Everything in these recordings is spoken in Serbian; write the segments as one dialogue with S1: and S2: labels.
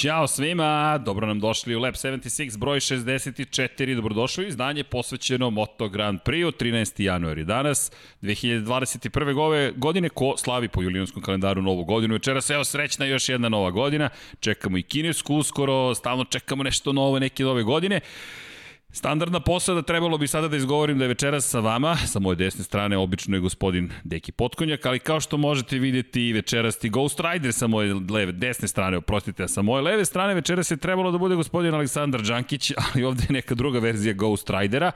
S1: Ćao svima, dobro nam došli u Lab 76, broj 64, dobrodošli u izdanje posvećeno Moto Grand Prix, 13. januari danas, 2021. godine, ko slavi po julijanskom kalendaru novu godinu, večeras evo srećna još jedna nova godina, čekamo i kinesku uskoro, stalno čekamo nešto novo neke nove godine, Standardna posada trebalo bi sada da izgovorim da je večeras sa vama, sa moje desne strane obično je gospodin Deki Potkonjak, ali kao što možete vidjeti večeras ti Ghost Rider sa moje leve, desne strane, oprostite, a sa moje leve strane večeras je trebalo da bude gospodin Aleksandar Đankić, ali ovde je neka druga verzija Ghost Ridera.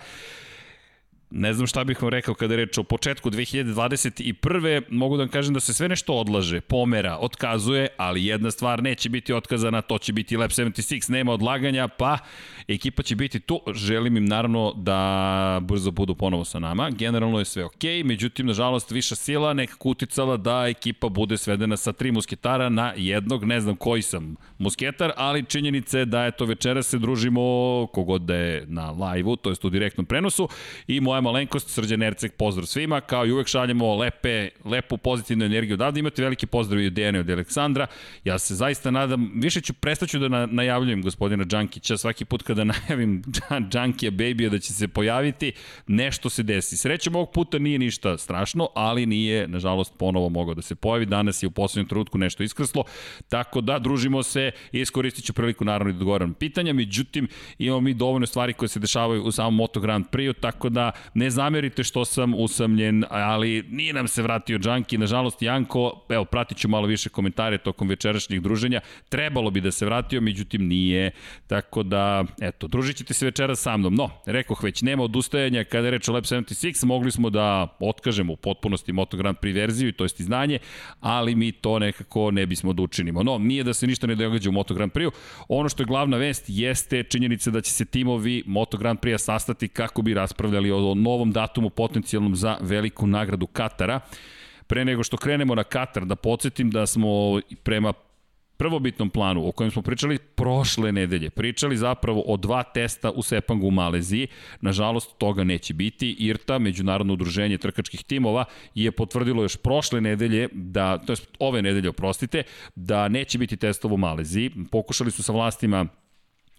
S1: Ne znam šta bih vam rekao kada je reč o početku 2021. Mogu da vam kažem da se sve nešto odlaže, pomera, otkazuje, ali jedna stvar neće biti otkazana, to će biti Lab 76, nema odlaganja, pa ekipa će biti tu. Želim im naravno da brzo budu ponovo sa nama. Generalno je sve ok, međutim, nažalost, viša sila nekako uticala da ekipa bude svedena sa tri musketara na jednog, ne znam koji sam musketar, ali činjenica je da je to večera se družimo kogod da je na live-u, to jest u direktnom prenosu. I moja malenkost Srđan Erceg, pozdrav svima, kao i uvek šaljemo lepe, lepu pozitivnu energiju odavde, imate veliki pozdrav i od Dejana i od Aleksandra, ja se zaista nadam, više ću, prestaću da najavljujem gospodina Đankića svaki put kada najavim Džankija Baby da će se pojaviti, nešto se desi. Srećem ovog puta nije ništa strašno, ali nije, nažalost, ponovo mogao da se pojavi. Danas je u poslednjem trenutku nešto iskrslo, tako da družimo se i iskoristit ću priliku naravno da odgovoram pitanja, međutim imamo mi dovoljno stvari koje se dešavaju u samom Moto Grand Prix, tako da ne zamerite što sam usamljen, ali nije nam se vratio Džanki, nažalost Janko, evo pratit ću malo više komentare tokom večerašnjih druženja, trebalo bi da se vratio, međutim nije, tako da Eto, družit ćete se večera sa mnom. No, rekoh već, nema odustajanja kada je reč o Lab 76, mogli smo da otkažemo u potpunosti Moto Grand Prix verziju, to jest izdanje, ali mi to nekako ne bismo da učinimo. No, nije da se ništa ne događa u Moto Grand Prix-u. Ono što je glavna vest jeste činjenica da će se timovi Moto Grand Prix-a sastati kako bi raspravljali o novom datumu potencijalnom za veliku nagradu Katara. Pre nego što krenemo na Katar, da podsjetim da smo prema prvobitnom planu o kojem smo pričali prošle nedelje, pričali zapravo o dva testa u Sepangu u Maleziji. Nažalost, toga neće biti. IRTA, Međunarodno udruženje trkačkih timova, je potvrdilo još prošle nedelje, da, to je ove nedelje, oprostite, da neće biti testova u Maleziji. Pokušali su sa vlastima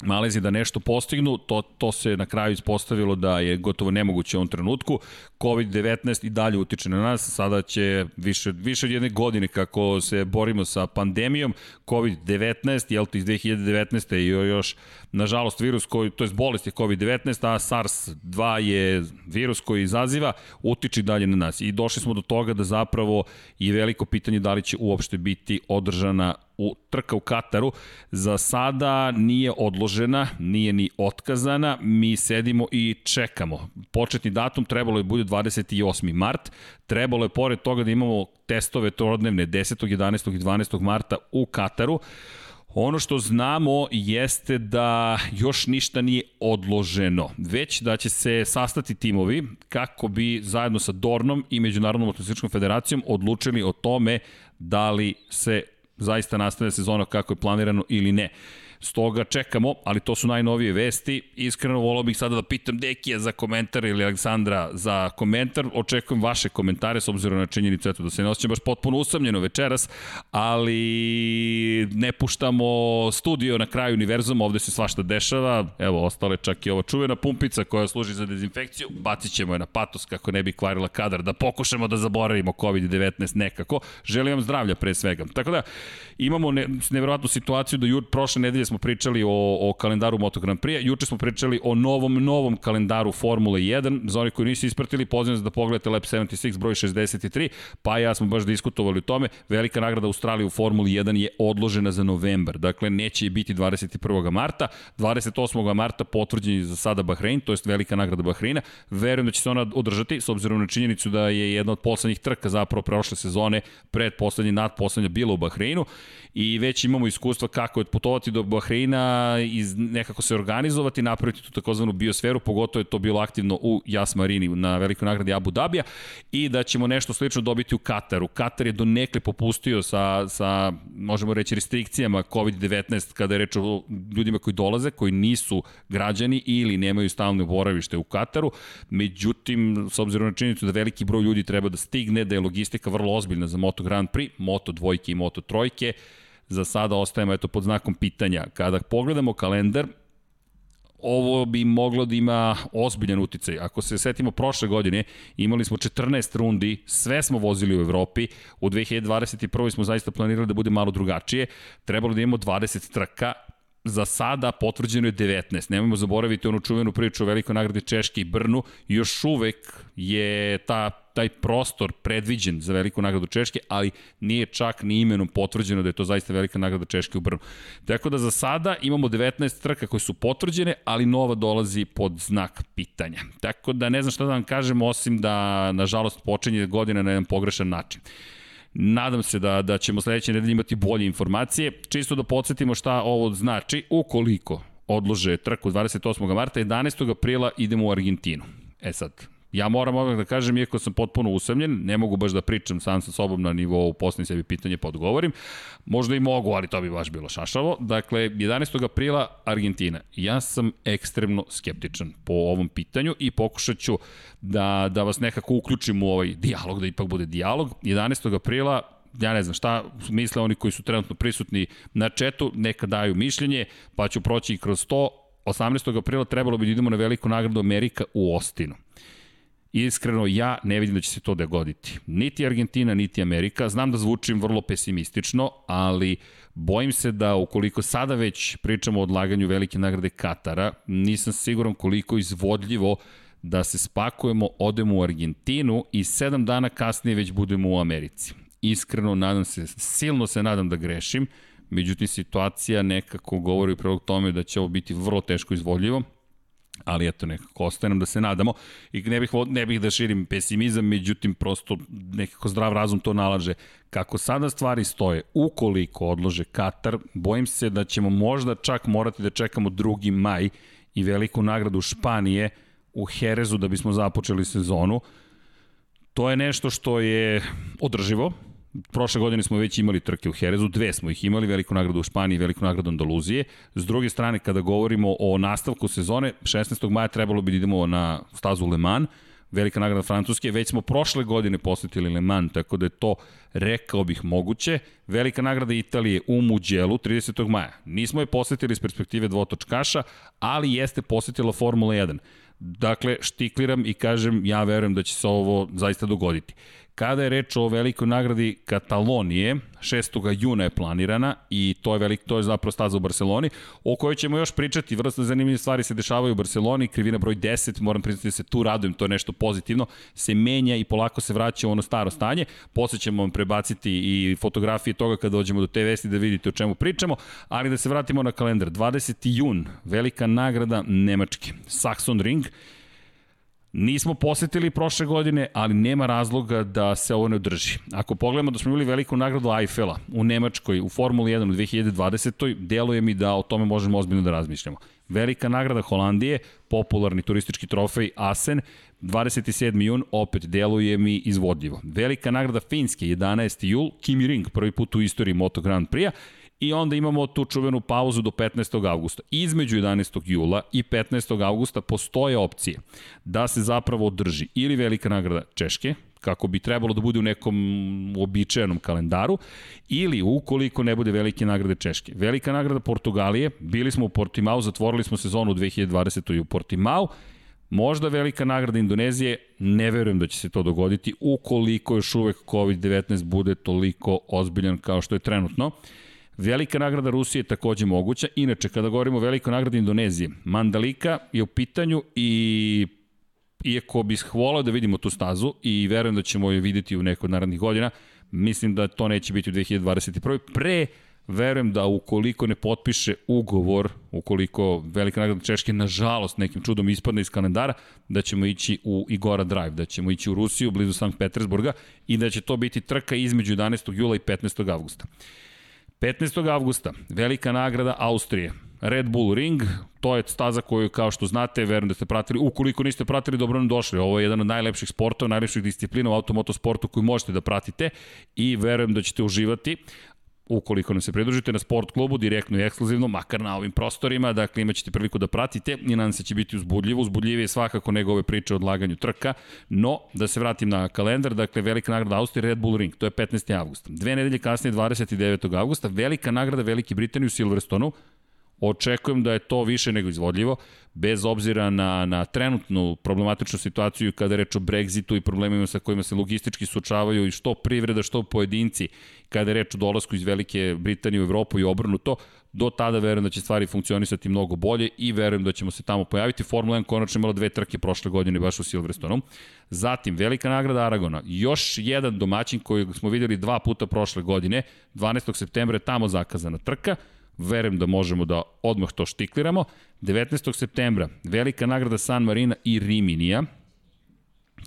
S1: Malezi da nešto postignu, to, to se na kraju ispostavilo da je gotovo nemoguće u ovom trenutku. COVID-19 i dalje utiče na nas, sada će više, više od jedne godine kako se borimo sa pandemijom, COVID-19, jel to iz 2019. i još, nažalost, virus koji, to je bolest je COVID-19, a SARS-2 je virus koji izaziva, utiče dalje na nas. I došli smo do toga da zapravo je veliko pitanje da li će uopšte biti održana u trka u Kataru za sada nije odložena, nije ni otkazana, mi sedimo i čekamo. Početni datum trebalo je bude 28. mart, trebalo je pored toga da imamo testove trodnevne 10. 11. i 12. marta u Kataru. Ono što znamo jeste da još ništa nije odloženo, već da će se sastati timovi kako bi zajedno sa Dornom i Međunarodnom motocikličkom federacijom odlučili o tome da li se zaista nastavlja sezona kako je planirano ili ne. Stoga čekamo, ali to su najnovije vesti. Iskreno volao bih sada da pitam Dekija za komentar ili Aleksandra za komentar. Očekujem vaše komentare s obzirom na činjenicu eto, da se ne osjećam baš potpuno usamljeno večeras, ali ne puštamo studio na kraju univerzuma, ovde se svašta dešava. Evo, ostale čak i ova čuvena pumpica koja služi za dezinfekciju. Bacit ćemo je na patos kako ne bi kvarila kadar, da pokušamo da zaboravimo COVID-19 nekako. Želim vam zdravlja pre svega. Tako da, imamo ne, nevjerojatnu situaciju da jut, prošle nedelje smo pričali o, o kalendaru Moto Grand Prix, juče smo pričali o novom, novom kalendaru Formule 1, za oni koji nisu ispratili, pozivam da pogledate Lab 76 broj 63, pa ja smo baš diskutovali o tome, velika nagrada Australije u Formuli 1 je odložena za novembar, dakle neće biti 21. marta, 28. marta potvrđen je za sada Bahrein, to je velika nagrada Bahreina, verujem da će se ona održati, s obzirom na činjenicu da je jedna od poslednjih trka zapravo prošle sezone, pred poslednje, nad poslednje bila u Bahreinu i već imamo iskustva kako je putovati do Bahreina i nekako se organizovati, napraviti tu takozvanu biosferu, pogotovo je to bilo aktivno u Jas Marini na velikoj nagradi Abu Dabija i da ćemo nešto slično dobiti u Kataru. Katar je donekle popustio sa, sa možemo reći, restrikcijama COVID-19 kada je reč o ljudima koji dolaze, koji nisu građani ili nemaju stalno boravište u Kataru. Međutim, s obzirom na činjenicu da veliki broj ljudi treba da stigne, da je logistika vrlo ozbiljna za Moto Grand Prix, Moto dvojke i Moto trojke, za sada ostajemo eto pod znakom pitanja. Kada pogledamo kalendar, ovo bi moglo da ima ozbiljan uticaj. Ako se setimo prošle godine, imali smo 14 rundi, sve smo vozili u Evropi, u 2021. smo zaista planirali da bude malo drugačije, trebalo da imamo 20 trka, za sada potvrđeno je 19. Nemojmo zaboraviti onu čuvenu priču o velikoj nagradi Češke i Brnu. Još uvek je ta, taj prostor predviđen za veliku nagradu Češke, ali nije čak ni imenom potvrđeno da je to zaista velika nagrada Češke u Brnu. Tako da za sada imamo 19 trka koje su potvrđene, ali nova dolazi pod znak pitanja. Tako da ne znam šta da vam kažem, osim da nažalost počinje godina na jedan pogrešan način. Nadam se da, da ćemo sledeće nedelje imati bolje informacije. Čisto da podsjetimo šta ovo znači, ukoliko odlože trku 28. marta, 11. aprila idemo u Argentinu. E sad, Ja moram ovak da kažem, iako sam potpuno usamljen, ne mogu baš da pričam sam sa sobom na nivou posljednji sebi pitanje pa odgovorim. Možda i mogu, ali to bi baš bilo šašavo. Dakle, 11. aprila Argentina. Ja sam ekstremno skeptičan po ovom pitanju i pokušat ću da, da vas nekako uključim u ovaj dijalog, da ipak bude dijalog. 11. aprila ja ne znam šta misle oni koji su trenutno prisutni na četu, neka daju mišljenje, pa ću proći i kroz to. 18. aprila trebalo bi da idemo na veliku nagradu Amerika u Ostinu. Iskreno, ja ne vidim da će se to dogoditi. Niti Argentina, niti Amerika. Znam da zvučim vrlo pesimistično, ali bojim se da ukoliko sada već pričamo o odlaganju velike nagrade Katara, nisam siguran koliko izvodljivo da se spakujemo, odemo u Argentinu i sedam dana kasnije već budemo u Americi. Iskreno, nadam se, silno se nadam da grešim, međutim situacija nekako govori u prilog tome da će ovo biti vrlo teško izvodljivo ali eto nekako ostaje nam da se nadamo i ne bih, ne bih da širim pesimizam, međutim prosto nekako zdrav razum to nalaže. Kako sada stvari stoje, ukoliko odlože Katar, bojim se da ćemo možda čak morati da čekamo 2. maj i veliku nagradu Španije u Herezu da bismo započeli sezonu. To je nešto što je održivo, Prošle godine smo već imali trke u Herezu, dve smo ih imali, veliku nagradu u Španiji i veliku nagradu Andaluzije. S druge strane, kada govorimo o nastavku sezone, 16. maja trebalo bi da idemo na stazu Le Mans, velika nagrada Francuske, već smo prošle godine posetili Le Mans, tako da je to, rekao bih, moguće. Velika nagrada Italije u Muđelu 30. maja. Nismo je posetili iz perspektive dvotočkaša, ali jeste posetila Formula 1. Dakle, štikliram i kažem, ja verujem da će se ovo zaista dogoditi. Kada je reč o velikoj nagradi Katalonije, 6. juna je planirana i to je, velik, to je zapravo staza u Barceloni, o kojoj ćemo još pričati, vrlo zanimljive stvari se dešavaju u Barceloni, krivina broj 10, moram priznati da se tu radujem, to je nešto pozitivno, se menja i polako se vraća u ono staro stanje, posle ćemo vam prebaciti i fotografije toga kada dođemo do te vesti da vidite o čemu pričamo, ali da se vratimo na kalendar, 20. jun, velika nagrada Nemačke, Saxon Ring, Nismo posetili prošle godine, ali nema razloga da se ovo ne održi. Ako pogledamo da smo imali veliku nagradu Eiffela u Nemačkoj, u Formuli 1 u 2020. deluje mi da o tome možemo ozbiljno da razmišljamo. Velika nagrada Holandije, popularni turistički trofej Asen, 27. jun, opet deluje mi izvodljivo. Velika nagrada Finske, 11. jul, Kimi Ring, prvi put u istoriji Moto Grand Prix-a, i onda imamo tu čuvenu pauzu do 15. augusta. Između 11. jula i 15. augusta postoje opcije da se zapravo održi ili velika nagrada Češke, kako bi trebalo da bude u nekom običajenom kalendaru, ili ukoliko ne bude velike nagrade Češke. Velika nagrada Portugalije, bili smo u Portimao, zatvorili smo sezonu 2020. u Portimao, Možda velika nagrada Indonezije, ne verujem da će se to dogoditi ukoliko još uvek COVID-19 bude toliko ozbiljan kao što je trenutno. Velika nagrada Rusije je takođe moguća. Inače, kada govorimo o velikoj nagradi Indonezije, Mandalika je u pitanju i iako bih hvolao da vidimo tu stazu i verujem da ćemo je videti u nekoj narednih godina, mislim da to neće biti u 2021. Pre verujem da ukoliko ne potpiše ugovor, ukoliko velika nagrada Češke nažalost nekim čudom ispadne iz kalendara, da ćemo ići u Igora Drive, da ćemo ići u Rusiju, blizu Sankt Petersburga i da će to biti trka između 11. jula i 15. avgusta. 15. avgusta, velika nagrada Austrije. Red Bull Ring, to je staza koju, kao što znate, verujem da ste pratili. Ukoliko niste pratili, dobro nam došli. Ovo je jedan od najlepših sportova, najlepših disciplina u automotosportu koju možete da pratite i verujem da ćete uživati. Ukoliko nam se pridružite na sport klubu, direktno i ekskluzivno, makar na ovim prostorima, dakle imaćete priliku da pratite i nadam se da će biti uzbudljivo, uzbudljivije svakako nego ove priče o odlaganju trka, no da se vratim na kalendar, dakle velika nagrada Austrije Red Bull Ring, to je 15. avgust. Dve nedelje kasnije 29. avgusta, velika nagrada Velike Britanije u Silverstonu, Očekujem da je to više nego izvodljivo, bez obzira na, na trenutnu problematičnu situaciju kada reč o Brexitu i problemima sa kojima se logistički suočavaju i što privreda, što pojedinci, kada reč o dolasku iz Velike Britanije u Evropu i obrnuto, do tada verujem da će stvari funkcionisati mnogo bolje i verujem da ćemo se tamo pojaviti. Formula 1 konačno imala dve trke prošle godine baš u Silverstonu. Zatim, velika nagrada Aragona, još jedan domaćin koji smo videli dva puta prošle godine, 12. septembra je tamo zakazana trka, verujem da možemo da odmah to štikliramo. 19. septembra, velika nagrada San Marina i Riminija,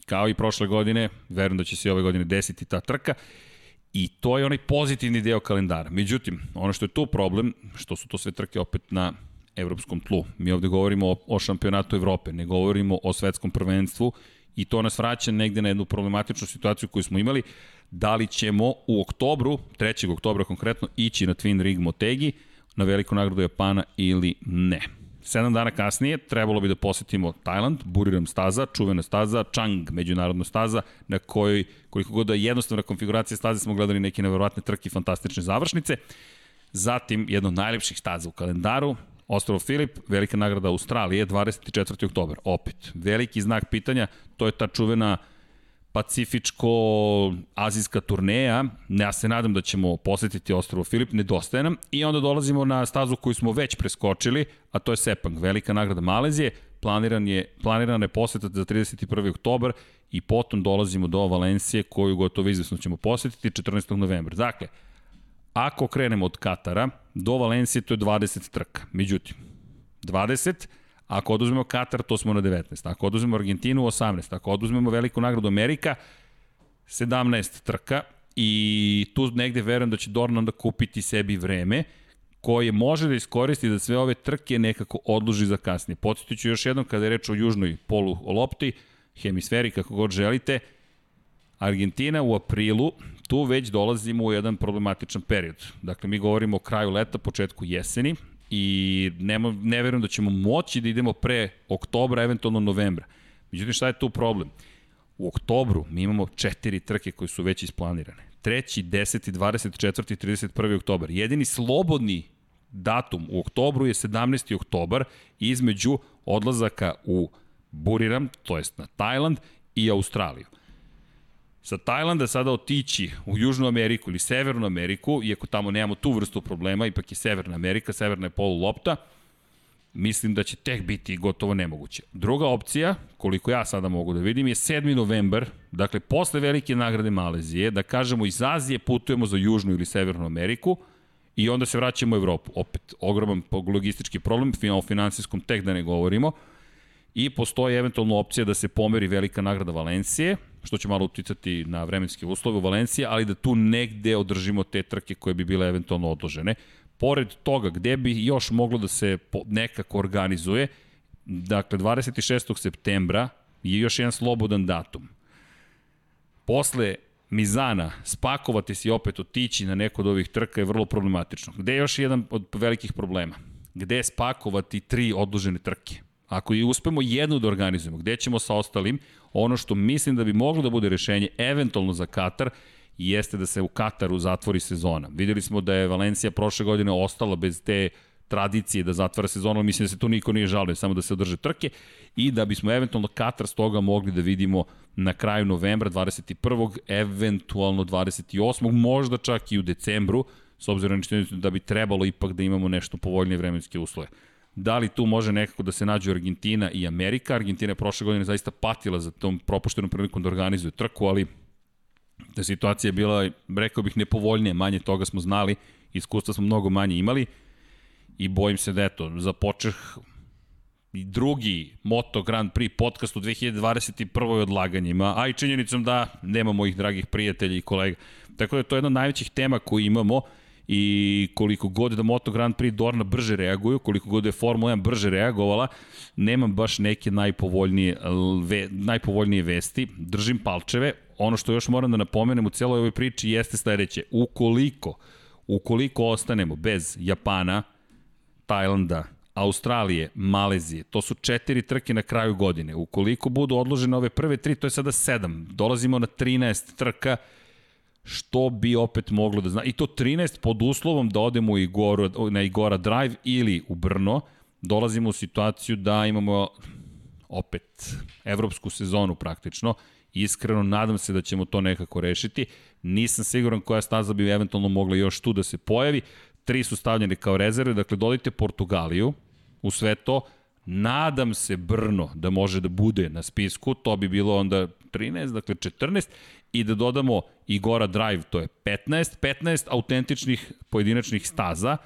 S1: kao i prošle godine, verujem da će se ove godine desiti ta trka, i to je onaj pozitivni deo kalendara. Međutim, ono što je tu problem, što su to sve trke opet na evropskom tlu. Mi ovde govorimo o, o šampionatu Evrope, ne govorimo o svetskom prvenstvu i to nas vraća negde na jednu problematičnu situaciju koju smo imali. Da li ćemo u oktobru, 3. oktobra konkretno, ići na Twin Rig Motegi, na veliku nagradu Japana ili ne. Sedam dana kasnije trebalo bi da posetimo Tajland, Buriram staza, čuvena staza, Chang međunarodna staza, na kojoj, koliko god da je jednostavna konfiguracija staze, smo gledali neke neverovatne trke i fantastične završnice. Zatim, jedno od najlepših staza u kalendaru, Ostrovo Filip, velika nagrada Australije, 24. oktober. Opet, veliki znak pitanja, to je ta čuvena uh, pacifičko-azijska turneja. Ja se nadam da ćemo posetiti ostrovo Filip, nedostaje nam. I onda dolazimo na stazu koju smo već preskočili, a to je Sepang, velika nagrada Malezije. Planiran je, planirana je poseta za 31. oktobar i potom dolazimo do Valencije koju gotovo izvesno ćemo posetiti 14. novembra. Dakle, ako krenemo od Katara do Valencije to je 20 trka. Međutim, 20 Ako oduzmemo Katar, to smo na 19. Ako oduzmemo Argentinu, 18. Ako oduzmemo veliku nagradu Amerika, 17 trka i tu negde verujem da će Dorna onda kupiti sebi vreme koje može da iskoristi da sve ove trke nekako odloži za kasnije. Podsjetit ću još jednom kada je reč o južnoj polu lopti, hemisferi, kako god želite, Argentina u aprilu, tu već dolazimo u jedan problematičan period. Dakle, mi govorimo o kraju leta, početku jeseni, i nema, ne verujem da ćemo moći da idemo pre oktobra, eventualno novembra. Međutim, šta je tu problem? U oktobru mi imamo četiri trke koje su već isplanirane. 3. 10. 24. i 31. oktobar. Jedini slobodni datum u oktobru je 17. oktobar između odlazaka u Buriram, to jest na Tajland i Australiju sa Tajlanda sada otići u Južnu Ameriku ili Severnu Ameriku, iako tamo nemamo tu vrstu problema, ipak je Severna Amerika, Severna je polu lopta, mislim da će tek biti gotovo nemoguće. Druga opcija, koliko ja sada mogu da vidim, je 7. novembar, dakle posle velike nagrade Malezije, da kažemo iz Azije putujemo za Južnu ili Severnu Ameriku i onda se vraćamo u Evropu. Opet, ogroman logistički problem, o finansijskom tek da ne govorimo, i postoji eventualno opcija da se pomeri velika nagrada Valencije, što će malo uticati na vremenske uslove u Valenciji, ali da tu negde održimo te trke koje bi bile eventualno odložene. Pored toga, gde bi još moglo da se nekako organizuje, dakle 26. septembra je još jedan slobodan datum. Posle Mizana, spakovati se i opet otići na neko od ovih trka je vrlo problematično. Gde je još jedan od velikih problema? Gde spakovati tri odložene trke? Ako i uspemo jednu da organizujemo, gde ćemo sa ostalim, ono što mislim da bi moglo da bude rešenje, eventualno za Katar, jeste da se u Kataru zatvori sezona. Videli smo da je Valencija prošle godine ostala bez te tradicije da zatvara sezonu, mislim da se tu niko nije žalio, samo da se održe trke i da bismo eventualno Katar s toga mogli da vidimo na kraju novembra 21. eventualno 28. možda čak i u decembru, s obzirom da bi trebalo ipak da imamo nešto povoljnije vremenske uslove. Da li tu može nekako da se nađe Argentina i Amerika? Argentina je prošle godine zaista patila za tom propuštenom prilikom da organizuje trku, ali ta situacija je bila, rekao bih, nepovoljnije, manje toga smo znali, iskustva smo mnogo manje imali i bojim se da eto, za počeh i drugi Moto Grand Prix podcast u 2021. odlaganjima, a i činjenicom da nema mojih dragih prijatelja i kolega. Tako da je to jedna od najvećih tema koju imamo i koliko god da Moto Grand Prix Dorna brže reaguju, koliko god da je Formula 1 brže reagovala, nemam baš neke najpovoljnije, ve, najpovoljnije vesti. Držim palčeve. Ono što još moram da napomenem u celoj ovoj priči jeste sledeće. Ukoliko Ukoliko ostanemo bez Japana, Tajlanda, Australije, Malezije, to su četiri trke na kraju godine. Ukoliko budu odložene ove prve tri, to je sada sedam. Dolazimo na 13 trka, što bi opet moglo da zna. I to 13 pod uslovom da odemo u Igoru, na Igora Drive ili u Brno, dolazimo u situaciju da imamo opet evropsku sezonu praktično. Iskreno nadam se da ćemo to nekako rešiti. Nisam siguran koja staza bi eventualno mogla još tu da se pojavi. Tri su stavljene kao rezerve, dakle dodajte Portugaliju u sve to. Nadam se Brno da može da bude na spisku, to bi bilo onda 13, dakle 14 i da dodamo Igora Drive, to je 15, 15 autentičnih pojedinačnih staza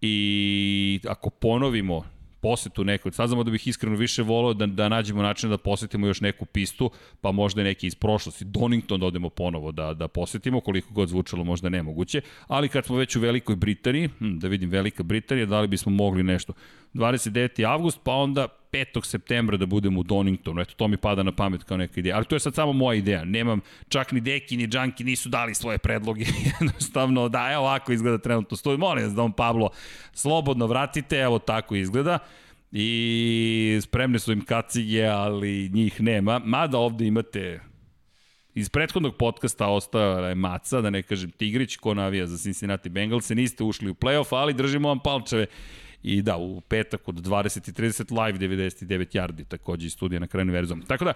S1: i ako ponovimo posetu nekoj. Sad znamo da bih iskreno više volao da, da nađemo način da posetimo još neku pistu, pa možda neki iz prošlosti. Donington da odemo ponovo da, da posetimo, koliko god zvučalo možda nemoguće. Ali kad smo već u Velikoj Britaniji, hm, da vidim Velika Britanija, da li bismo mogli nešto. 29. avgust, pa onda 5. septembra da budemo u Doningtonu. Eto, to mi pada na pamet kao neka ideja. Ali to je sad samo moja ideja. Nemam, čak ni Deki ni Džanki nisu dali svoje predloge. Jednostavno, da, evo ovako izgleda trenutno stoji. Molim vas, Don Pablo, slobodno vratite, evo tako izgleda i spremne su im kacige, ali njih nema. Mada ovde imate Iz prethodnog podcasta ostao je Maca, da ne kažem Tigrić, ko navija za Cincinnati Bengals, niste ušli u playoff, ali držimo vam palčeve I da, u petak od 20.30 live 99 yardi, takođe i studija na kraju univerzum. Tako da,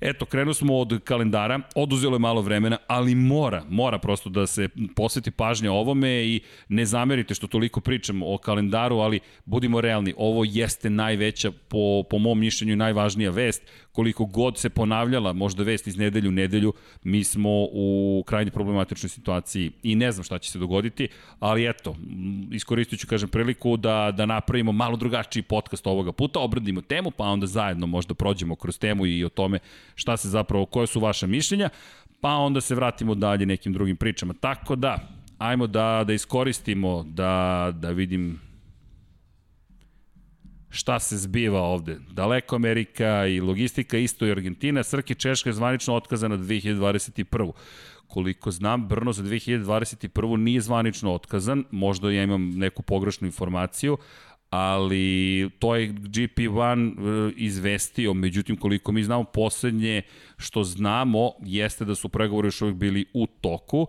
S1: eto, krenu smo od kalendara, oduzelo je malo vremena, ali mora, mora prosto da se posveti pažnja ovome i ne zamerite što toliko pričam o kalendaru, ali budimo realni, ovo jeste najveća, po, po mom mišljenju, najvažnija vest koliko god se ponavljala možda vest iz nedelju u nedelju, mi smo u krajnje problematičnoj situaciji i ne znam šta će se dogoditi, ali eto, iskoristit ću, kažem, priliku da, da napravimo malo drugačiji podcast ovoga puta, obradimo temu, pa onda zajedno možda prođemo kroz temu i o tome šta se zapravo, koje su vaše mišljenja, pa onda se vratimo dalje nekim drugim pričama. Tako da, ajmo da, da iskoristimo, da, da vidim šta se zbiva ovde. Daleko Amerika i logistika isto i Argentina, Srki Češka je zvanično otkazana 2021. Koliko znam, Brno za 2021. nije zvanično otkazan, možda ja imam neku pogrešnu informaciju, ali to je GP1 e, izvestio, međutim koliko mi znamo poslednje što znamo jeste da su pregovori još uvijek bili u toku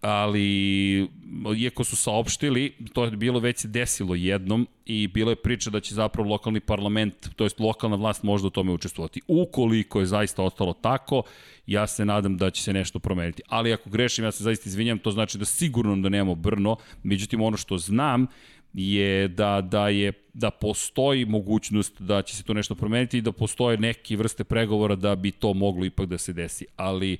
S1: ali iako su saopštili, to je bilo već desilo jednom i bilo je priča da će zapravo lokalni parlament, to jest lokalna vlast možda u tome učestvovati. Ukoliko je zaista ostalo tako, ja se nadam da će se nešto promeniti. Ali ako grešim, ja se zaista izvinjam, to znači da sigurno da nemamo Brno, međutim ono što znam je da, da je da postoji mogućnost da će se to nešto promeniti i da postoje neke vrste pregovora da bi to moglo ipak da se desi. Ali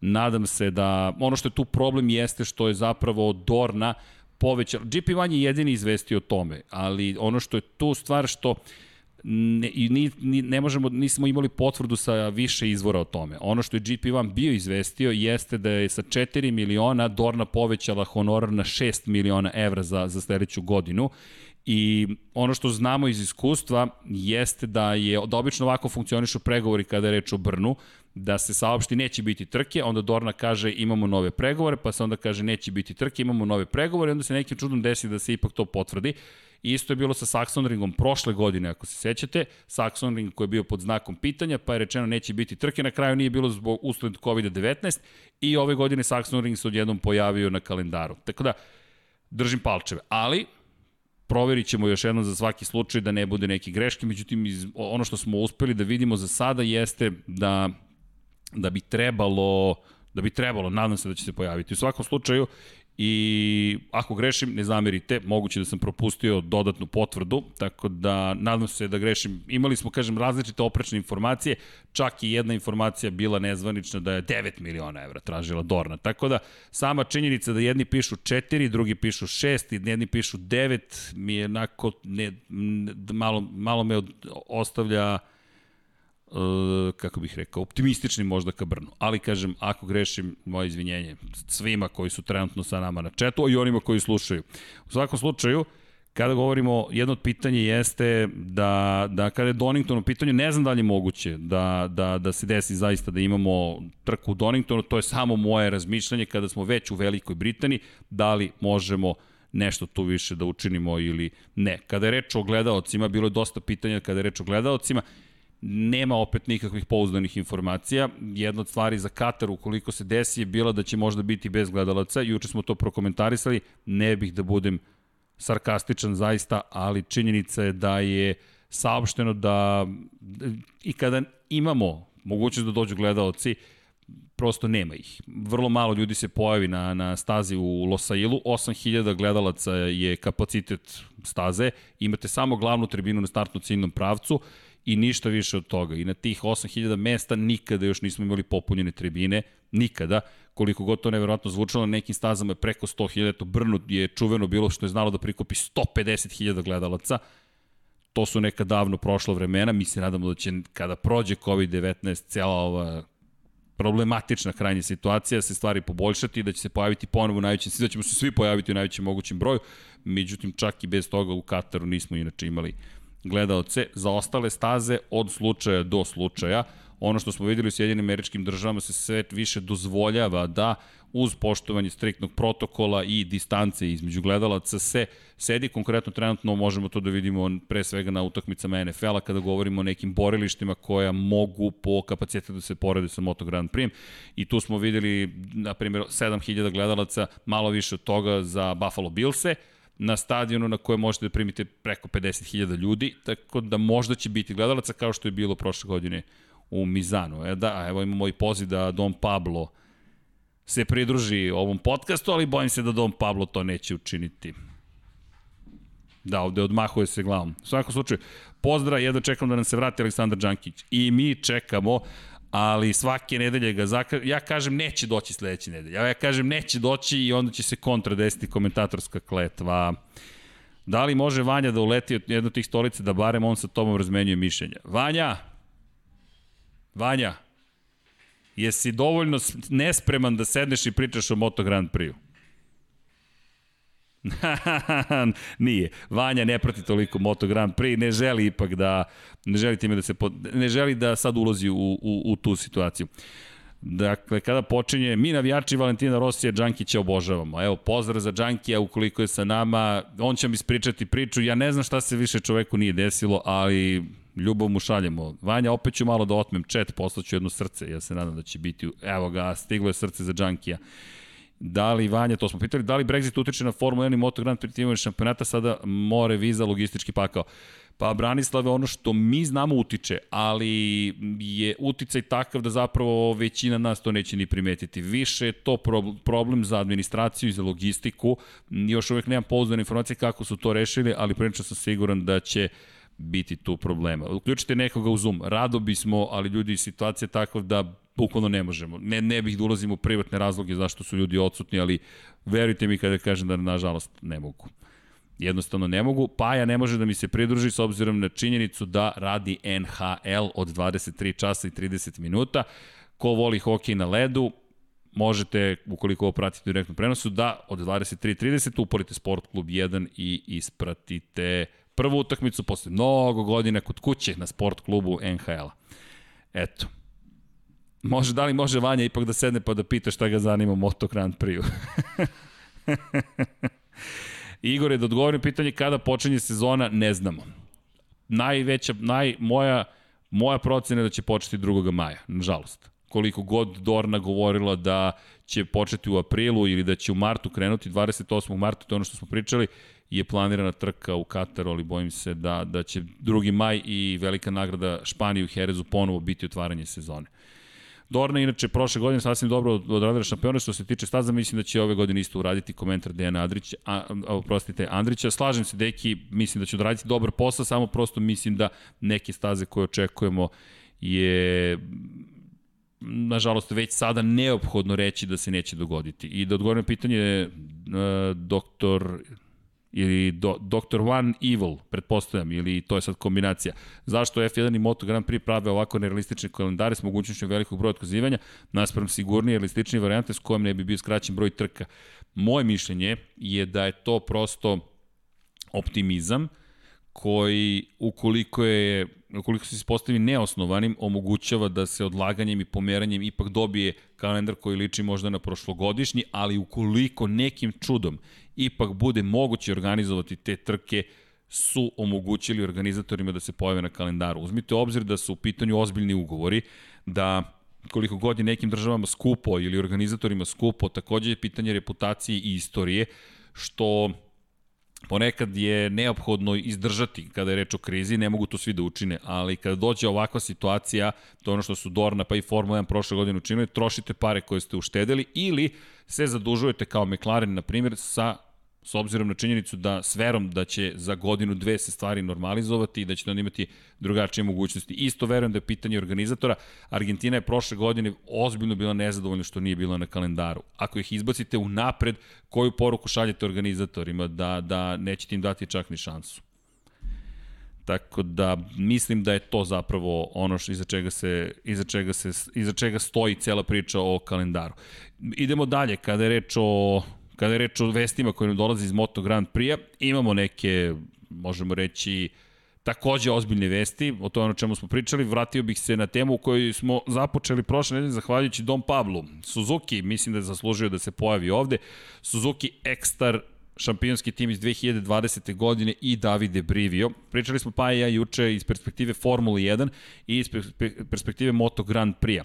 S1: Nadam se da ono što je tu problem jeste što je zapravo Dorna povećala. GP1 je jedini izvestio o tome, ali ono što je tu stvar što ne, ni, ni, ne možemo, nismo imali potvrdu sa više izvora o tome. Ono što je GP1 bio izvestio jeste da je sa 4 miliona Dorna povećala honorar na 6 miliona evra za, za sledeću godinu I ono što znamo iz iskustva jeste da je da obično ovako funkcionišu pregovori kada je reč o Brnu, da se saopšti neće biti trke, onda Dorna kaže imamo nove pregovore, pa se onda kaže neće biti trke, imamo nove pregovore, onda se nekim čudom desi da se ipak to potvrdi. Isto je bilo sa Saxon Ringom prošle godine, ako se sećate. Saxon Ring koji je bio pod znakom pitanja, pa je rečeno neće biti trke, na kraju nije bilo zbog usled COVID-19 i ove godine Saxon Ring se odjednom pojavio na kalendaru. Tako da, držim palčeve. Ali, proverit ćemo još jednom za svaki slučaj da ne bude neki greške, međutim iz, ono što smo uspeli da vidimo za sada jeste da da bi trebalo da bi trebalo, nadam se da će se pojaviti. U svakom slučaju, i ako grešim, ne zamerite, moguće da sam propustio dodatnu potvrdu, tako da nadam se da grešim. Imali smo, kažem, različite oprečne informacije, čak i jedna informacija bila nezvanična da je 9 miliona evra tražila Dorna. Tako da, sama činjenica da jedni pišu 4, drugi pišu 6 i jedni pišu 9 mi je onako, ne, malo, malo me od, ostavlja uh, kako bih rekao, optimistični možda ka Brnu. Ali kažem, ako grešim, moje izvinjenje svima koji su trenutno sa nama na četu, i onima koji slušaju. U svakom slučaju, kada govorimo, jedno od pitanja jeste da, da kada je Donington u pitanju, ne znam da li je moguće da, da, da se desi zaista da imamo trku u Doningtonu, to je samo moje razmišljanje kada smo već u Velikoj Britaniji, da li možemo nešto tu više da učinimo ili ne. Kada je reč o gledalcima, bilo je dosta pitanja kada je reč o gledalcima, nema opet nikakvih pouzdanih informacija. Jedna od stvari za Katar, ukoliko se desi, je bila da će možda biti bez gledalaca. Juče smo to prokomentarisali, ne bih da budem sarkastičan zaista, ali činjenica je da je saopšteno da i kada imamo mogućnost da dođu gledalci, prosto nema ih. Vrlo malo ljudi se pojavi na, na stazi u Losailu, 8000 gledalaca je kapacitet staze, imate samo glavnu tribinu na startnu ciljnom pravcu i ništa više od toga. I na tih 8000 mesta nikada još nismo imali popunjene tribine, nikada. Koliko god to neverovatno zvučalo, na nekim stazama je preko 100.000, to Brnu je čuveno bilo što je znalo da prikopi 150.000 gledalaca. To su neka davno prošla vremena, mi se nadamo da će kada prođe COVID-19 cijela ova problematična krajnja situacija, se stvari poboljšati, da će se pojaviti ponovo u najvećem, da ćemo se svi pojaviti u najvećem mogućem broju, međutim čak i bez toga u Kataru nismo inače imali gledalce za ostale staze od slučaja do slučaja. Ono što smo videli u Sjedinim američkim državama se sve više dozvoljava da uz poštovanje striktnog protokola i distance između gledalaca se sedi. Konkretno trenutno možemo to da vidimo pre svega na utakmicama NFL-a kada govorimo o nekim borilištima koja mogu po kapacitetu da se porede sa Moto Grand Prix. I tu smo videli, na primjer, 7000 gledalaca, malo više od toga za Buffalo Billse, na stadionu na koje možete da primite preko 50.000 ljudi, tako da možda će biti gledalaca kao što je bilo prošle godine u Mizanu. E da, evo imamo i poziv da Don Pablo se pridruži ovom podcastu, ali bojim se da Don Pablo to neće učiniti. Da, ovde odmahuje se glavom. U svakom slučaju, pozdrav, jedno čekam da nam se vrati Aleksandar Đankić. I mi čekamo, ali svake nedelje ga zaka... Ja kažem neće doći sledeće nedelje. Ja kažem neće doći i onda će se kontra desiti komentatorska kletva. Da li može Vanja da uleti od jednu tih stolice da barem on sa tobom razmenjuje mišljenja? Vanja! Vanja! Jesi dovoljno nespreman da sedneš i pričaš o Moto Grand Prix-u? Nije. Vanja ne prati toliko Moto Grand Prix, ne želi ipak da ne želi time da se pod, ne želi da sad ulazi u, u, u tu situaciju. Dakle, kada počinje, mi navijači Valentina Rosija Džankića obožavamo. Evo, pozdrav za Džankija ukoliko je sa nama, on će mi ispričati priču, ja ne znam šta se više čoveku nije desilo, ali ljubav mu šaljemo. Vanja, opet ću malo da otmem chat, poslaću jedno srce, ja se nadam da će biti, evo ga, stiglo je srce za Džankija. Da li Vanja, to smo pitali, da li Brexit utiče na Formula 1 i Moto Grand Prix šampionata, sada more, viza, logistički pakao. Pa Branislave, ono što mi znamo utiče, ali je uticaj takav da zapravo većina nas to neće ni primetiti. Više je to problem za administraciju i za logistiku. Još uvek nemam pouzdane informacije kako su to rešili, ali prilično sam siguran da će biti tu problema. Uključite nekoga u Zoom. Rado bismo, ali ljudi, situacija je takva da bukvalno ne možemo. Ne, ne bih da ulazim u privatne razloge zašto su ljudi odsutni, ali verujte mi kada kažem da nažalost ne mogu. Jednostavno ne mogu. Paja ne može da mi se pridruži s obzirom na činjenicu da radi NHL od 23 časa i 30 minuta. Ko voli hokej na ledu, možete, ukoliko ovo pratite u direktnom prenosu, da od 23.30 uporite Sport Klub 1 i ispratite prvu utakmicu posle mnogo godina kod kuće na Sport klubu NHL-a. Eto. Može, da li može Vanja ipak da sedne pa da pita šta ga zanima Moto Grand Prix-u? Je da odgovorim pitanje kada počinje sezona, ne znamo. Najveća, naj, moja, moja procena je da će početi 2. maja, nažalost. Koliko god Dorna govorila da će početi u aprilu ili da će u martu krenuti, 28. marta, to je ono što smo pričali, je planirana trka u Kataru, ali bojim se da, da će 2. maj i velika nagrada Španiju i Herezu ponovo biti otvaranje sezone. Dorna inače prošle godine sasvim dobro odradila šampiona što se tiče staza, mislim da će ove godine isto uraditi komentar Dejana Andrića, a, a, oprostite, Andrića. Slažem se, deki, mislim da će odraditi dobar posao, samo prosto mislim da neke staze koje očekujemo je nažalost već sada neophodno reći da se neće dogoditi. I da odgovorim pitanje uh, doktor ili do, Dr. One Evil, pretpostavljam, ili to je sad kombinacija. Zašto F1 i Moto Grand Prix prave ovako nerealistične kalendare s mogućnošću velikog broja otkazivanja, naspram sigurnije i realističnije varijante s kojom ne bi bio skraćen broj trka? Moje mišljenje je da je to prosto optimizam koji ukoliko je ukoliko se ispostavi neosnovanim, omogućava da se odlaganjem i pomeranjem ipak dobije kalendar koji liči možda na prošlogodišnji, ali ukoliko nekim čudom ipak bude moguće organizovati te trke, su omogućili organizatorima da se pojave na kalendaru. Uzmite obzir da su u pitanju ozbiljni ugovori, da koliko god je nekim državama skupo ili organizatorima skupo, takođe je pitanje reputacije i istorije, što ponekad je neophodno izdržati kada je reč o krizi, ne mogu to svi da učine, ali kada dođe ovakva situacija, to je ono što su Dorna pa i Formula 1 prošle godine učinili, trošite pare koje ste uštedeli ili se zadužujete kao McLaren, na primjer, sa s obzirom na činjenicu da s verom da će za godinu, dve se stvari normalizovati i da će onda imati drugačije mogućnosti. Isto verujem da je pitanje organizatora. Argentina je prošle godine ozbiljno bila nezadovoljna što nije bila na kalendaru. Ako ih izbacite u napred, koju poruku šaljete organizatorima da, da nećete im dati čak ni šansu? Tako da mislim da je to zapravo ono što iza čega se iza čega se iza čega stoji cela priča o kalendaru. Idemo dalje kada je reč o Kada je reč o vestima koje nam dolaze iz Moto Grand Prix-a, imamo neke, možemo reći, takođe ozbiljne vesti, o tome o čemu smo pričali, vratio bih se na temu u kojoj smo započeli prošle nedelje zahvaljujući Dom Pablu. Suzuki, mislim da je zaslužio da se pojavi ovde, Suzuki Ekstar šampionski tim iz 2020. godine i Davide Brivio. Pričali smo pa i ja juče iz perspektive Formule 1 i iz perspektive Moto Grand Prix-a.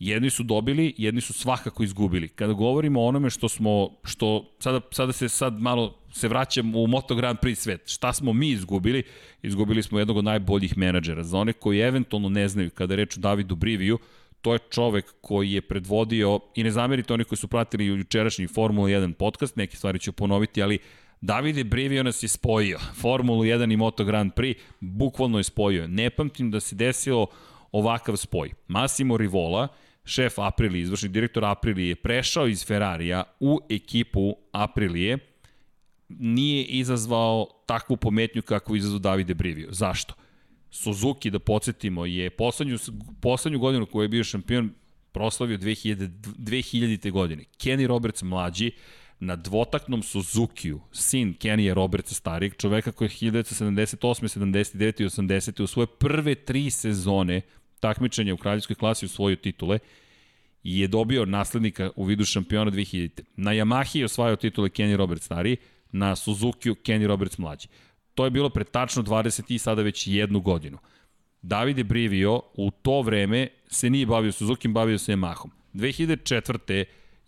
S1: Jedni su dobili, jedni su svakako izgubili. Kada govorimo o onome što smo, što sada, sada se sad malo se vraćam u Moto Grand Prix svet. Šta smo mi izgubili? Izgubili smo jednog od najboljih menadžera. Za one koji eventualno ne znaju, kada reč o Davidu Briviju, to je čovek koji je predvodio, i ne zamerite oni koji su pratili jučerašnji Formula 1 podcast, neke stvari ću ponoviti, ali Davide Brivio nas je spojio. Formulu 1 i Moto Grand Prix bukvalno je spojio. Ne pamtim da se desilo ovakav spoj. Massimo Rivola, šef Aprilije, izvršni direktor Aprilije, prešao iz Ferrarija u ekipu Aprilije, nije izazvao takvu pometnju kakvu izazvao Davide Brivio. Zašto? Suzuki, da podsjetimo, je poslednju, poslednju godinu koju je bio šampion proslavio 2000, 2000. godine. Kenny Roberts mlađi na dvotaknom Suzukiju, sin Kenija Robertsa starijeg, čoveka koji je 1978. 79. i 80. u svoje prve tri sezone takmičenja u kraljevskoj klasi osvojio titule i je dobio naslednika u vidu šampiona 2000. Na Yamahi je osvajao titule Kenny Roberts stariji, na Suzuki Kenny Roberts mlađi. To je bilo pre tačno 20 i sada već jednu godinu. Davide Brivio u to vreme se nije bavio Suzuki, bavio se Yamahom. 2004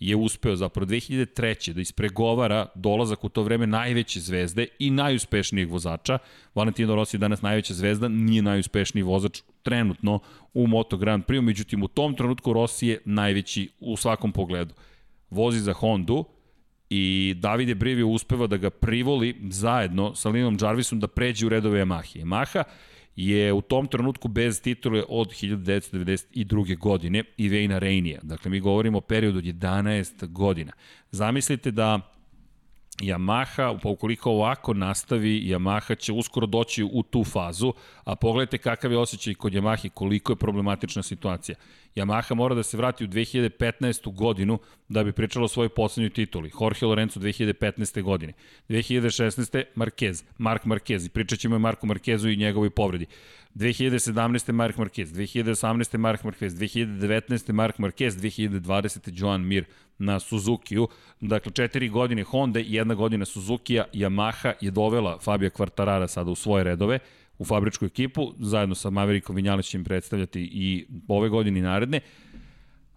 S1: je uspeo zapravo 2003. da ispregovara dolazak u to vreme najveće zvezde i najuspešnijeg vozača. Valentino Rossi je danas najveća zvezda, nije najuspešniji vozač trenutno u Moto Grand Prix, međutim u tom trenutku Rossi je najveći u svakom pogledu. Vozi za Hondu i Davide Brivio uspeva da ga privoli zajedno sa Linom Jarvisom da pređe u redove Yamaha. Yamaha je u tom trenutku bez titule od 1992. godine i Vejna Rejnija. Dakle, mi govorimo o periodu od 11 godina. Zamislite da Yamaha, pa ukoliko ovako nastavi, Yamaha će uskoro doći u tu fazu, a pogledajte kakav je osjećaj kod Yamaha koliko je problematična situacija. Yamaha mora da se vrati u 2015. godinu da bi pričalo o svojoj poslednjoj tituli. Jorge Lorenzo 2015. godine. 2016. Marquez, Mark Marquez. I pričat ćemo o Marku Marquezu i njegovoj povredi. 2017. Mark Marquez, 2018. Mark Marquez, 2019. Mark Marquez, 2020. Joan Mir na Suzukiju. Dakle, četiri godine Honda i jedna godina Suzukija. Yamaha je dovela Fabio Quartarara sada u svoje redove u fabričku ekipu, zajedno sa Maverickom Vinjalić će im predstavljati i ove godine i naredne,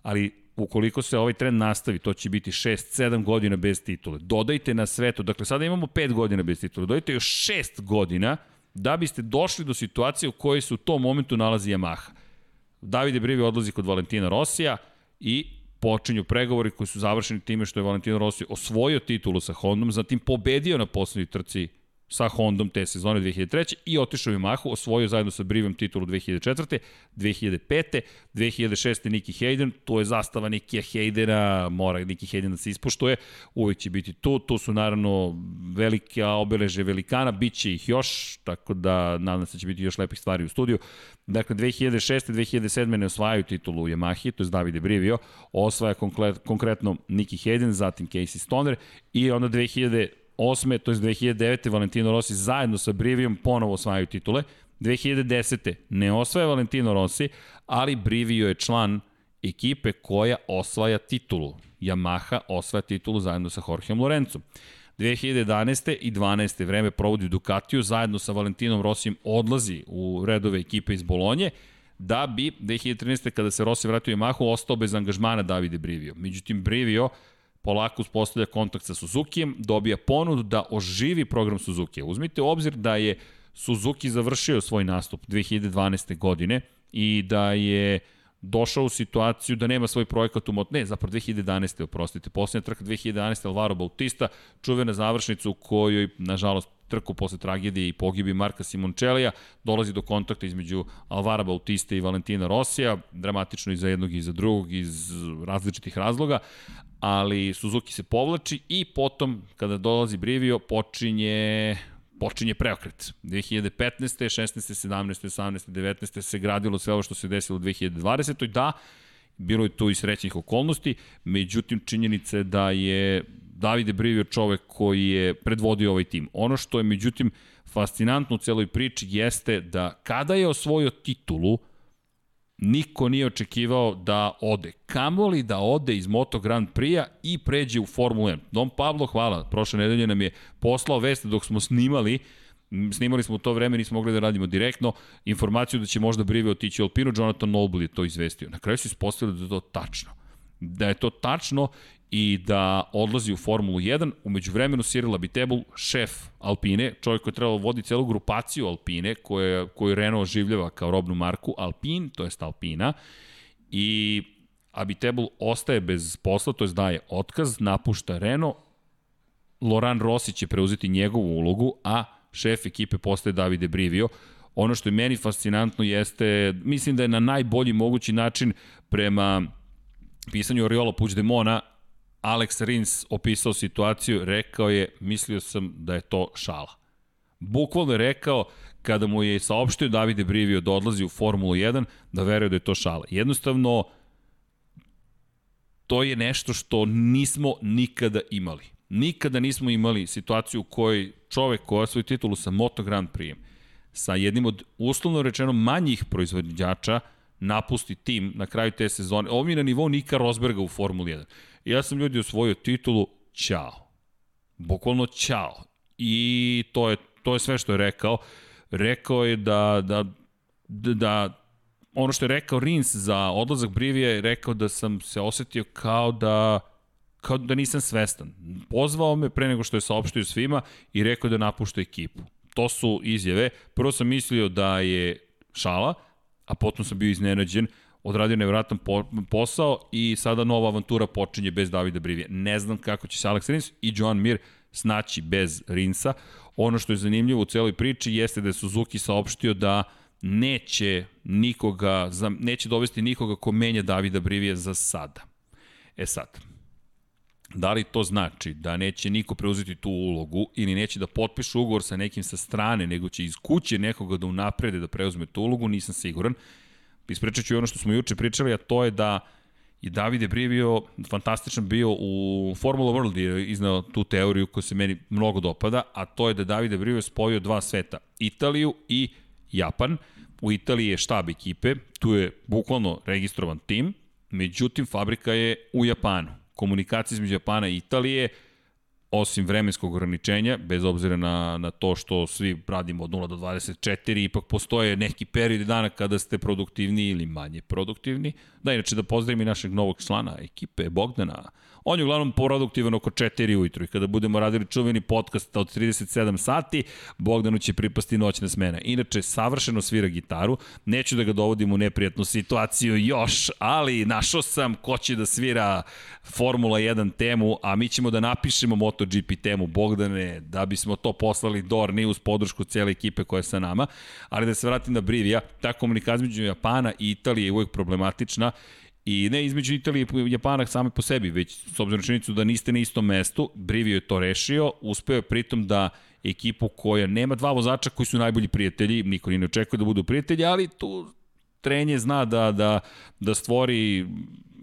S1: ali ukoliko se ovaj trend nastavi, to će biti 6-7 godina bez titule. Dodajte na svetu, dakle sada imamo 5 godina bez titule, dodajte još 6 godina da biste došli do situacije u kojoj se u tom momentu nalazi Yamaha. Davide Brivi odlazi kod Valentina Rosija i počinju pregovori koji su završeni time što je Valentino Rossi osvojio titulu sa Hondom, zatim pobedio na poslednjoj trci sa Hondom te sezone 2003. i otišao u Yamahu, osvojio zajedno sa Brivom titulu 2004. 2005. 2006. Niki Hayden, to je zastava Nikija Haydena, mora Niki Hayden da se ispoštuje, uvijek će biti tu, tu su naravno velike obeleže velikana, bit će ih još, tako da nadam se da će biti još lepih stvari u studiju. Dakle, 2006. 2007. ne osvajaju titulu u Yamahi, to je Davide Brivio, osvaja konkretno Niki Hayden, zatim Casey Stoner i onda 2000 2008. to je 2009. Valentino Rossi zajedno sa Brivijom ponovo osvajaju titule. 2010. ne osvaja Valentino Rossi, ali Brivio je član ekipe koja osvaja titulu. Yamaha osvaja titulu zajedno sa Jorgeom Lorencom. 2011. i 12. vreme provodi Ducatiju, zajedno sa Valentinom Rosijem odlazi u redove ekipe iz Bolonje, da bi 2013. kada se Rossi vratio u Yamahu ostao bez angažmana Davide Brivio. Međutim, Brivio polako uspostavlja kontakt sa Suzukijem, dobija ponudu da oživi program Suzuki. Uzmite u obzir da je Suzuki završio svoj nastup 2012. godine i da je došao u situaciju da nema svoj projekat u mot... Ne, zapravo 2011. oprostite. Poslednja trka 2011. Alvaro Bautista, čuvena završnica u kojoj, nažalost, trku posle tragedije i pogibi Marka Simončelija, dolazi do kontakta između Alvara Bautista i Valentina Rosija, dramatično i za jednog i za drugog iz različitih razloga, ali Suzuki se povlači i potom, kada dolazi Brivio, počinje počinje preokret. 2015. 16. 17. 18. 19. se gradilo sve ovo što se desilo u 2020. Da, bilo je tu i srećnih okolnosti, međutim činjenica je da je Davide Brivio čovek koji je predvodio ovaj tim. Ono što je međutim fascinantno u celoj priči jeste da kada je osvojio titulu, niko nije očekivao da ode. Kamoli da ode iz Moto Grand Prix-a i pređe u Formulu 1. Don Pablo, hvala, prošle nedelje nam je poslao vest dok smo snimali, snimali smo u to vreme, nismo mogli da radimo direktno, informaciju da će možda Brive otići u Alpinu, Jonathan Noble je to izvestio. Na kraju se ispostavili da je to tačno. Da je to tačno i da odlazi u Formulu 1. Umeđu vremenu Cyril Abitebul, šef Alpine, čovjek koji je trebalo vodi celu grupaciju Alpine, koje, koju Renault oživljava kao robnu marku Alpine, to jest Alpina, i Abitebul ostaje bez posla, to je daje otkaz, napušta Renault, Loran Rossi će preuzeti njegovu ulogu, a šef ekipe postaje Davide Brivio. Ono što je meni fascinantno jeste, mislim da je na najbolji mogući način prema pisanju Oriola Puigdemona Alex Rins opisao situaciju, rekao je, mislio sam da je to šala. Bukvalno je rekao, kada mu je saopštio Davide Brivio da odlazi u Formulu 1, da veruje da je to šala. Jednostavno, to je nešto što nismo nikada imali. Nikada nismo imali situaciju u kojoj čovek koja osvoji titulu sa Moto Grand Prix, sa jednim od uslovno rečeno manjih proizvođača, napusti tim na kraju te sezone. Ovo mi je na nivou Nika Rosberga u Formuli 1. Ja sam ljudi osvojio titulu, ćao. Bukvalno ćao. I to je, to je sve što je rekao. Rekao je da, da, da, da ono što je rekao Rins za odlazak Brivija je rekao da sam se osetio kao da kao da nisam svestan. Pozvao me pre nego što je saopštio svima i rekao da napušta ekipu. To su izjave. Prvo sam mislio da je šala, a potom sam bio iznenađen odradio nevratan po, posao i sada nova avantura počinje bez Davida Brivija. Ne znam kako će se Alex Rins i Joan Mir snaći bez Rinsa. Ono što je zanimljivo u celoj priči jeste da je Suzuki saopštio da neće nikoga, neće dovesti nikoga ko menja Davida Brivija za sada. E sad, da li to znači da neće niko preuzeti tu ulogu ili neće da potpiše ugovor sa nekim sa strane, nego će iz kuće nekoga da unaprede da preuzme tu ulogu, nisam siguran ispričat ću ono što smo juče pričali, a to je da i David je prije bio fantastičan bio u Formula World je iznao tu teoriju koja se meni mnogo dopada, a to je da David je prije spojio dva sveta, Italiju i Japan. U Italiji je štab ekipe, tu je bukvalno registrovan tim, međutim fabrika je u Japanu. Komunikacija između Japana i Italije osim vremenskog ograničenja, bez obzira na, na to što svi radimo od 0 do 24, ipak postoje neki period dana kada ste produktivni ili manje produktivni. Da, inače da pozdravim i našeg novog člana ekipe, Bogdana, On je uglavnom produktivan oko 4 ujutru i kada budemo radili čuveni podcast od 37 sati, Bogdanu će pripasti noćna smena. Inače, savršeno svira gitaru, neću da ga dovodim u neprijatnu situaciju još, ali našao sam ko će da svira Formula 1 temu, a mi ćemo da napišemo MotoGP temu Bogdane, da bismo to poslali Dorni uz podršku cele ekipe koja je sa nama. Ali da se vratim na Brivija, ta komunikacija među Japana i Italije je uvek problematična I ne između Italije i Japana same po sebi, već s obzirom činjenicu da niste na istom mestu, Brivio je to rešio, uspeo je pritom da ekipu koja nema dva vozača koji su najbolji prijatelji, niko ni ne očekuje da budu prijatelji, ali tu trenje zna da, da, da stvori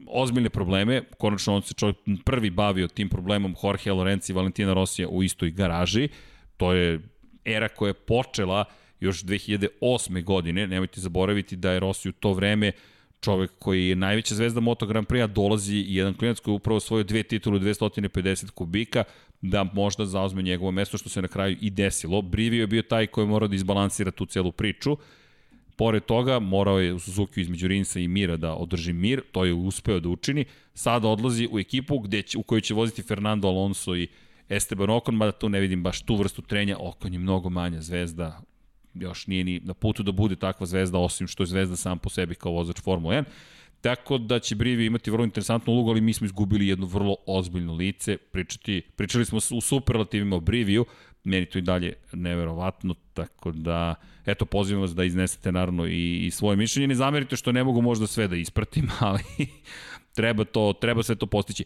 S1: ozbiljne probleme, konačno on se čovjek prvi bavio tim problemom Jorge Lorenzi i Valentina Rosija u istoj garaži, to je era koja je počela još 2008. godine, nemojte zaboraviti da je Rossi u to vreme čovek koji je najveća zvezda Moto Grand Prix-a, dolazi i jedan klinac koji je upravo svoje dve titule 250 kubika, da možda zauzme njegovo mesto, što se na kraju i desilo. Brivio je bio taj koji mora da izbalansira tu celu priču. Pored toga, morao je u Suzuki između Rinsa i Mira da održi mir, to je uspeo da učini. Sada odlazi u ekipu gde će, u kojoj će voziti Fernando Alonso i Esteban Ocon, mada tu ne vidim baš tu vrstu trenja, Ocon je mnogo manja zvezda, još nije ni na putu da bude takva zvezda, osim što je zvezda sam po sebi kao vozač Formula 1. Tako da će Brivi imati vrlo interesantnu ulogu, ali mi smo izgubili jedno vrlo ozbiljno lice. Pričati, pričali smo u superlativima o Briviju, meni to i dalje neverovatno, tako da, eto, pozivam vas da iznesete naravno i, i svoje mišljenje. Ne zamerite što ne mogu možda sve da ispratim, ali treba to, treba sve to postići.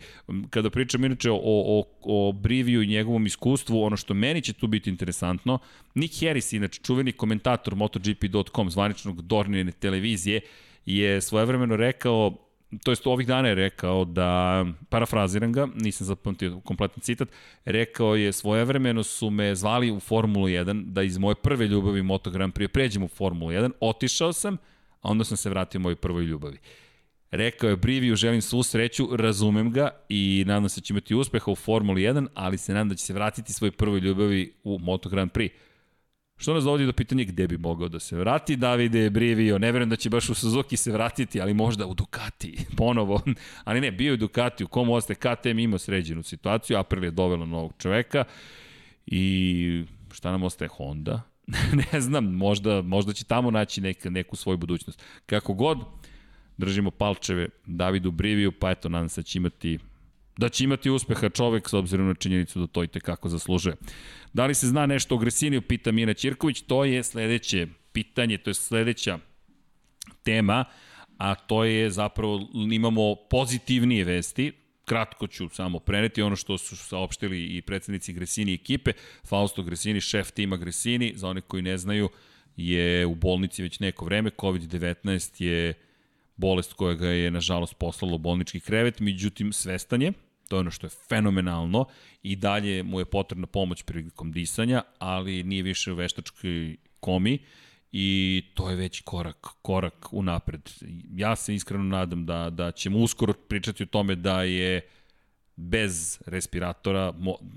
S1: Kada pričam inače o, o, o Briviju i njegovom iskustvu, ono što meni će tu biti interesantno, Nick Harris, inače čuveni komentator MotoGP.com, zvaničnog Dornine televizije, je svojevremeno rekao, to jest ovih dana je rekao da, parafraziram ga, nisam zapamtio kompletan citat, rekao je svojevremeno su me zvali u Formulu 1, da iz moje prve ljubavi Moto Grand pređem u Formulu 1, otišao sam, a onda sam se vratio mojoj prvoj ljubavi. Rekao je Briviju, želim svu sreću, razumem ga i nadam se da će imati uspeha u Formuli 1, ali se nadam da će se vratiti svoj prvoj ljubavi u Moto Grand Prix. Što nas dovodi do pitanja gde bi mogao da se vrati Davide Brivio, ne verujem da će baš u Suzuki se vratiti, ali možda u Ducati, ponovo. Ali ne, bio je Ducati, u kom ostaje KTM ima sređenu situaciju, April je dovela novog čoveka i šta nam ostaje Honda? ne znam, možda, možda će tamo naći nek, neku svoju budućnost. Kako god, držimo palčeve Davidu Briviju, pa eto, nadam se da će imati da će imati uspeha čovek s obzirom na činjenicu da to i tekako zaslužuje. Da li se zna nešto o Gresiniju, pita Mina Ćirković, to je sledeće pitanje, to je sledeća tema, a to je zapravo, imamo pozitivnije vesti, kratko ću samo preneti ono što su saopštili i predsednici Gresini ekipe. Fausto Gresini, šef tima Gresini, za one koji ne znaju, je u bolnici već neko vreme. COVID-19 je bolest koja ga je, nažalost, poslala u bolnički krevet, međutim, svestan je, to je ono što je fenomenalno, i dalje mu je potrebna pomoć prilikom disanja, ali nije više u veštačkoj komi, i to je već korak, korak unapred. Ja se iskreno nadam da, da ćemo uskoro pričati o tome da je bez respiratora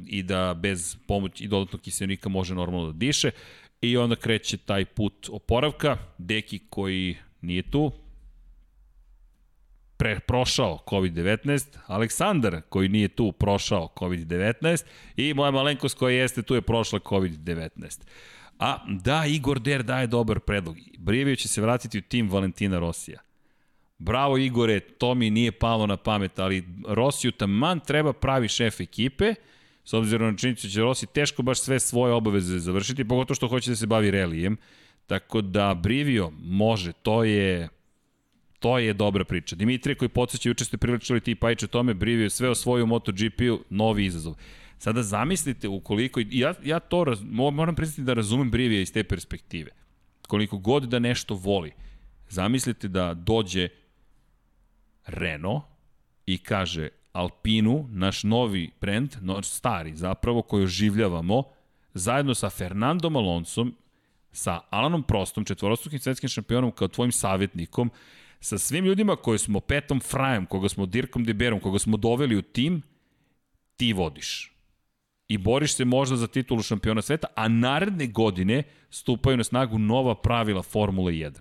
S1: i da bez pomoći i dodatnog kiselnika može normalno da diše i onda kreće taj put oporavka. Deki koji nije tu, pre, prošao COVID-19, Aleksandar koji nije tu prošao COVID-19 i moja malenkost koja jeste tu je prošla COVID-19. A da, Igor Der daje dobar predlog. Brijevio će se vratiti u tim Valentina Rosija. Bravo Igore, to mi nije palo na pamet, ali Rosiju taman treba pravi šef ekipe, s obzirom na činjenicu da će Rossi teško baš sve svoje obaveze završiti, pogotovo što hoće da se bavi relijem. Tako da Brivio može, to je To je dobra priča. Dimitrije koji podsjeća, juče ste priličili ti Pajče tome, brivio sve o svoju MotoGP-u, novi izazov. Sada zamislite ukoliko, ja, ja to raz, moram priznati da razumem Brivija iz te perspektive. Koliko god da nešto voli, zamislite da dođe Renault i kaže Alpinu, naš novi brend, no, stari zapravo, koji oživljavamo, zajedno sa Fernandom Alonsom, sa Alanom Prostom, četvorostrukim svetskim šampionom kao tvojim savjetnikom, sa svim ljudima koje smo Petom Frajem, koga smo Dirkom Deberom, koga smo doveli u tim, ti vodiš. I boriš se možda za titulu šampiona sveta, a naredne godine stupaju na snagu nova pravila Formule 1.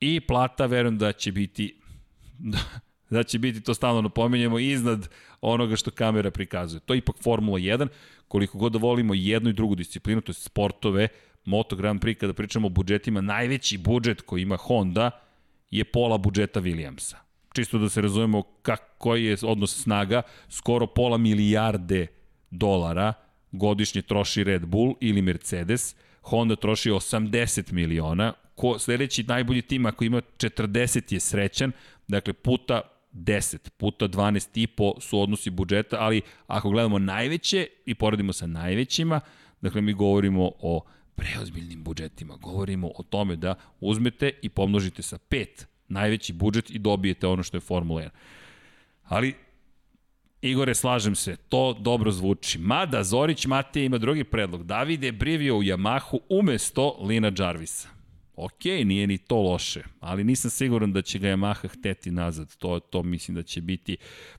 S1: I plata, verujem da će biti da, da će biti, to stalno napominjemo, iznad onoga što kamera prikazuje. To je ipak Formula 1, koliko god da volimo jednu i drugu disciplinu, to je sportove, Moto Grand Prix, kada pričamo o budžetima, najveći budžet koji ima Honda je pola budžeta Williamsa. Čisto da se razumemo koji je odnos snaga, skoro pola milijarde dolara godišnje troši Red Bull ili Mercedes, Honda troši 80 miliona, ko, sledeći najbolji tim ako ima 40 je srećan, dakle puta 10, puta 12 i po su odnosi budžeta, ali ako gledamo najveće i poredimo sa najvećima, dakle mi govorimo o preozbiljnim budžetima. Govorimo o tome da uzmete i pomnožite sa 5 najveći budžet i dobijete ono što je Formula 1. Ali Igore, slažem se, to dobro zvuči. Mada Zorić Matej ima drugi predlog. Davide Brivio u Yamahu umesto Lina Jarvisa. Ok, nije ni to loše, ali nisam siguran da će ga Yamaha hteti nazad. To, to mislim da će biti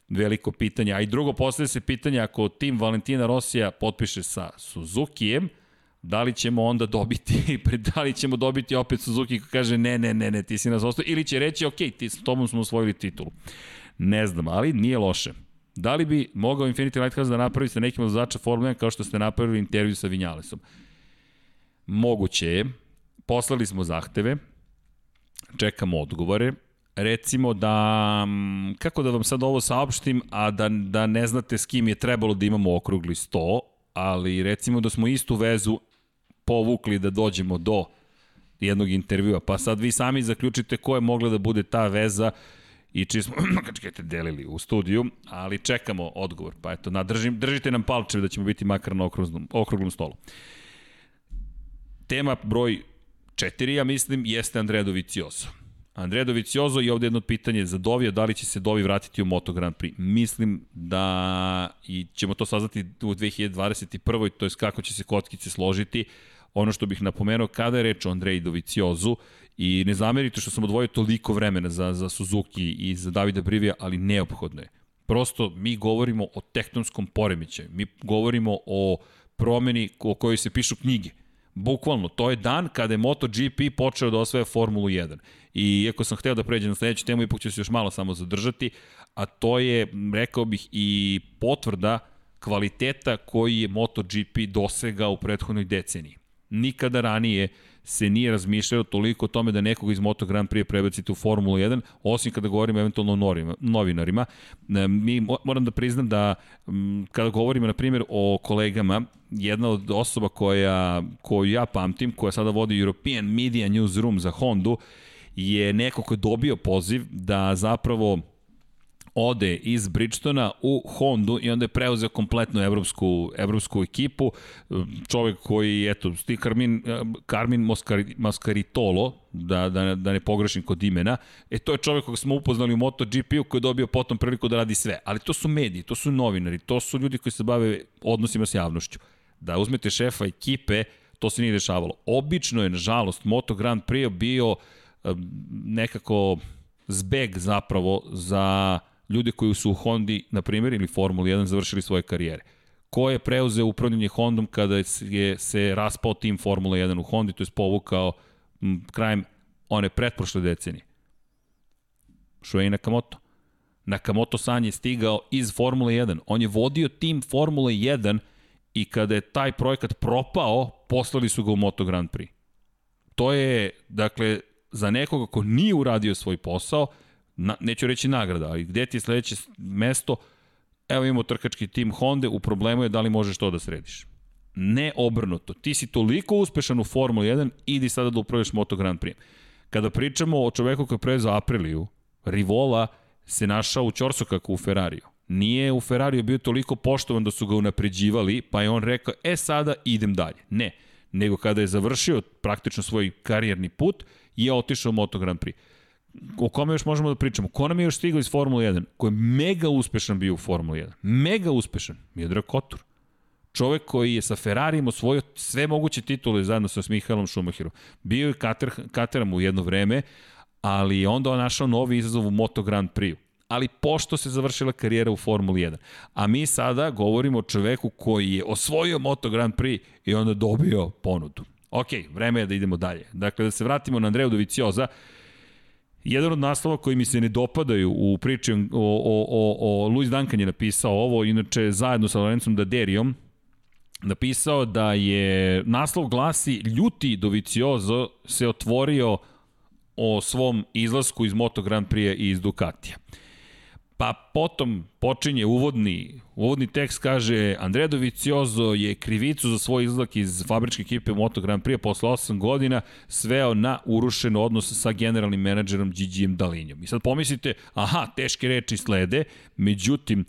S1: veliko pitanje. A i drugo, postavlja se pitanje, ako tim Valentina Rosija potpiše sa Suzukijem, da li ćemo onda dobiti, da li ćemo dobiti opet Suzuki ko kaže ne, ne, ne, ne, ti si nas ostao, ili će reći ok, ti s tobom smo osvojili titulu. Ne znam, ali nije loše. Da li bi mogao Infinity Lighthouse da napravi sa nekim vozača Formula 1 kao što ste napravili intervju sa Vinjalesom? Moguće je. Poslali smo zahteve, čekamo odgovore. Recimo da, kako da vam sad ovo saopštim, a da, da ne znate s kim je trebalo da imamo okrugli 100, ali recimo da smo istu vezu povukli da dođemo do jednog intervjua, pa sad vi sami zaključite ko je mogla da bude ta veza i čiji smo kačkete delili u studiju, ali čekamo odgovor. Pa eto, nadržim, držite nam palčevi da ćemo biti makar na okruglom, okruglom stolu. Tema broj 4, ja mislim, jeste Andrea Dovicioso. Andrea Dovicioso i ovde jedno pitanje za Dovija, da li će se Dovi vratiti u Moto Grand Prix. Mislim da i ćemo to saznati u 2021. to je kako će se kotkice složiti. Ono što bih napomenuo, kada je reč o Andreji Doviciozu, I ne zamerite što sam odvojio toliko vremena za, za Suzuki i za Davida Brivija, ali neophodno je. Prosto mi govorimo o tektonskom poremećaju. Mi govorimo o promeni o kojoj se pišu knjige. Bukvalno, to je dan kada je MotoGP počeo da osvaja Formulu 1. I iako sam hteo da pređem na sledeću temu, ipak ću se još malo samo zadržati, a to je, rekao bih, i potvrda kvaliteta koji je MotoGP dosegao u prethodnoj deceniji. Nikada ranije se nije razmišljalo toliko o tome da nekog iz Moto Grand Prix prebacite u Formulu 1, osim kada govorimo eventualno o novinarima. E, mi moram da priznam da kada govorimo na primjer o kolegama, jedna od osoba koja, koju ja pamtim, koja sada vodi European Media Newsroom za Hondu, je neko ko je dobio poziv da zapravo ode iz Bridgestona u Hondu i onda je preuzeo kompletnu evropsku, evropsku ekipu. Čovek koji, eto, sti Carmin, Carmin Moscari, Moscaritolo, da, da, da ne pogrešim kod imena, e to je čovek koga smo upoznali u MotoGP-u koji je dobio potom priliku da radi sve. Ali to su mediji, to su novinari, to su ljudi koji se bave odnosima s javnošću. Da uzmete šefa ekipe, to se nije dešavalo. Obično je, nažalost, Moto Grand Prix bio nekako zbeg zapravo za ljude koji su u Hondi, na primjer, ili Formuli 1 završili svoje karijere. Ko je preuzeo upravljanje Hondom kada je se raspao tim Formula 1 u Hondi, to je povukao m, krajem one pretprošle decenije? Shuei Nakamoto. Nakamoto San je stigao iz Formule 1. On je vodio tim Formule 1 i kada je taj projekat propao, poslali su ga u Moto Grand Prix. To je, dakle, za nekoga ko nije uradio svoj posao, na, neću reći nagrada, ali gde ti je sledeće mesto, evo imamo trkački tim Honda, u problemu je da li možeš to da središ. Ne obrnuto. Ti si toliko uspešan u Formuli 1, idi sada da upraviš Moto Grand Prix. Kada pričamo o čoveku koji je za Apriliju, Rivola se našao u Ćorsokaku u Ferrariju. Nije u Ferrariju bio toliko poštovan da su ga unapređivali, pa je on rekao, e sada idem dalje. Ne, nego kada je završio praktično svoj karijerni put, je otišao u Moto Grand Prix o kome još možemo da pričamo? Ko nam je još stigao iz Formule 1? Ko je mega uspešan bio u Formuli 1? Mega uspešan. Miodrag Kotur. Čovek koji je sa Ferrarijem osvojio sve moguće titule zajedno sa Mihaelom Schumacherom. Bio je Kater, Kateram u jedno vreme, ali onda on našao novi izazov u Moto Grand Prix. Ali pošto se završila karijera u Formuli 1. A mi sada govorimo o čoveku koji je osvojio Moto Grand Prix i onda dobio ponudu. Ok, vreme je da idemo dalje. Dakle, da se vratimo na Andreju Dovicioza, Jedan od naslova koji mi se ne dopadaju u priči o, o, o, o Luis Duncan je napisao ovo, inače zajedno sa Lorencom Daderijom, napisao da je naslov glasi Ljuti Doviciozo se otvorio o svom izlasku iz Moto Grand Prix i iz Ducatija. Pa potom počinje uvodni, uvodni tekst kaže Andrea Doviciozo je krivicu za svoj izlak iz fabričke ekipe Moto Grand Prix posle 8 godina sveo na urušen odnos sa generalnim menadžerom Gigijem Dalinjom. I sad pomislite, aha, teške reči slede, međutim,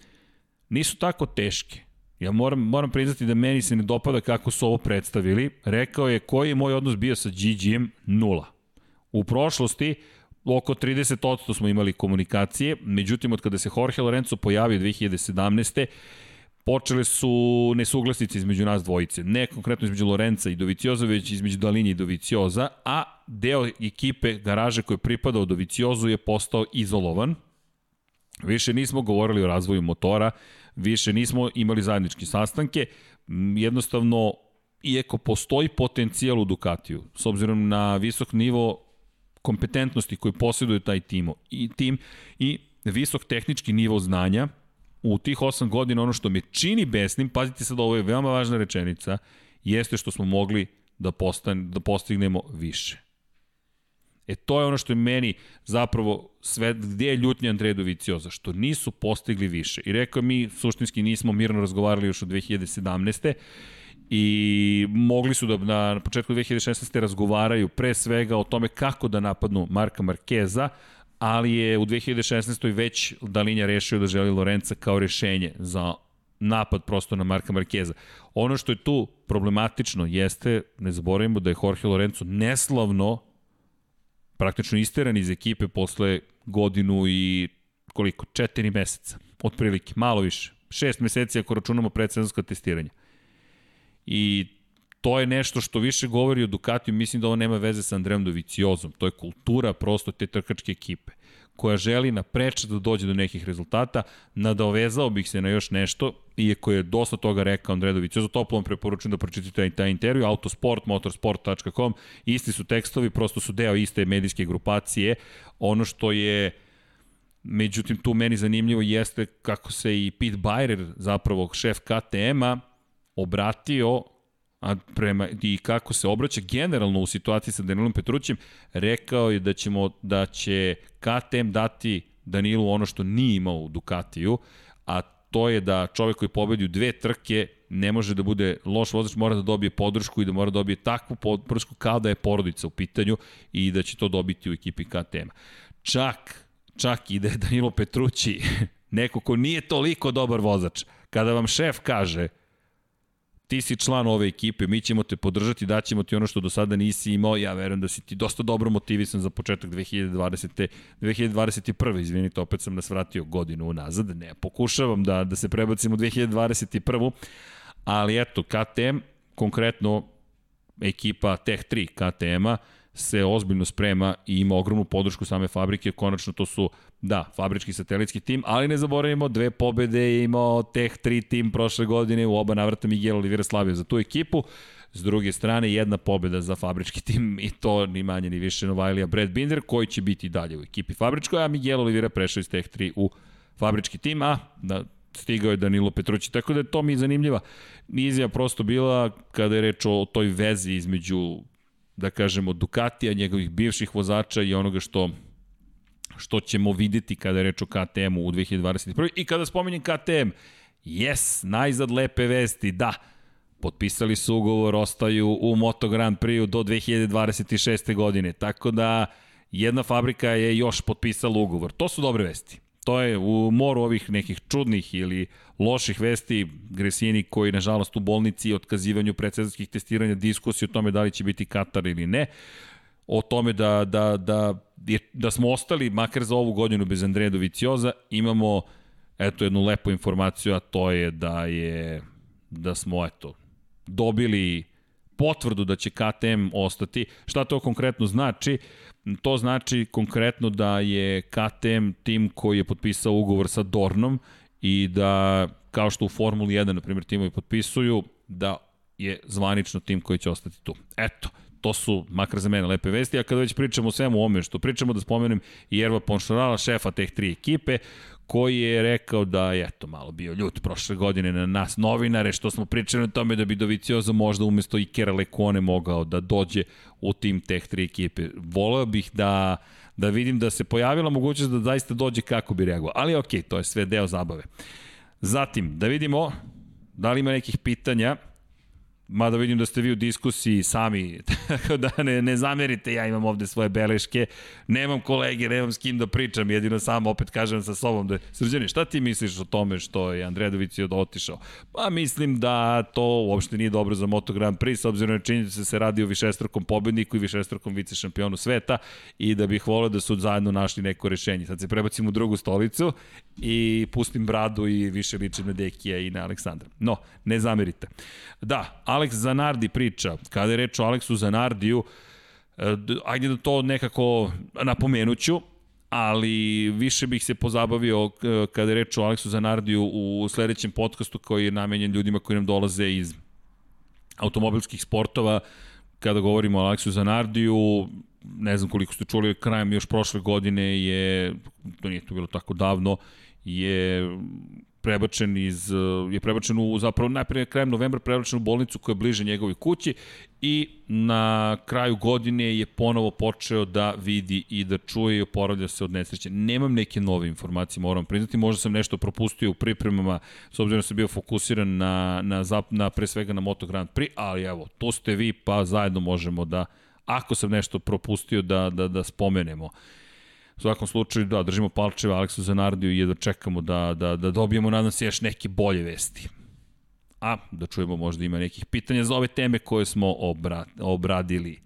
S1: nisu tako teške. Ja moram, moram priznati da meni se ne dopada kako su ovo predstavili. Rekao je koji je moj odnos bio sa Gigijem? Nula. U prošlosti oko 30% smo imali komunikacije, međutim od kada se Jorge Lorenzo pojavio 2017 počele su nesuglasnice između nas dvojice. Ne konkretno između Lorenza i Dovicioza, već između Dalinja i Dovicioza, a deo ekipe garaže koji je pripadao Doviciozu je postao izolovan. Više nismo govorili o razvoju motora, više nismo imali zajedničke sastanke, jednostavno, iako postoji potencijal u Ducatiju, s obzirom na visok nivo kompetentnosti koji posjeduje taj timo, i tim i visok tehnički nivo znanja, u tih 8 godina ono što me čini besnim, pazite sad ovo je veoma važna rečenica, jeste što smo mogli da, postan, da postignemo više. E to je ono što je meni zapravo sve, gde je ljutnja Andreja Dovicioza, što nisu postigli više. I rekao mi suštinski nismo mirno razgovarali još od 2017 i mogli su da na početku 2016. razgovaraju pre svega o tome kako da napadnu Marka Markeza, ali je u 2016. već Dalinja rešio da želi Lorenca kao rešenje za napad prosto na Marka Markeza. Ono što je tu problematično jeste, ne zaboravimo da je Jorge Lorenzo neslavno praktično isteran iz ekipe posle godinu i koliko, četiri meseca, otprilike, malo više, šest meseci ako računamo predsezonsko testiranje. I to je nešto što više govori o Ducatiju, mislim da ovo nema veze sa Andrejom Doviciozom, to je kultura prosto te trkačke ekipe koja želi na preče da dođe do nekih rezultata, nadovezao bih se na još nešto, iako je dosta toga rekao Andredović, ja za vam preporučujem da pročitate taj intervju, autosport, motorsport.com, isti su tekstovi, prosto su deo iste medijske grupacije, ono što je Međutim, tu meni zanimljivo jeste kako se i Pete Byrer, zapravo šef KTM-a, obratio a prema, i kako se obraća generalno u situaciji sa Danilom Petrućem, rekao je da, ćemo, da će KTM dati Danilu ono što nije imao u Ducatiju, a to je da čovek koji pobedi u dve trke ne može da bude loš vozač, mora da dobije podršku i da mora da dobije takvu podršku kao da je porodica u pitanju i da će to dobiti u ekipi KTM-a. Čak, čak i da je Danilo Petrući neko ko nije toliko dobar vozač, kada vam šef kaže ti si član ove ekipe, mi ćemo te podržati, daćemo ti ono što do sada nisi imao, ja verujem da si ti dosta dobro motivisan za početak 2020. 2021. Izvinite, opet sam nas vratio godinu unazad, ne, pokušavam da, da se prebacimo u 2021. Ali eto, KTM, konkretno ekipa Tech 3 KTM-a, se ozbiljno sprema i ima ogromnu podršku same fabrike, konačno to su, da, fabrički satelitski tim, ali ne zaboravimo, dve pobede je imao Tech 3 tim prošle godine, u oba navrata Miguel Oliveira slavio za tu ekipu, S druge strane, jedna pobeda za fabrički tim i to ni manje ni više Novajlija Brad Binder, koji će biti dalje u ekipi fabričkoj, a Miguel Oliveira prešao iz Tech 3 u fabrički tim, a da, stigao je Danilo Petrući, tako da je to mi zanimljiva. Izjava prosto bila kada je reč o toj vezi između da kažemo, Ducatija, njegovih bivših vozača i onoga što što ćemo videti kada je reč o KTM-u u 2021. I kada spominjem KTM, yes, najzad lepe vesti, da, potpisali su ugovor, ostaju u Moto Grand Prix do 2026. godine, tako da jedna fabrika je još potpisala ugovor. To su dobre vesti to je u moru ovih nekih čudnih ili loših vesti Gresini koji nažalost u bolnici otkazivanju predsezonskih testiranja diskusije o tome da li će biti Katar ili ne o tome da, da, da, da smo ostali makar za ovu godinu bez Andreja Dovicioza imamo eto jednu lepu informaciju a to je da je da smo eto dobili potvrdu da će KTM ostati. Šta to konkretno znači? To znači konkretno da je KTM tim koji je potpisao ugovor sa Dornom i da, kao što u Formuli 1, na primjer, timovi potpisuju, da je zvanično tim koji će ostati tu. Eto, to su, makar za mene, lepe vesti, a kada već pričamo o svemu ome što pričamo, da spomenem i Erva Ponšarala, šefa teh tri ekipe, koji je rekao da je eto malo bio ljut prošle godine na nas novinare što smo pričali o tome da bi Dovicioza možda umesto Ikera Lekone mogao da dođe u tim teh tri ekipe. Voleo bih da da vidim da se pojavila mogućnost da zaista dođe kako bi reagovao. Ali ok, to je sve deo zabave. Zatim, da vidimo da li ima nekih pitanja mada vidim da ste vi u diskusiji sami, tako da ne, ne zamerite, ja imam ovde svoje beleške, nemam kolege, nemam s kim da pričam, jedino sam opet kažem sa sobom da, Srđane, šta ti misliš o tome što je Andredović otišao? Pa mislim da to uopšte nije dobro za Moto Grand Prix, s obzirom na činjenicu da se radi o višestrukom pobedniku i višestrukom vice šampionu sveta i da bih volio da su zajedno našli neko rešenje. Sad se prebacim u drugu stolicu i pustim bradu i više ličim na Dekija i na Aleksandra. No, ne zamerite. Da, Alex Zanardi priča, kada je reč o Aleksu Zanardiju, e, ajde da to nekako napomenuću, ali više bih se pozabavio e, kada je reč o Aleksu Zanardiju u sledećem podcastu koji je namenjen ljudima koji nam dolaze iz automobilskih sportova, kada govorimo o Aleksu Zanardiju, ne znam koliko ste čuli, krajem još prošle godine je, to nije to bilo tako davno, je prebačen iz je prebačen u zapravo najpre krajem novembra prebačen u bolnicu koja je bliže njegovoj kući i na kraju godine je ponovo počeo da vidi i da čuje i oporavlja se od nesreće. Nemam neke nove informacije, moram priznati, možda sam nešto propustio u pripremama, s obzirom da sam bio fokusiran na, na, na pre svega na Moto Grand Prix, ali evo, to ste vi, pa zajedno možemo da, ako sam nešto propustio, da, da, da spomenemo. Uh, U svakom slučaju, da, držimo palčeve Aleksu Zanardiju i jedva čekamo da, da, da dobijemo, nadam se, još neke bolje vesti. A, da čujemo možda ima nekih pitanja za ove teme koje smo obra, obradili.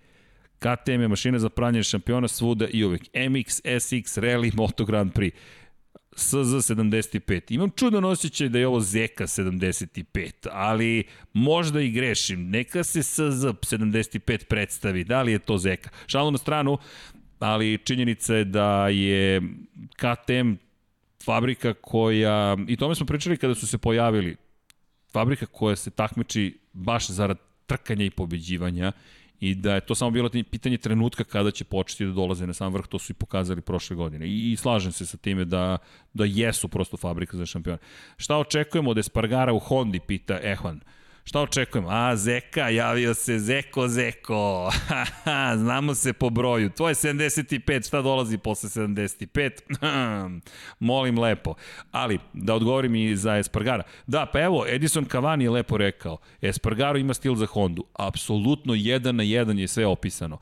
S1: KTM je mašina za pranje šampiona svuda i uvek. MX, SX, Rally, Moto Grand Prix. SZ75. Imam čudan osjećaj da je ovo Zeka 75, ali možda i grešim. Neka se SZ75 predstavi. Da li je to Zeka? Šalu na stranu, ali činjenica je da je KTM fabrika koja, i tome smo pričali kada su se pojavili, fabrika koja se takmiči baš zarad trkanja i pobeđivanja i da je to samo bilo pitanje trenutka kada će početi da dolaze na sam vrh, to su i pokazali prošle godine. I, i slažem se sa time da, da jesu prosto fabrika za šampiona. Šta očekujemo od Espargara u Hondi, pita Ehvan. Uh, Šta očekujemo? A, Zeka, javio se Zeko, Zeko. Znamo se po broju. To je 75, šta dolazi posle 75? Molim lepo. Ali, da odgovorim i za Espargara. Da, pa evo, Edison Cavani je lepo rekao. Espargaro ima stil za Hondu. Apsolutno jedan na jedan je sve opisano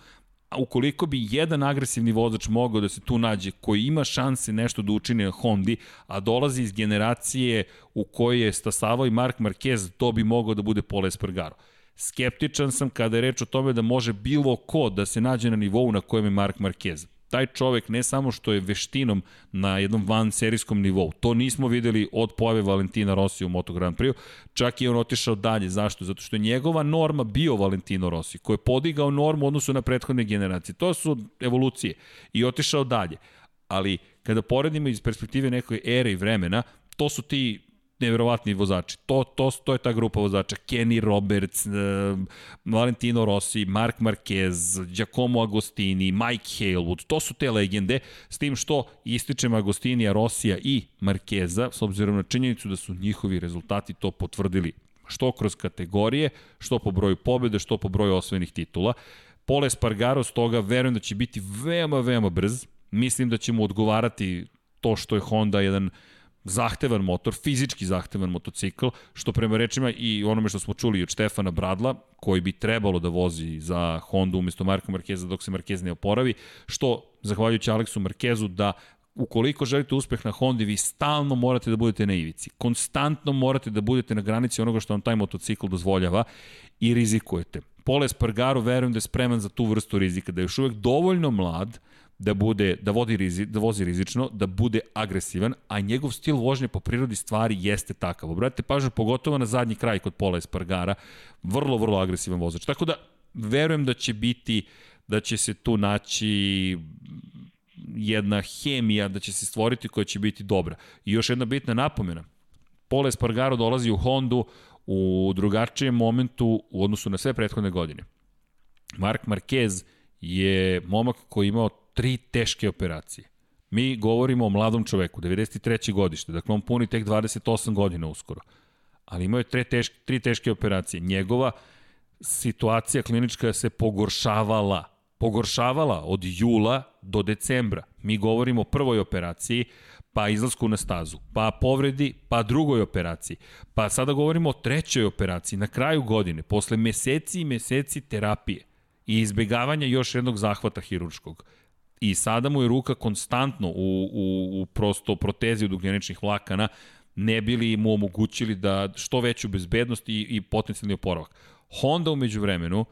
S1: a ukoliko bi jedan agresivni vozač mogao da se tu nađe, koji ima šanse nešto da učini na Hondi, a dolazi iz generacije u kojoj je stasavao i Mark Marquez, to bi mogao da bude Pole Espargaro. Skeptičan sam kada je reč o tome da može bilo ko da se nađe na nivou na kojem je Mark Marquez taj čovek ne samo što je veštinom na jednom van serijskom nivou, to nismo videli od pojave Valentina Rossi u Moto Grand Prix, čak i on otišao dalje. Zašto? Zato što je njegova norma bio Valentino Rossi, koji je podigao normu u odnosu na prethodne generacije. To su evolucije i otišao dalje. Ali kada poredimo iz perspektive nekoj ere i vremena, to su ti neverovatni vozači. To, to, to je ta grupa vozača. Kenny Roberts, uh, Valentino Rossi, Mark Marquez, Giacomo Agostini, Mike Halewood. To su te legende, s tim što ističem Agostinija, Rossija i Marqueza, s obzirom na činjenicu da su njihovi rezultati to potvrdili što kroz kategorije, što po broju pobjede, što po broju osvojenih titula. Pole Spargaro stoga verujem da će biti veoma, veoma brz. Mislim da će mu odgovarati to što je Honda jedan uh, zahtevan motor, fizički zahtevan motocikl, što prema rečima i onome što smo čuli od Štefana Bradla, koji bi trebalo da vozi za Honda umesto Marka Markeza dok se Markez ne oporavi, što, zahvaljujući Aleksu Markezu, da ukoliko želite uspeh na Hondi, vi stalno morate da budete na ivici. Konstantno morate da budete na granici onoga što vam taj motocikl dozvoljava i rizikujete. Pole Spargaro verujem da je spreman za tu vrstu rizika, da je još uvek dovoljno mlad, da bude da vodi rizi, da vozi rizično, da bude agresivan, a njegov stil vožnje po prirodi stvari jeste takav. Obratite pažnju pogotovo na zadnji kraj kod Pola Espargara, vrlo vrlo agresivan vozač. Tako da verujem da će biti da će se tu naći jedna hemija da će se stvoriti koja će biti dobra. I još jedna bitna napomena. Pola Espargaro dolazi u Hondu u drugačijem momentu u odnosu na sve prethodne godine. Mark Marquez je momak koji imao tri teške operacije. Mi govorimo o mladom čoveku, 93. godište, dakle on puni tek 28 godina uskoro. Ali imao je tre teške, tri teške operacije. Njegova situacija klinička se pogoršavala. Pogoršavala od jula do decembra. Mi govorimo o prvoj operaciji, pa izlasku na stazu, pa povredi, pa drugoj operaciji, pa sada govorimo o trećoj operaciji, na kraju godine, posle meseci i meseci terapije i izbegavanja još jednog zahvata hirurškog. I sada mu je ruka konstantno u, u, u prosto protezi od ugljeničnih vlakana, ne bili mu omogućili da što veću bezbednost i, i potencijalni oporavak. Honda umeđu vremenu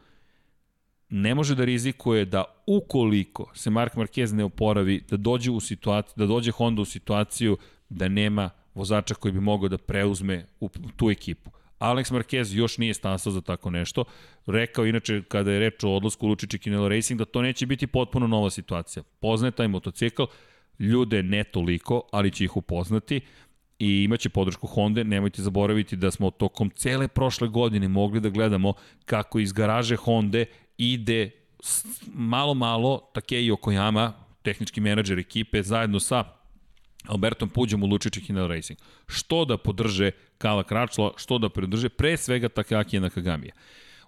S1: ne može da rizikuje da ukoliko se Mark Marquez ne oporavi, da dođe u situaciju, da dođe Honda u situaciju da nema vozača koji bi mogao da preuzme u tu ekipu. Alex Marquez još nije stasao za tako nešto. Rekao inače kada je reč o odlasku Lučići Kinelo Racing da to neće biti potpuno nova situacija. Poznaje taj motocikl, ljude ne toliko, ali će ih upoznati i imaće podršku Honda. Nemojte zaboraviti da smo tokom cele prošle godine mogli da gledamo kako iz garaže Honda ide malo malo Takei Okojama, tehnički menadžer ekipe, zajedno sa Albertom Puđom u Lučići Hinel Racing. Što da podrže Kala Kračla, što da podrže pre svega Takaki Nakagamija.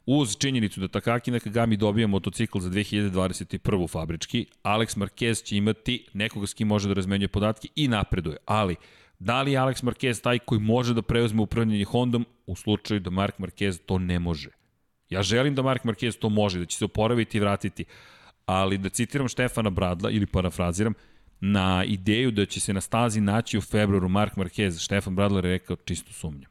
S1: Uz činjenicu da Takaki Nakagami dobija motocikl za 2021. fabrički, Alex Marquez će imati nekoga s kim može da razmenjuje podatke i napreduje. Ali, da li je Alex Marquez taj koji može da preuzme upravljanje Hondom u slučaju da Mark Marquez to ne može? Ja želim da Mark Marquez to može, da će se oporaviti i vratiti, ali da citiram Štefana Bradla ili parafraziram, na ideju da će se na stazi naći u februaru Mark Marquez, Štefan Bradler je rekao čisto sumnjam.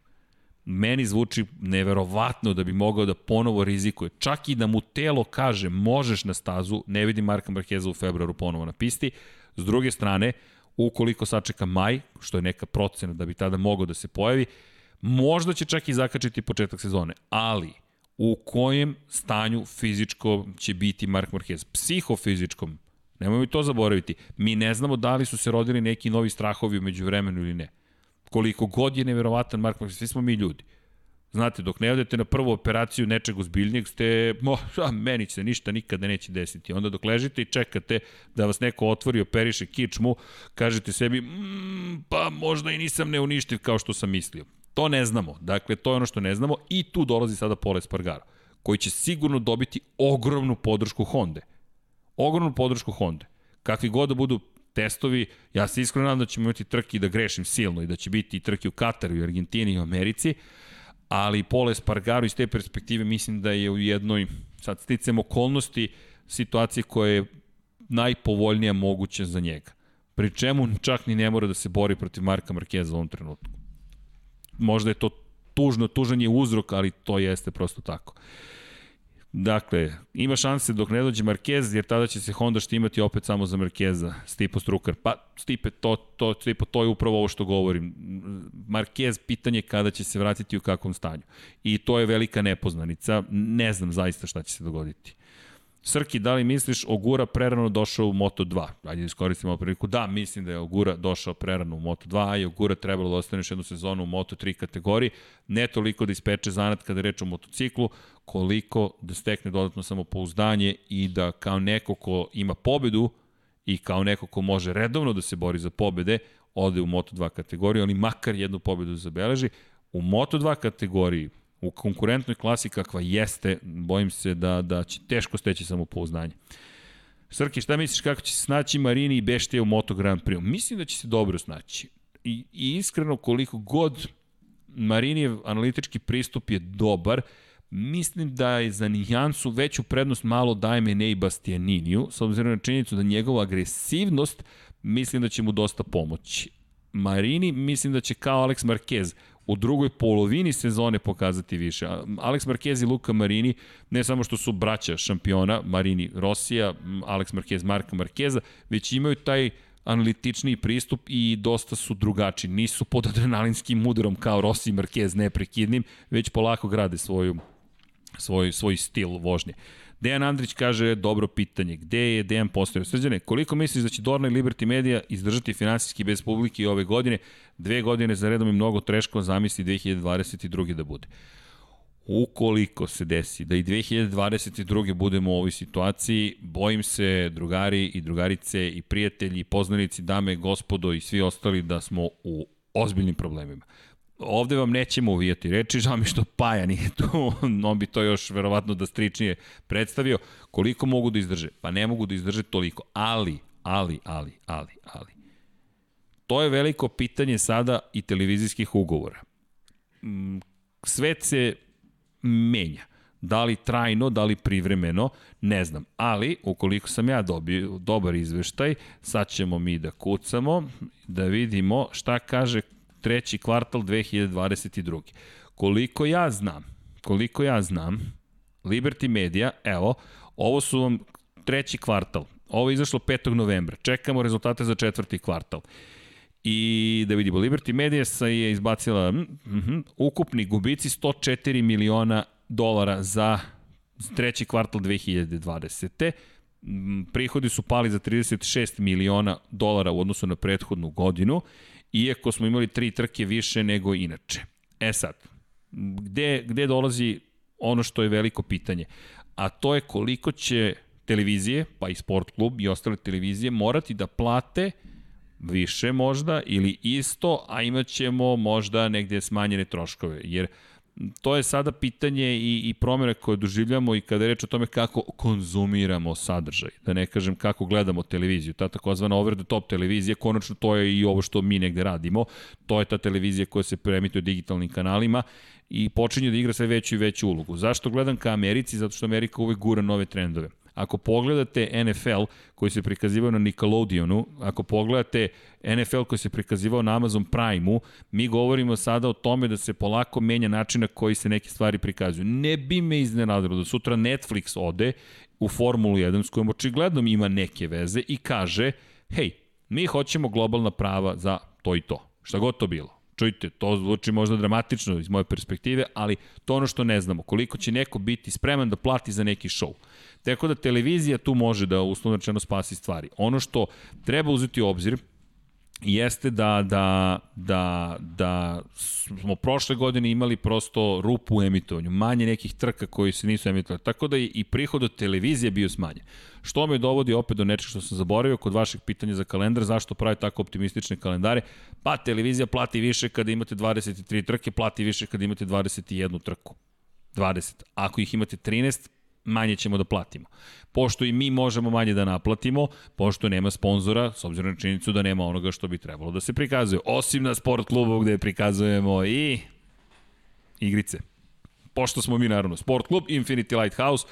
S1: Meni zvuči neverovatno da bi mogao da ponovo rizikuje. Čak i da mu telo kaže možeš na stazu, ne vidim Marka Markeza u februaru ponovo na pisti. S druge strane, ukoliko sačeka maj, što je neka procena da bi tada mogao da se pojavi, možda će čak i zakačiti početak sezone. Ali, u kojem stanju fizičko će biti Mark Marquez? Psihofizičkom, nemojmo i to zaboraviti. Mi ne znamo da li su se rodili neki novi strahovi umeđu vremenu ili ne. Koliko god je neverovatan Mark Marquez, svi smo mi ljudi. Znate, dok ne odete na prvu operaciju nečeg ozbiljnijeg, ste, mo, a, meni se ništa nikada neće desiti. Onda dok ležite i čekate da vas neko otvori, operiše kičmu, kažete sebi, mmm, pa možda i nisam neuništiv kao što sam mislio. To ne znamo. Dakle, to je ono što ne znamo i tu dolazi sada Pole Spargaro, koji će sigurno dobiti ogromnu podršku Honda. Ogromnu podršku Honda. Kakvi god da budu testovi, ja se iskreno nadam da ćemo imati trke da grešim silno i da će biti i trke u Kataru i Argentini i Americi, ali Pole Spargaro iz te perspektive mislim da je u jednoj, sad sticam okolnosti, situacije koja je najpovoljnija moguća za njega. Pri čemu čak ni ne mora da se bori protiv Marka Markeza u ovom trenutku možda je to tužno, tužan je uzrok, ali to jeste prosto tako. Dakle, ima šanse dok ne dođe Marquez, jer tada će se Honda štimati opet samo za Marqueza, Stipo Strukar. Pa, Stipe, to, to, Stipo, to je upravo ovo što govorim. Marquez, pitanje kada će se vratiti u kakvom stanju. I to je velika nepoznanica. Ne znam zaista šta će se dogoditi. Srki, da li misliš Ogura prerano došao u Moto2? Ajde iskoristimo priliku. Da, mislim da je Ogura došao prerano u Moto2, a je Ogura trebalo da ostane još jednu sezonu u Moto3 kategoriji. Ne toliko da ispeče zanat kada reč o motociklu, koliko da stekne dodatno samopouzdanje i da kao neko ko ima pobedu i kao neko ko može redovno da se bori za pobede, ode u Moto2 kategoriju, ali makar jednu pobedu zabeleži. U Moto2 kategoriji u konkurentnoj klasi kakva jeste, bojim se da, da će teško steći samopouznanje. Srki, šta misliš kako će se snaći Marini i Beštija u Moto Grand Prix? Mislim da će se dobro snaći. I, i iskreno koliko god Marinijev analitički pristup je dobar, mislim da je za nijansu veću prednost malo daje Mene i Bastianiniju, s obzirom na činjenicu da njegova agresivnost mislim da će mu dosta pomoći. Marini mislim da će kao Alex Marquez u drugoj polovini sezone pokazati više. Alex Marquez i Luka Marini, ne samo što su braća šampiona, Marini Rosija, Alex Marquez Marka Marqueza, već imaju taj analitični pristup i dosta su drugači. Nisu pod adrenalinskim udarom kao Rossi i Marquez neprekidnim, već polako grade svoju, svoj, svoj stil vožnje. Dejan Andrić kaže, dobro pitanje, gde je Dejan postavio? Srđane, koliko misliš da će Dorna i Liberty Media izdržati finansijski bez publike ove godine? Dve godine za redom je mnogo treško, zamisli 2022. da bude. Ukoliko se desi da i 2022. budemo u ovoj situaciji, bojim se drugari i drugarice i prijatelji i poznanici, dame, gospodo i svi ostali da smo u ozbiljnim problemima ovde vam nećemo uvijati reči, žao mi što Paja nije tu, on bi to još verovatno da stričnije predstavio. Koliko mogu da izdrže? Pa ne mogu da izdrže toliko, ali, ali, ali, ali, ali. to je veliko pitanje sada i televizijskih ugovora. Mm, svet se menja. Da li trajno, da li privremeno, ne znam. Ali, ukoliko sam ja dobio dobar izveštaj, sad ćemo mi da kucamo, da vidimo šta kaže treći kvartal 2022. Koliko ja znam, koliko ja znam, Liberty Media, evo, ovo su vam treći kvartal. Ovo je izašlo 5. novembra. Čekamo rezultate za četvrti kvartal. I da vidimo, Liberty Media je izbacila mm, mm, ukupni gubici 104 miliona dolara za treći kvartal 2020. Mm, prihodi su pali za 36 miliona dolara u odnosu na prethodnu godinu, iako smo imali tri trke više nego inače. E sad, gde, gde dolazi ono što je veliko pitanje? A to je koliko će televizije, pa i sport klub i ostale televizije morati da plate više možda ili isto, a imat ćemo možda negde smanjene troškove. Jer to je sada pitanje i, i promjene koje doživljamo i kada je reč o tome kako konzumiramo sadržaj, da ne kažem kako gledamo televiziju, ta takozvana over the top televizija, konačno to je i ovo što mi negde radimo, to je ta televizija koja se preemituje digitalnim kanalima i počinje da igra sve veću i veću ulogu. Zašto gledam ka Americi? Zato što Amerika uvek gura nove trendove. Ako pogledate NFL koji se prikazivao na Nickelodeonu, ako pogledate NFL koji se prikazivao na Amazon Prime-u, mi govorimo sada o tome da se polako menja način na koji se neke stvari prikazuju. Ne bi me iznenadilo da sutra Netflix ode u Formulu 1 s kojom očigledno ima neke veze i kaže, hej, mi hoćemo globalna prava za to i to. Šta god to bilo. Čujte, to zvuči možda dramatično iz moje perspektive, ali to ono što ne znamo. Koliko će neko biti spreman da plati za neki show. Tako da televizija tu može da uslovno rečeno spasi stvari. Ono što treba uzeti u obzir jeste da, da, da, da smo prošle godine imali prosto rupu u emitovanju, manje nekih trka koji se nisu emitovali, tako da je i prihod od televizije bio smanjen. Što me dovodi opet do nečeg što sam zaboravio kod vašeg pitanja za kalendar, zašto pravi tako optimistične kalendare? Pa televizija plati više kada imate 23 trke, plati više kada imate 21 trku. 20. Ako ih imate 13, manje ćemo da platimo. Pošto i mi možemo manje da naplatimo, pošto nema sponzora, s obzirom na činjenicu da nema onoga što bi trebalo da se prikazuje. Osim na sport klubu gde prikazujemo i igrice. Pošto smo mi naravno sport klub, Infinity Lighthouse,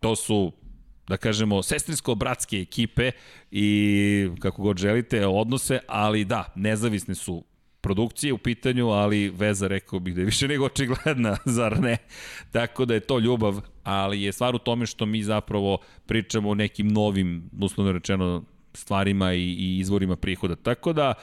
S1: to su da kažemo, sestrinsko-bratske ekipe i kako god želite odnose, ali da, nezavisne su produkcije u pitanju, ali veza rekao bih da je više nego očigledna, zar ne? Tako da je to ljubav, ali je stvar u tome što mi zapravo pričamo o nekim novim, uslovno rečeno, stvarima i, i izvorima prihoda. Tako da,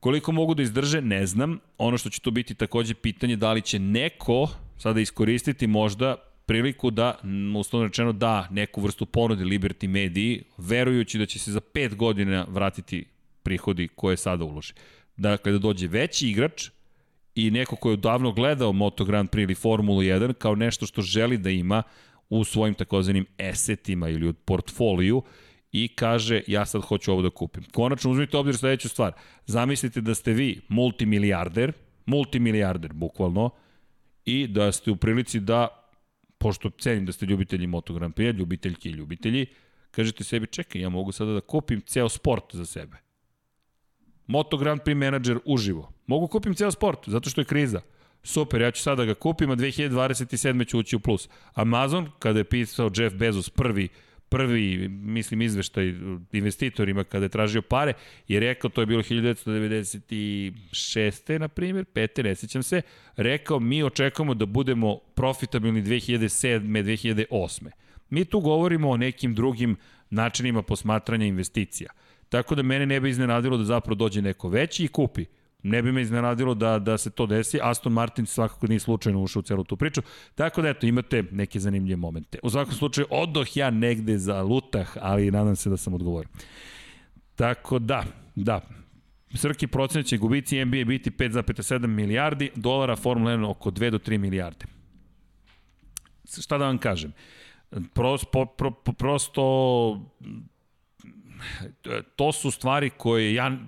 S1: koliko mogu da izdrže, ne znam. Ono što će to biti takođe pitanje da li će neko sada iskoristiti možda priliku da, uslovno rečeno, da neku vrstu ponudi Liberty mediji, verujući da će se za pet godina vratiti prihodi koje sada uloži. Dakle, da dođe veći igrač i neko ko je davno gledao Moto Grand Prix ili Formulu 1 kao nešto što želi da ima u svojim takozvanim esetima ili u portfoliju i kaže ja sad hoću ovo da kupim. Konačno uzmite obzir sledeću stvar. Zamislite da ste vi multimilijarder, multimilijarder bukvalno, i da ste u prilici da, pošto cenim da ste ljubitelji Moto Grand Prix, ljubiteljki i ljubitelji, kažete sebi čekaj, ja mogu sada da kupim ceo sport za sebe. Moto Grand Prix menadžer uživo. Mogu kupim ceo sport, zato što je kriza. Super, ja ću sada da ga kupim, a 2027. ću ući u plus. Amazon, kada je pisao Jeff Bezos prvi, prvi, mislim, izveštaj investitorima kada je tražio pare, je rekao, to je bilo 1996. na primjer, pete, ne sećam se, rekao, mi očekujemo da budemo profitabilni 2007. 2008. Mi tu govorimo o nekim drugim načinima posmatranja investicija. Tako da mene ne bi iznenadilo da zapravo dođe neko veći i kupi. Ne bi me iznenadilo da, da se to desi. Aston Martin svakako nije slučajno ušao u celu tu priču. Tako da eto, imate neke zanimljive momente. U svakom slučaju, odoh ja negde za lutah, ali nadam se da sam odgovorio. Tako da, da, Srki procenat će gubici NBA biti 5,7 milijardi, dolara Formula 1 oko 2 do 3 milijarde. Šta da vam kažem? Prost, pro, pro, prosto to su stvari koje ja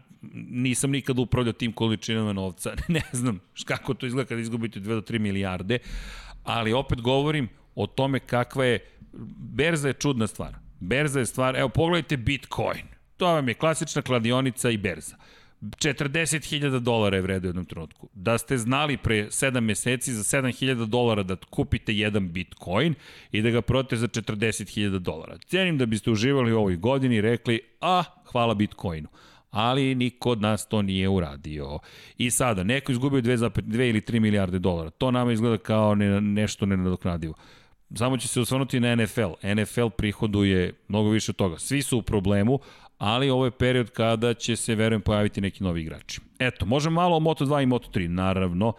S1: nisam nikad upravljao tim količinama novca. ne znam kako to izgleda kada izgubite 2 do 3 milijarde, ali opet govorim o tome kakva je, berza je čudna stvar. Berza je stvar, evo pogledajte Bitcoin. To vam je klasična kladionica i berza. 40.000 dolara je vredo u jednom trenutku. Da ste znali pre 7 meseci za 7.000 dolara da kupite jedan bitcoin i da ga prodate za 40.000 dolara. Cijenim da biste uživali u ovoj godini i rekli, a, hvala bitcoinu ali niko od nas to nije uradio. I sada, neko izgubio 2, ili 3 milijarde dolara. To nama izgleda kao ne, nešto nenadoknadivo. Samo će se osvrnuti na NFL. NFL prihoduje mnogo više od toga. Svi su u problemu, ali ovo je period kada će se, verujem, pojaviti neki novi igrači. Eto, možemo malo o Moto2 i Moto3, naravno.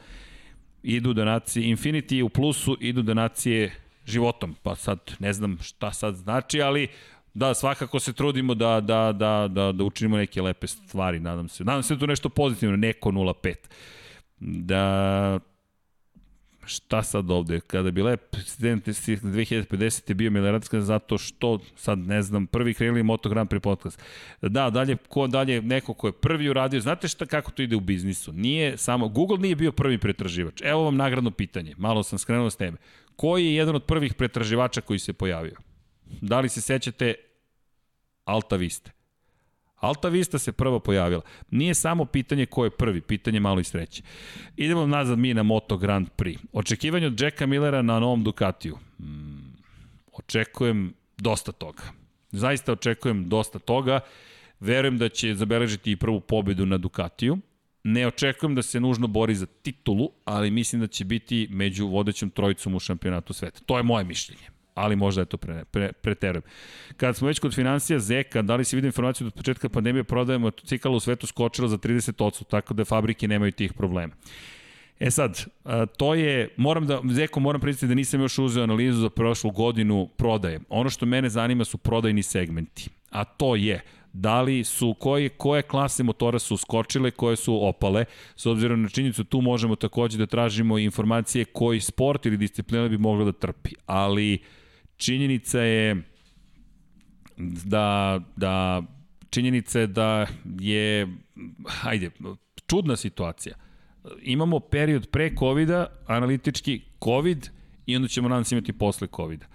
S1: Idu donacije, Infinity u plusu, idu donacije životom, pa sad ne znam šta sad znači, ali da, svakako se trudimo da, da, da, da, da učinimo neke lepe stvari, nadam se. Nadam se da to nešto pozitivno, neko 0.5. Da šta sad ovde, kada bi lep student 2050 je bio milijardatska zato što, sad ne znam, prvi krenuli Moto Grand Prix podcast. Da, dalje, ko dalje, neko ko je prvi uradio, znate šta, kako to ide u biznisu? Nije samo, Google nije bio prvi pretraživač. Evo vam nagradno pitanje, malo sam skrenuo s teme. Koji je jedan od prvih pretraživača koji se pojavio? Da li se sećate Alta Vista? Alta Vista se prvo pojavila. Nije samo pitanje ko je prvi, pitanje malo i sreće. Idemo nazad mi na Moto Grand Prix. Očekivanje od Jacka Millera na novom Ducatiju. Hmm, očekujem dosta toga. Zaista očekujem dosta toga. Verujem da će zabeležiti i prvu pobedu na Ducatiju. Ne očekujem da se nužno bori za titulu, ali mislim da će biti među vodećom trojicom u šampionatu sveta. To je moje mišljenje ali možda je to pre, pre, preterujem. Kad smo već kod financija Zeka, da li si vidio informaciju da od početka pandemije prodaje motocikala u svetu skočila za 30%, tako da fabrike nemaju tih problema. E sad, to je, moram da, Zeko, moram priznati da nisam još uzeo analizu za prošlu godinu prodaje. Ono što mene zanima su prodajni segmenti, a to je da li su, koje, koje klase motora su skočile, koje su opale, s obzirom na činjenicu tu možemo takođe da tražimo informacije koji sport ili disciplina bi mogla da trpi, ali uh, činjenica je da, da činjenica je da je, hajde, čudna situacija. Imamo period pre COVID-a, analitički COVID i onda ćemo nadam se imati posle COVID-a.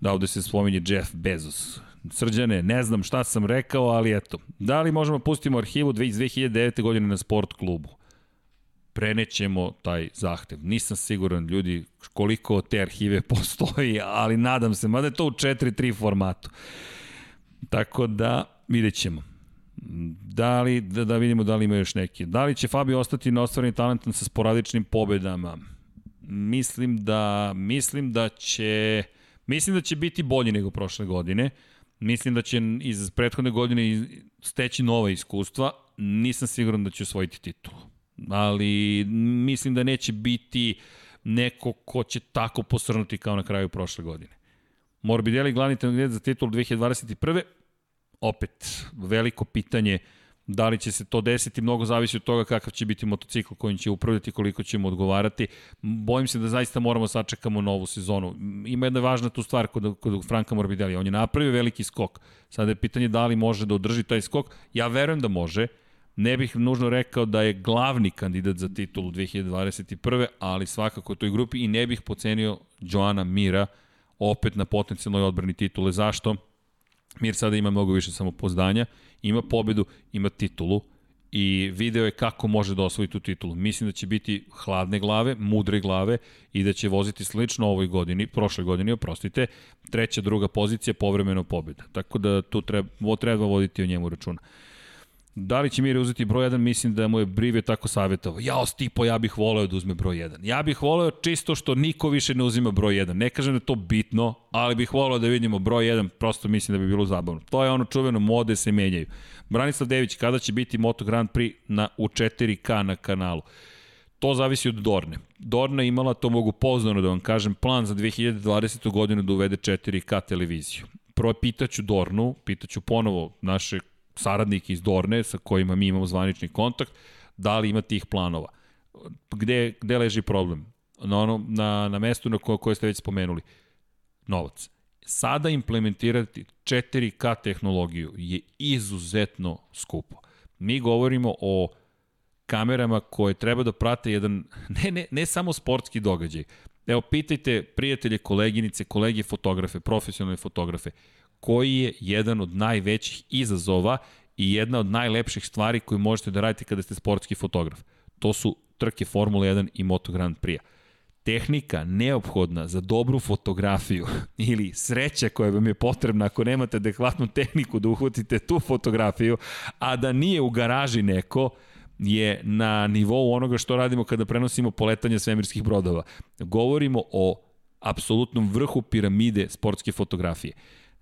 S1: Da, ovde se spominje Jeff Bezos. Srđane, ne znam šta sam rekao, ali eto. Da li možemo pustimo arhivu iz 2009. godine na sport klubu? Prenećemo taj zahtev. Nisam siguran, ljudi, koliko te arhive postoji, ali nadam se, mada je to u 4-3 formatu. Tako da, vidjet ćemo. Da li, da, da vidimo da li ima još neki. Da li će Fabio ostati na ostvareni talentom sa sporadičnim pobedama? Mislim da, mislim da će, mislim da će biti bolji nego prošle godine. Mislim da će iz prethodne godine steći nova iskustva. Nisam siguran da će osvojiti titulu ali mislim da neće biti neko ko će tako posrnuti kao na kraju prošle godine. Morbidelli glavni kandidat za titul 2021. Opet, veliko pitanje da li će se to desiti, mnogo zavisi od toga kakav će biti motocikl kojim će upravljati, koliko ćemo odgovarati. Bojim se da zaista moramo sačekamo novu sezonu. Ima jedna važna tu stvar kod, kod Franka Morbidelli. On je napravio veliki skok. Sada je pitanje da li može da održi taj skok. Ja verujem da može. Ne bih nužno rekao da je glavni kandidat za titulu 2021. ali svakako u toj grupi i ne bih pocenio Joana Mira opet na potencijalnoj odbrani titule. Zašto? Mir sada ima mnogo više samopoznanja, ima pobedu, ima titulu i video je kako može da osvoji tu titulu. Mislim da će biti hladne glave, mudre glave i da će voziti slično ovoj godini, prošle godini, oprostite, treća, druga pozicija, povremeno pobjeda. Tako da tu treba, treba voditi o njemu računa. Da li će Mire uzeti broj 1? Mislim da mu je Brive tako savjetovao. Jao, Stipo, ja bih voleo da uzme broj 1. Ja bih voleo čisto što niko više ne uzima broj 1. Ne kažem da je to bitno, ali bih voleo da vidimo broj 1, prosto mislim da bi bilo zabavno. To je ono čuveno, mode se menjaju. Branislav Dević, kada će biti Moto Grand Prix na, u 4K na kanalu? To zavisi od Dorne. Dorna imala, to mogu poznano da vam kažem, plan za 2020. godinu da uvede 4K televiziju. Prvo pitaću Dornu, pitaću ponovo naše saradnike iz Dorne sa kojima mi imamo zvanični kontakt, da li ima tih planova. Gde, gde leži problem? Na, ono, na, na mestu na koje, koje ste već spomenuli. Novac. Sada implementirati 4K tehnologiju je izuzetno skupo. Mi govorimo o kamerama koje treba da prate jedan, ne, ne, ne samo sportski događaj. Evo, pitajte prijatelje, koleginice, kolege fotografe, profesionalne fotografe koji je jedan od najvećih izazova i jedna od najlepših stvari koju možete da radite kada ste sportski fotograf. To su trke Formula 1 i Moto Grand Prix. Tehnika neophodna za dobru fotografiju ili sreća koja vam je potrebna ako nemate adekvatnu tehniku da uhvatite tu fotografiju, a da nije u garaži neko, je na nivou onoga što radimo kada prenosimo poletanje svemirskih brodova. Govorimo o apsolutnom vrhu piramide sportske fotografije.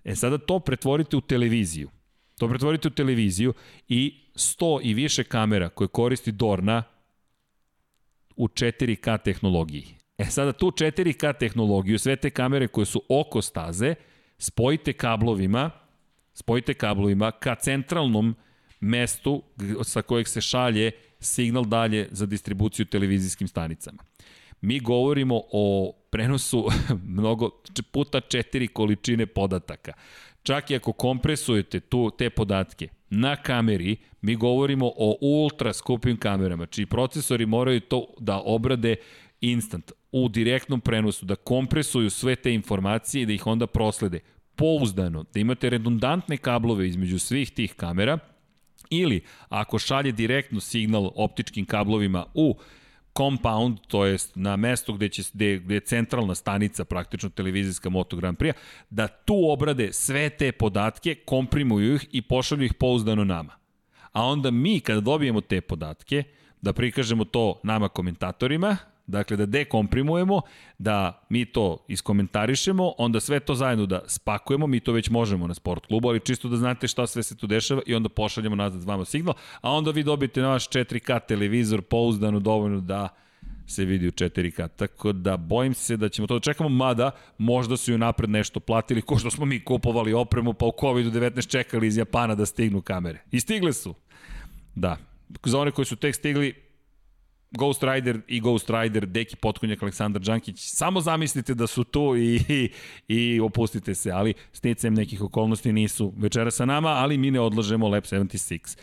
S1: E sada to pretvorite u televiziju. To pretvorite u televiziju i 100 i više kamera koje koristi Dorna u 4K tehnologiji. E sada tu 4K tehnologiju, sve te kamere koje su oko staze, spojite kablovima, spojite kablovima ka centralnom mestu sa kojeg se šalje signal dalje za distribuciju televizijskim stanicama. Mi govorimo o prenosu mnogo puta četiri količine podataka. Čak i ako kompresujete tu, te podatke na kameri, mi govorimo o ultra skupim kamerama, čiji procesori moraju to da obrade instant, u direktnom prenosu, da kompresuju sve te informacije i da ih onda proslede pouzdano, da imate redundantne kablove između svih tih kamera, ili ako šalje direktno signal optičkim kablovima u compound, to jest na mesto gde, će, gde, gde je centralna stanica, praktično televizijska Moto Grand Prix, da tu obrade sve te podatke, komprimuju ih i pošalju ih pouzdano nama. A onda mi, kada dobijemo te podatke, da prikažemo to nama komentatorima, Dakle, da dekomprimujemo, da mi to iskomentarišemo, onda sve to zajedno da spakujemo, mi to već možemo na sport klubu, ali čisto da znate šta sve se tu dešava i onda pošaljemo nazad vama signal, a onda vi dobijete na vaš 4K televizor pouzdano dovoljno da se vidi u 4K. Tako da bojim se da ćemo to da čekamo, mada možda su ju napred nešto platili, ko što smo mi kupovali opremu, pa u COVID-19 čekali iz Japana da stignu kamere. I stigle su. Da. Za one koji su tek stigli, Ghost Rider i Ghost Rider, Deki Potkonjak, Aleksandar Đankić, samo zamislite da su tu i, i, i opustite se, ali sticajem nekih okolnosti nisu večera sa nama, ali mi ne odlažemo Lab 76.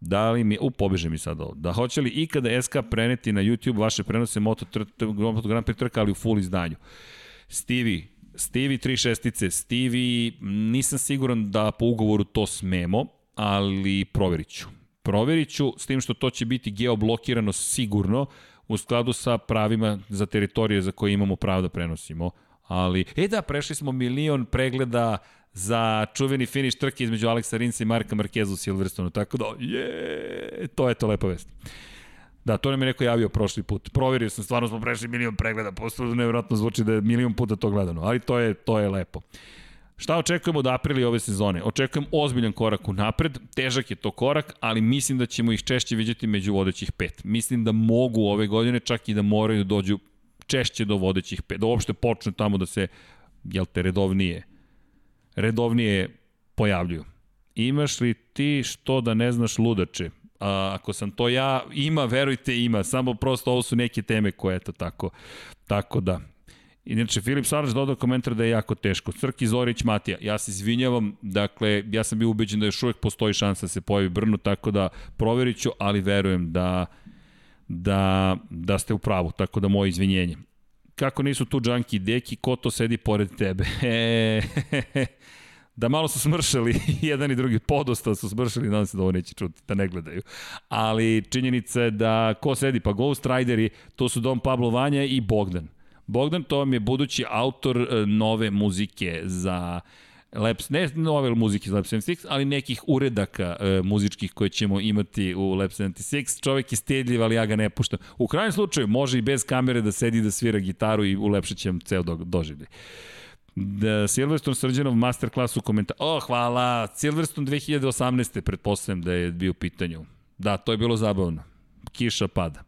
S1: Da li mi, u, pobeže mi sad ovo, da hoće li ikada SK preneti na YouTube vaše prenose Moto, Moto Grand Prix trka, ali u full izdanju? Stevie, Stevie 3 šestice, Stevie, nisam siguran da po ugovoru to smemo, ali proverit ću. Proverit ću, s tim što to će biti geoblokirano sigurno, u skladu sa pravima za teritorije za koje imamo pravo da prenosimo. Ali, e da, prešli smo milion pregleda za čuveni finish trke između Aleksa Rinsa i Marka Markeza u Silverstonu, tako da, je, to je to lepa vest. Da, to nam je neko javio prošli put. Proverio sam, stvarno smo prešli milion pregleda, posto nevjerojatno zvuči da je milion puta to gledano, ali to je, to je lepo. Šta očekujemo od aprili ove sezone? Očekujem ozbiljan korak u napred, težak je to korak, ali mislim da ćemo ih češće vidjeti među vodećih pet. Mislim da mogu ove godine čak i da moraju da dođu češće do vodećih pet, da uopšte počnu tamo da se, jel te, redovnije, redovnije pojavljuju. Imaš li ti što da ne znaš ludače? A, ako sam to ja, ima, verujte, ima. Samo prosto ovo su neke teme koje, eto, tako, tako da. Inače, Filip Saraš dodao komentar da je jako teško. Crki Zorić Matija, ja se izvinjavam, dakle, ja sam bio ubeđen da još uvek postoji šansa da se pojavi Brno, tako da proverit ću, ali verujem da, da, da ste u pravu, tako da moje izvinjenje. Kako nisu tu džanki deki, ko to sedi pored tebe? E, da malo su smršali, jedan i drugi, podosta su smršali, nadam se da ovo neće čuti, da ne gledaju. Ali činjenica je da ko sedi, pa Ghost Rideri, to su Dom Pablo Vanja i Bogdan. Bogdan to vam je budući autor e, nove muzike za Labs, ne nove muzike za Lab 76, ali nekih uredaka e, muzičkih koje ćemo imati u Lab 76. Čovek je stedljiv, ali ja ga ne puštam. U krajnjem slučaju može i bez kamere da sedi da svira gitaru i ulepšat će ceo do, doživlje. Da, Silverstone Srđanov masterclass u komentar. O, hvala! Silverstone 2018. pretpostavljam da je bio u pitanju. Da, to je bilo zabavno. Kiša pada.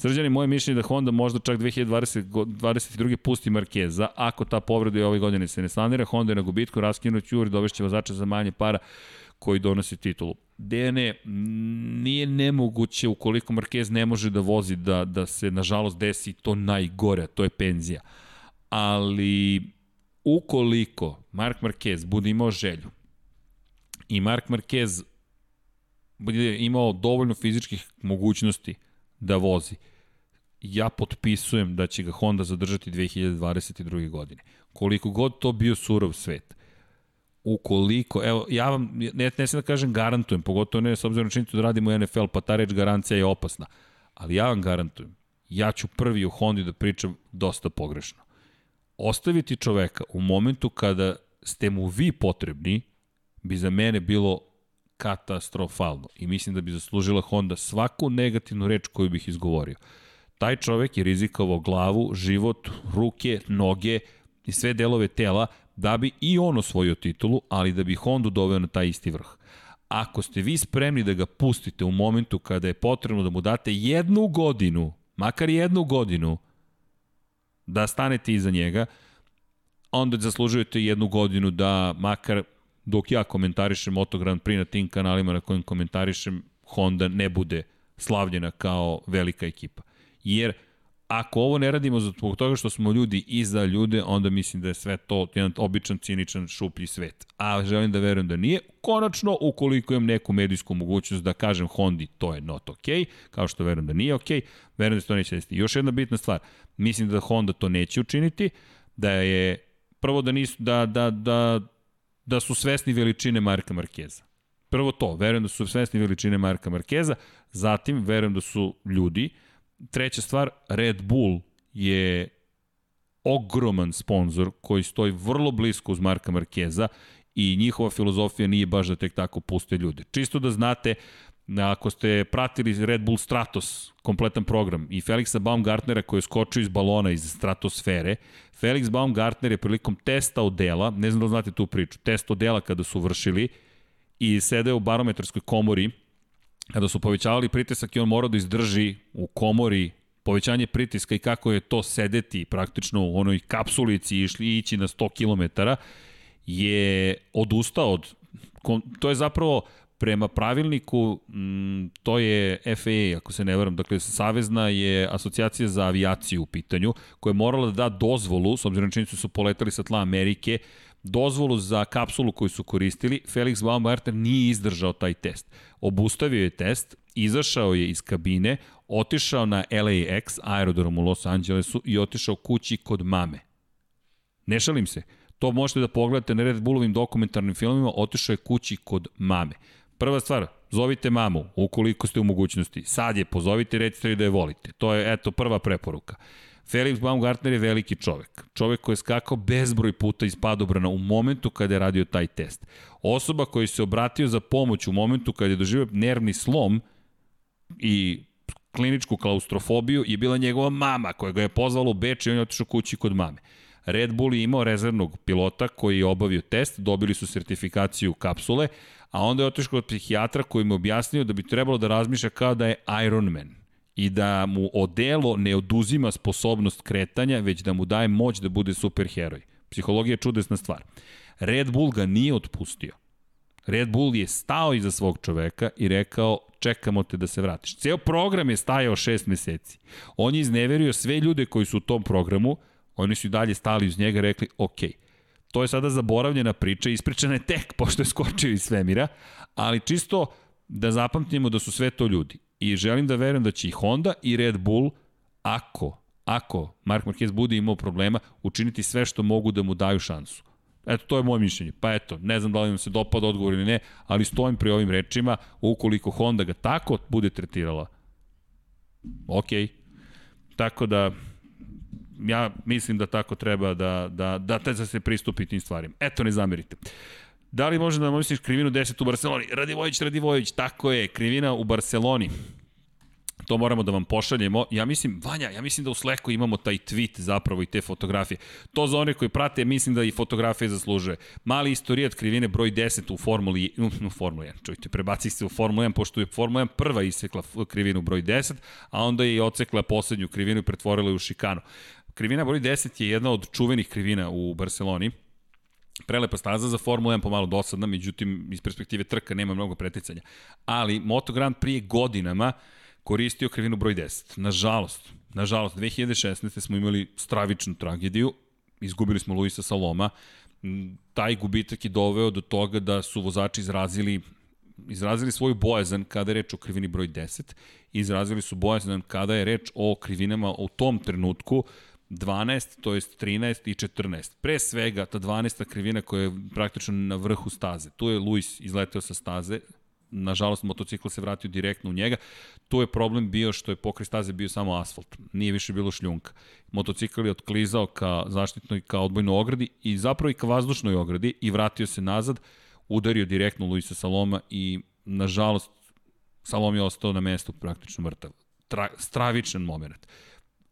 S1: Srđani, moje mišljenje da Honda možda čak 2022. pusti Markeza, ako ta povreda i ove godine se ne sanira, Honda je na gubitku, raskinut Juri, dovešće vozača za manje para koji donosi titulu. Dene, nije nemoguće ukoliko Marquez ne može da vozi da, da se nažalost desi to najgore, to je penzija. Ali ukoliko Mark Marquez bude imao želju i Mark Marquez bude imao dovoljno fizičkih mogućnosti da vozi, ja potpisujem da će ga Honda zadržati 2022. godine. Koliko god to bio surov svet. ukoliko, evo, ja vam, ne, ne sam da kažem garantujem, pogotovo ne s obzirom na činjenicu da radimo NFL, pa ta reč garancija je opasna, ali ja vam garantujem, ja ću prvi u Hondi da pričam dosta pogrešno. Ostaviti čoveka u momentu kada ste mu vi potrebni, bi za mene bilo katastrofalno. I mislim da bi zaslužila Honda svaku negativnu reč koju bih izgovorio. Taj čovek je rizikovao glavu, život, ruke, noge i sve delove tela da bi i on osvojio titulu, ali da bi Hondu doveo na taj isti vrh. Ako ste vi spremni da ga pustite u momentu kada je potrebno da mu date jednu godinu, makar jednu godinu, da stanete iza njega, onda zaslužujete jednu godinu da makar dok ja komentarišem Moto Grand Prix na tim kanalima na kojim komentarišem, Honda ne bude slavljena kao velika ekipa. Jer ako ovo ne radimo zbog toga što smo ljudi iza ljude, onda mislim da je sve to jedan običan, ciničan, šuplji svet. A želim da verujem da nije. Konačno, ukoliko imam neku medijsku mogućnost da kažem Hondi, to je not ok, kao što verujem da nije ok, verujem da se to neće desiti. Još jedna bitna stvar, mislim da Honda to neće učiniti, da je prvo da nisu, da, da, da da su svesni veličine Marka Markeza. Prvo to, verujem da su svesni veličine Marka Markeza, zatim verujem da su ljudi. Treća stvar, Red Bull je ogroman sponsor koji stoji vrlo blisko uz Marka Markeza i njihova filozofija nije baš da tek tako puste ljude. Čisto da znate, ako ste pratili Red Bull Stratos, kompletan program, i Felixa Baumgartnera koji je skočio iz balona iz stratosfere, Felix Baumgartner je prilikom testa odela, ne znam da znate tu priču, test odela kada su vršili i sede u barometarskoj komori, kada su povećavali pritisak i on mora da izdrži u komori povećanje pritiska i kako je to sedeti praktično u onoj kapsulici i ići na 100 km, je odustao od to je zapravo Prema pravilniku, m, mm, to je FAA, ako se ne varam, dakle, Savezna je asocijacija za avijaciju u pitanju, koja je morala da da dozvolu, s obzirom na činjenicu su poletali sa tla Amerike, dozvolu za kapsulu koju su koristili, Felix Baumgartner nije izdržao taj test. Obustavio je test, izašao je iz kabine, otišao na LAX, aerodrom u Los Angelesu i otišao kući kod mame. Ne šalim se, to možete da pogledate na Red Bullovim dokumentarnim filmima, otišao je kući kod mame. Prva stvar, zovite mamu, ukoliko ste u mogućnosti. Sad je, pozovite, recite da je volite. To je, eto, prva preporuka. Felix Baumgartner je veliki čovek. Čovek koji je skakao bezbroj puta iz padobrana u momentu kada je radio taj test. Osoba koji se obratio za pomoć u momentu kada je doživio nervni slom i kliničku klaustrofobiju je bila njegova mama koja ga je pozvala u Beč i on je otišao kući kod mame. Red Bull je imao rezervnog pilota koji je obavio test, dobili su sertifikaciju kapsule, a onda je otišao kod psihijatra koji mu objasnio da bi trebalo da razmišlja kao da je Iron Man i da mu odelo ne oduzima sposobnost kretanja, već da mu daje moć da bude superheroj. Psihologija je čudesna stvar. Red Bull ga nije otpustio. Red Bull je stao iza svog čoveka i rekao čekamo te da se vratiš. Ceo program je stajao šest meseci. On je izneverio sve ljude koji su u tom programu, oni su i dalje stali uz njega i rekli okay, To je sada zaboravljena priča, ispričana je tek pošto je skočio iz svemira, ali čisto da zapamtimo da su sve to ljudi. I želim da verujem da će i Honda i Red Bull, ako, ako Mark Marquez bude imao problema, učiniti sve što mogu da mu daju šansu. Eto, to je moje mišljenje. Pa eto, ne znam da li vam se dopada odgovor ili ne, ali stojim pri ovim rečima, ukoliko Honda ga tako bude tretirala. Okay. Tako da, ja mislim da tako treba da, da, da, da se pristupi tim stvarima. Eto, ne zamerite. Da li može da misliš krivinu 10 u Barceloni? Radivojić, Radivojić, tako je, krivina u Barceloni. To moramo da vam pošaljemo. Ja mislim, Vanja, ja mislim da u Slacku imamo taj tweet zapravo i te fotografije. To za one koji prate, mislim da i fotografije zaslužuje. Mali istorijat krivine broj 10 u Formuli, u Formuli 1, čujte, prebaci se u Formulu 1, pošto je Formula 1 prva isekla krivinu broj 10, a onda je i ocekla poslednju krivinu i pretvorila u šikanu. Krivina broj 10 je jedna od čuvenih krivina u Barceloni. Prelepa staza za Formula 1 pomalo dosadna, međutim iz perspektive trka nema mnogo preticanja. Ali Moto Grand prije godinama koristio krivinu broj 10. Nažalost, nažalost, 2016. smo imali stravičnu tragediju, izgubili smo Luisa Saloma, taj gubitak je doveo do toga da su vozači izrazili izrazili svoju bojazan kada je reč o krivini broj 10, izrazili su bojazan kada je reč o krivinama u tom trenutku 12, to jest 13 i 14. Pre svega, ta 12. krivina koja je praktično na vrhu staze. Tu je Luis izleteo sa staze, nažalost motocikl se vratio direktno u njega. Tu je problem bio što je pokre staze bio samo asfalt, nije više bilo šljunka. Motocikl je otklizao ka zaštitnoj, ka odbojnoj ogradi i zapravo i ka vazdušnoj ogradi i vratio se nazad, udario direktno Luisa Saloma i nažalost Salom je ostao na mestu praktično mrtav. Tra, stravičan moment.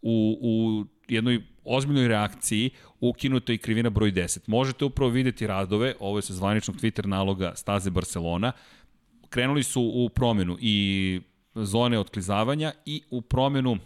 S1: U, u jednoj ozbiljnoj reakciji ukinuta i krivina broj 10. Možete upravo videti radove, ovo je sa zvaničnog Twitter naloga Staze Barcelona, krenuli su u promenu i zone otklizavanja i u promenu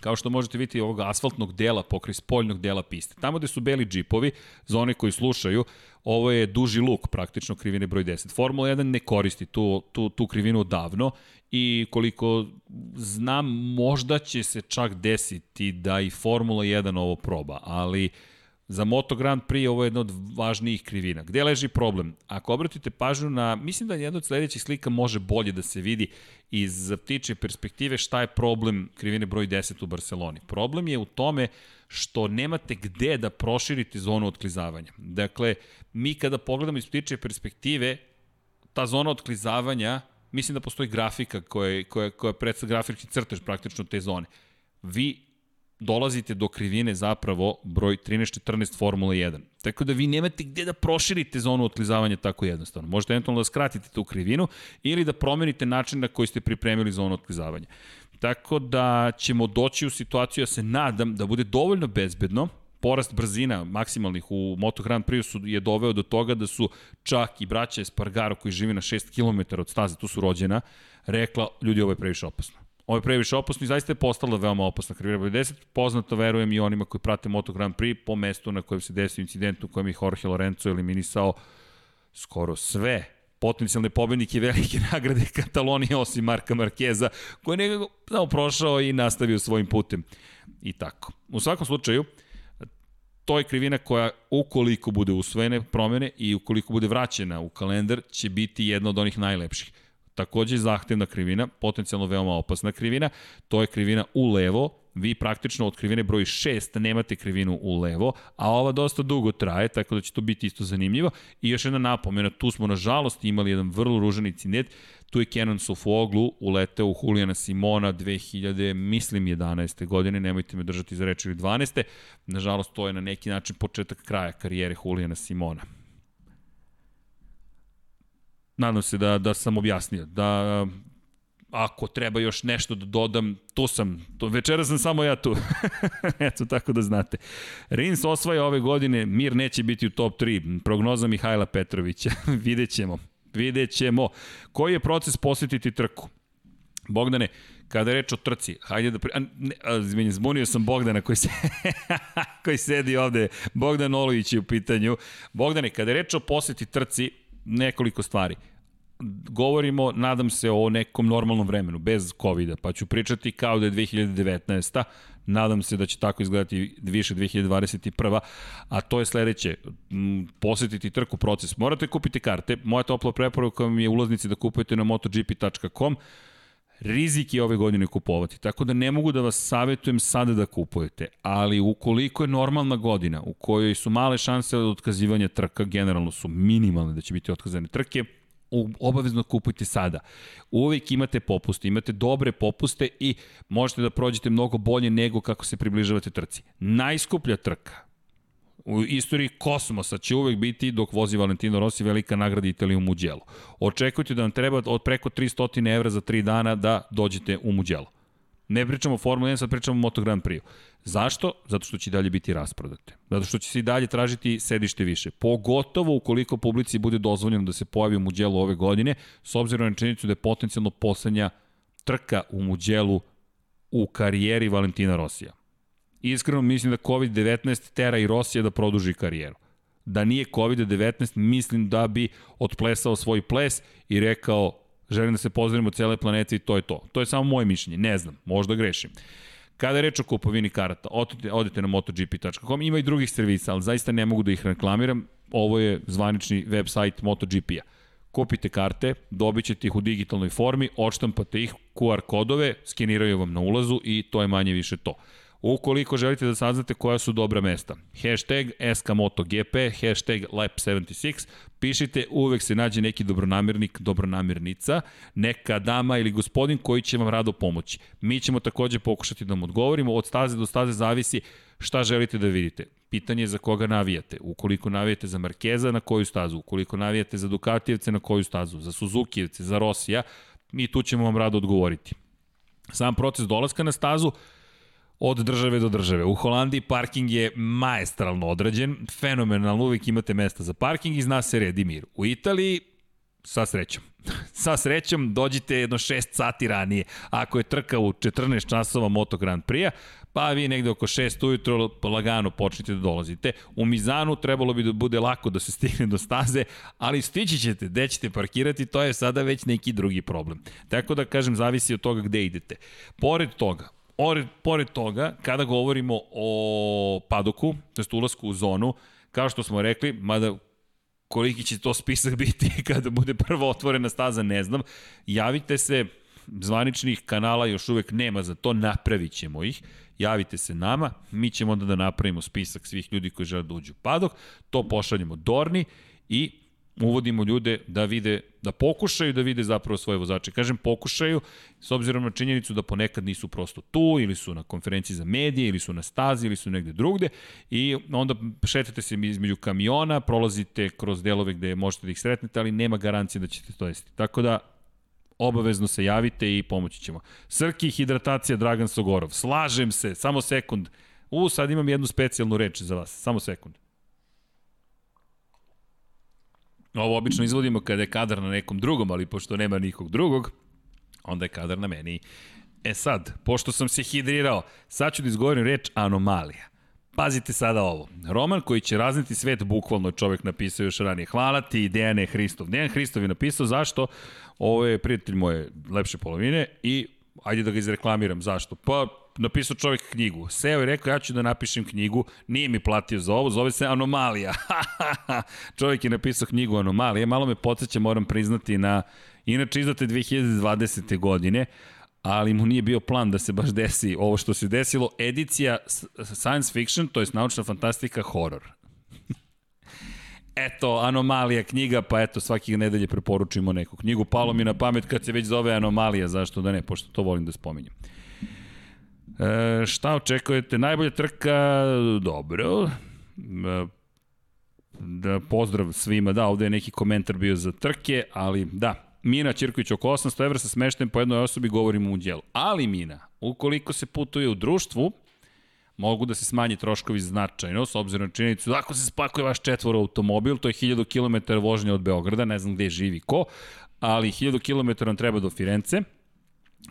S1: kao što možete vidjeti ovog asfaltnog dela pokri spoljnog dela piste. Tamo gde su beli džipovi, za one koji slušaju, ovo je duži luk praktično krivine broj 10. Formula 1 ne koristi tu, tu, tu krivinu davno i koliko znam možda će se čak desiti da i Formula 1 ovo proba, ali uh, Za Moto Grand Prix ovo je jedna od važnijih krivina. Gde leži problem? Ako obratite pažnju na, mislim da jedna od sledećih slika može bolje da se vidi iz ptiče perspektive šta je problem krivine broj 10 u Barceloni. Problem je u tome što nemate gde da proširite zonu otklizavanja. Dakle, mi kada pogledamo iz ptiče perspektive, ta zona otklizavanja, mislim da postoji grafika koja, koja, koja predstavlja grafički crtež praktično te zone. Vi dolazite do krivine zapravo broj 13-14 Formula 1. Tako da vi nemate gde da proširite zonu otklizavanja tako jednostavno. Možete eventualno da skratite tu krivinu ili da promenite način na koji ste pripremili zonu otklizavanja. Tako da ćemo doći u situaciju, ja se nadam, da bude dovoljno bezbedno, porast brzina maksimalnih u Moto Grand Prix su je doveo do toga da su čak i braća Espargaro koji živi na 6 km od staze, tu su rođena, rekla, ljudi, ovo je previše opasno Ovo je previše opasno i zaista je postala veoma opasna broj 10. Poznato, verujem, i onima koji prate Moto Grand Prix po mestu na kojem se desio incident u kojem je Jorge Lorenzo eliminisao skoro sve potencijalne pobednike velike nagrade Katalonije osim Marka Markeza, koji je nekako samo prošao i nastavio svojim putem. I tako. U svakom slučaju, to je krivina koja ukoliko bude usvojene promene i ukoliko bude vraćena u kalendar će biti jedna od onih najlepših takođe zahtevna krivina, potencijalno veoma opasna krivina, to je krivina u levo, vi praktično od krivine broj 6 nemate krivinu u levo, a ova dosta dugo traje, tako da će to biti isto zanimljivo. I još jedna napomena, tu smo nažalost imali jedan vrlo ružan incident, tu je Kenan Sofoglu uleteo u Julijana Simona 2000, mislim 11. godine, nemojte me držati za reči 12. Nažalost, to je na neki način početak kraja karijere Julijana Simona nadam se da, da sam objasnio, da ako treba još nešto da dodam, tu sam, to, večera sam samo ja tu. Eto, tako da znate. Rins osvaja ove godine, Mir neće biti u top 3, prognoza Mihajla Petrovića, vidjet ćemo, vidjet ćemo. Koji je proces posjetiti trku? Bogdane, kada je reč o trci, hajde da... Pri... A, ne, a, zbunio sam Bogdana koji, se, koji sedi ovde. Bogdan Olović je u pitanju. Bogdane, kada je reč o poseti trci, nekoliko stvari govorimo, nadam se, o nekom normalnom vremenu, bez COVID-a, pa ću pričati kao da je 2019. Nadam se da će tako izgledati više 2021. A to je sledeće, posetiti trku proces. Morate kupiti karte, moja topla preporuka vam je ulaznici da kupujete na motogp.com, rizik je ove godine kupovati, tako da ne mogu da vas savjetujem sada da kupujete, ali ukoliko je normalna godina u kojoj su male šanse od otkazivanja trka, generalno su minimalne da će biti otkazane trke, obavezno kupujte sada. Uvijek imate popuste, imate dobre popuste i možete da prođete mnogo bolje nego kako se približavate trci. Najskuplja trka u istoriji kosmosa će uvek biti dok vozi Valentino Rossi velika nagrada Italije u Mugello. Očekujte da vam treba od preko 300 evra za 3 dana da dođete u Mugello. Ne pričamo o Formula 1, sad pričamo o Moto Grand Prix. Zašto? Zato što će dalje biti rasprodate. Zato što će se i dalje tražiti sedište više. Pogotovo ukoliko publici bude dozvoljeno da se pojavi u Muđelu ove godine, s obzirom na činjenicu da je potencijalno poslednja trka u Muđelu u karijeri Valentina Rosija. Iskreno mislim da COVID-19 tera i Rosija da produži karijeru. Da nije COVID-19, mislim da bi otplesao svoj ples i rekao želim da se pozdravimo cele planete i to je to. To je samo moje mišljenje, ne znam, možda grešim. Kada je reč o kupovini karata, odite, odite na motogp.com, ima i drugih servisa, ali zaista ne mogu da ih reklamiram. Ovo je zvanični web sajt MotoGP-a. Kupite karte, dobit ćete ih u digitalnoj formi, odštampate ih, QR kodove, skeniraju vam na ulazu i to je manje više to. Ukoliko želite da saznate koja su dobra mesta, hashtag SKMotoGP, hashtag Lab76, pišite, uvek se nađe neki dobronamirnik, dobronamirnica, neka dama ili gospodin koji će vam rado pomoći. Mi ćemo takođe pokušati da vam odgovorimo, od staze do staze zavisi šta želite da vidite. Pitanje je za koga navijate. Ukoliko navijate za Markeza, na koju stazu? Ukoliko navijate za Dukatijevce, na koju stazu? Za Suzukijevce, za Rosija? Mi tu ćemo vam rado odgovoriti. Sam proces dolaska na stazu, od države do države. U Holandiji parking je maestralno odrađen, fenomenalno, uvijek imate mesta za parking i zna se red i mir. U Italiji, sa srećom. sa srećom dođite jedno 6 sati ranije. Ako je trka u 14 časova Moto Grand Prix, pa vi negde oko 6 ujutro lagano počnete da dolazite. U Mizanu trebalo bi da bude lako da se stigne do staze, ali stići ćete, gde ćete parkirati, to je sada već neki drugi problem. Tako da kažem, zavisi od toga gde idete. Pored toga, Pored, pored toga, kada govorimo o padoku, to je ulasku u zonu, kao što smo rekli, mada koliki će to spisak biti kada bude prvo otvorena staza, ne znam, javite se, zvaničnih kanala još uvek nema za to, napravit ćemo ih, javite se nama, mi ćemo onda da napravimo spisak svih ljudi koji žele da uđu u padok, to pošaljemo Dorni i uvodimo ljude da vide, da pokušaju da vide zapravo svoje vozače. Kažem pokušaju, s obzirom na činjenicu da ponekad nisu prosto tu, ili su na konferenciji za medije, ili su na stazi, ili su negde drugde, i onda šetate se između kamiona, prolazite kroz delove gde možete da ih sretnete, ali nema garancije da ćete to jesti. Tako da, obavezno se javite i pomoći ćemo. Srki, hidratacija, Dragan Sogorov. Slažem se, samo sekund. U, sad imam jednu specijalnu reč za vas. Samo sekund. Ovo obično izvodimo kada je kadar na nekom drugom, ali pošto nema nikog drugog, onda je kadar na meni. E sad, pošto sam se hidrirao, sad ću da izgovorim reč anomalija. Pazite sada ovo. Roman koji će razniti svet, bukvalno čovek napisao još ranije. Hvala ti, Dejane Hristov. Dejan Hristov je napisao zašto. Ovo je prijatelj moje lepše polovine i ajde da ga izreklamiram. Zašto? Pa napisao čovjek knjigu. Seo i rekao ja ću da napišem knjigu, nije mi platio za ovo, zove se Anomalija. čovjek je napisao knjigu Anomalija, malo me podsjeća, moram priznati na, inače izdate 2020. godine, ali mu nije bio plan da se baš desi ovo što se desilo, edicija science fiction, to je naučna fantastika, horror. eto, Anomalija knjiga, pa eto, svakih nedelje preporučimo neku knjigu. Palo mi na pamet kad se već zove Anomalija, zašto da ne, pošto to volim da spominjem. E, šta očekujete? Najbolja trka, dobro. E, da, pozdrav svima, da, ovde je neki komentar bio za trke, ali da, Mina Ćirković oko 800 evra sa smešten po jednoj osobi govorimo u djelu. Ali Mina, ukoliko se putuje u društvu, mogu da se smanji troškovi značajno, s obzirom na činjenicu da ako se spakuje vaš četvor automobil, to je 1000 km vožnje od Beograda, ne znam gde živi ko, ali 1000 km vam treba do Firence,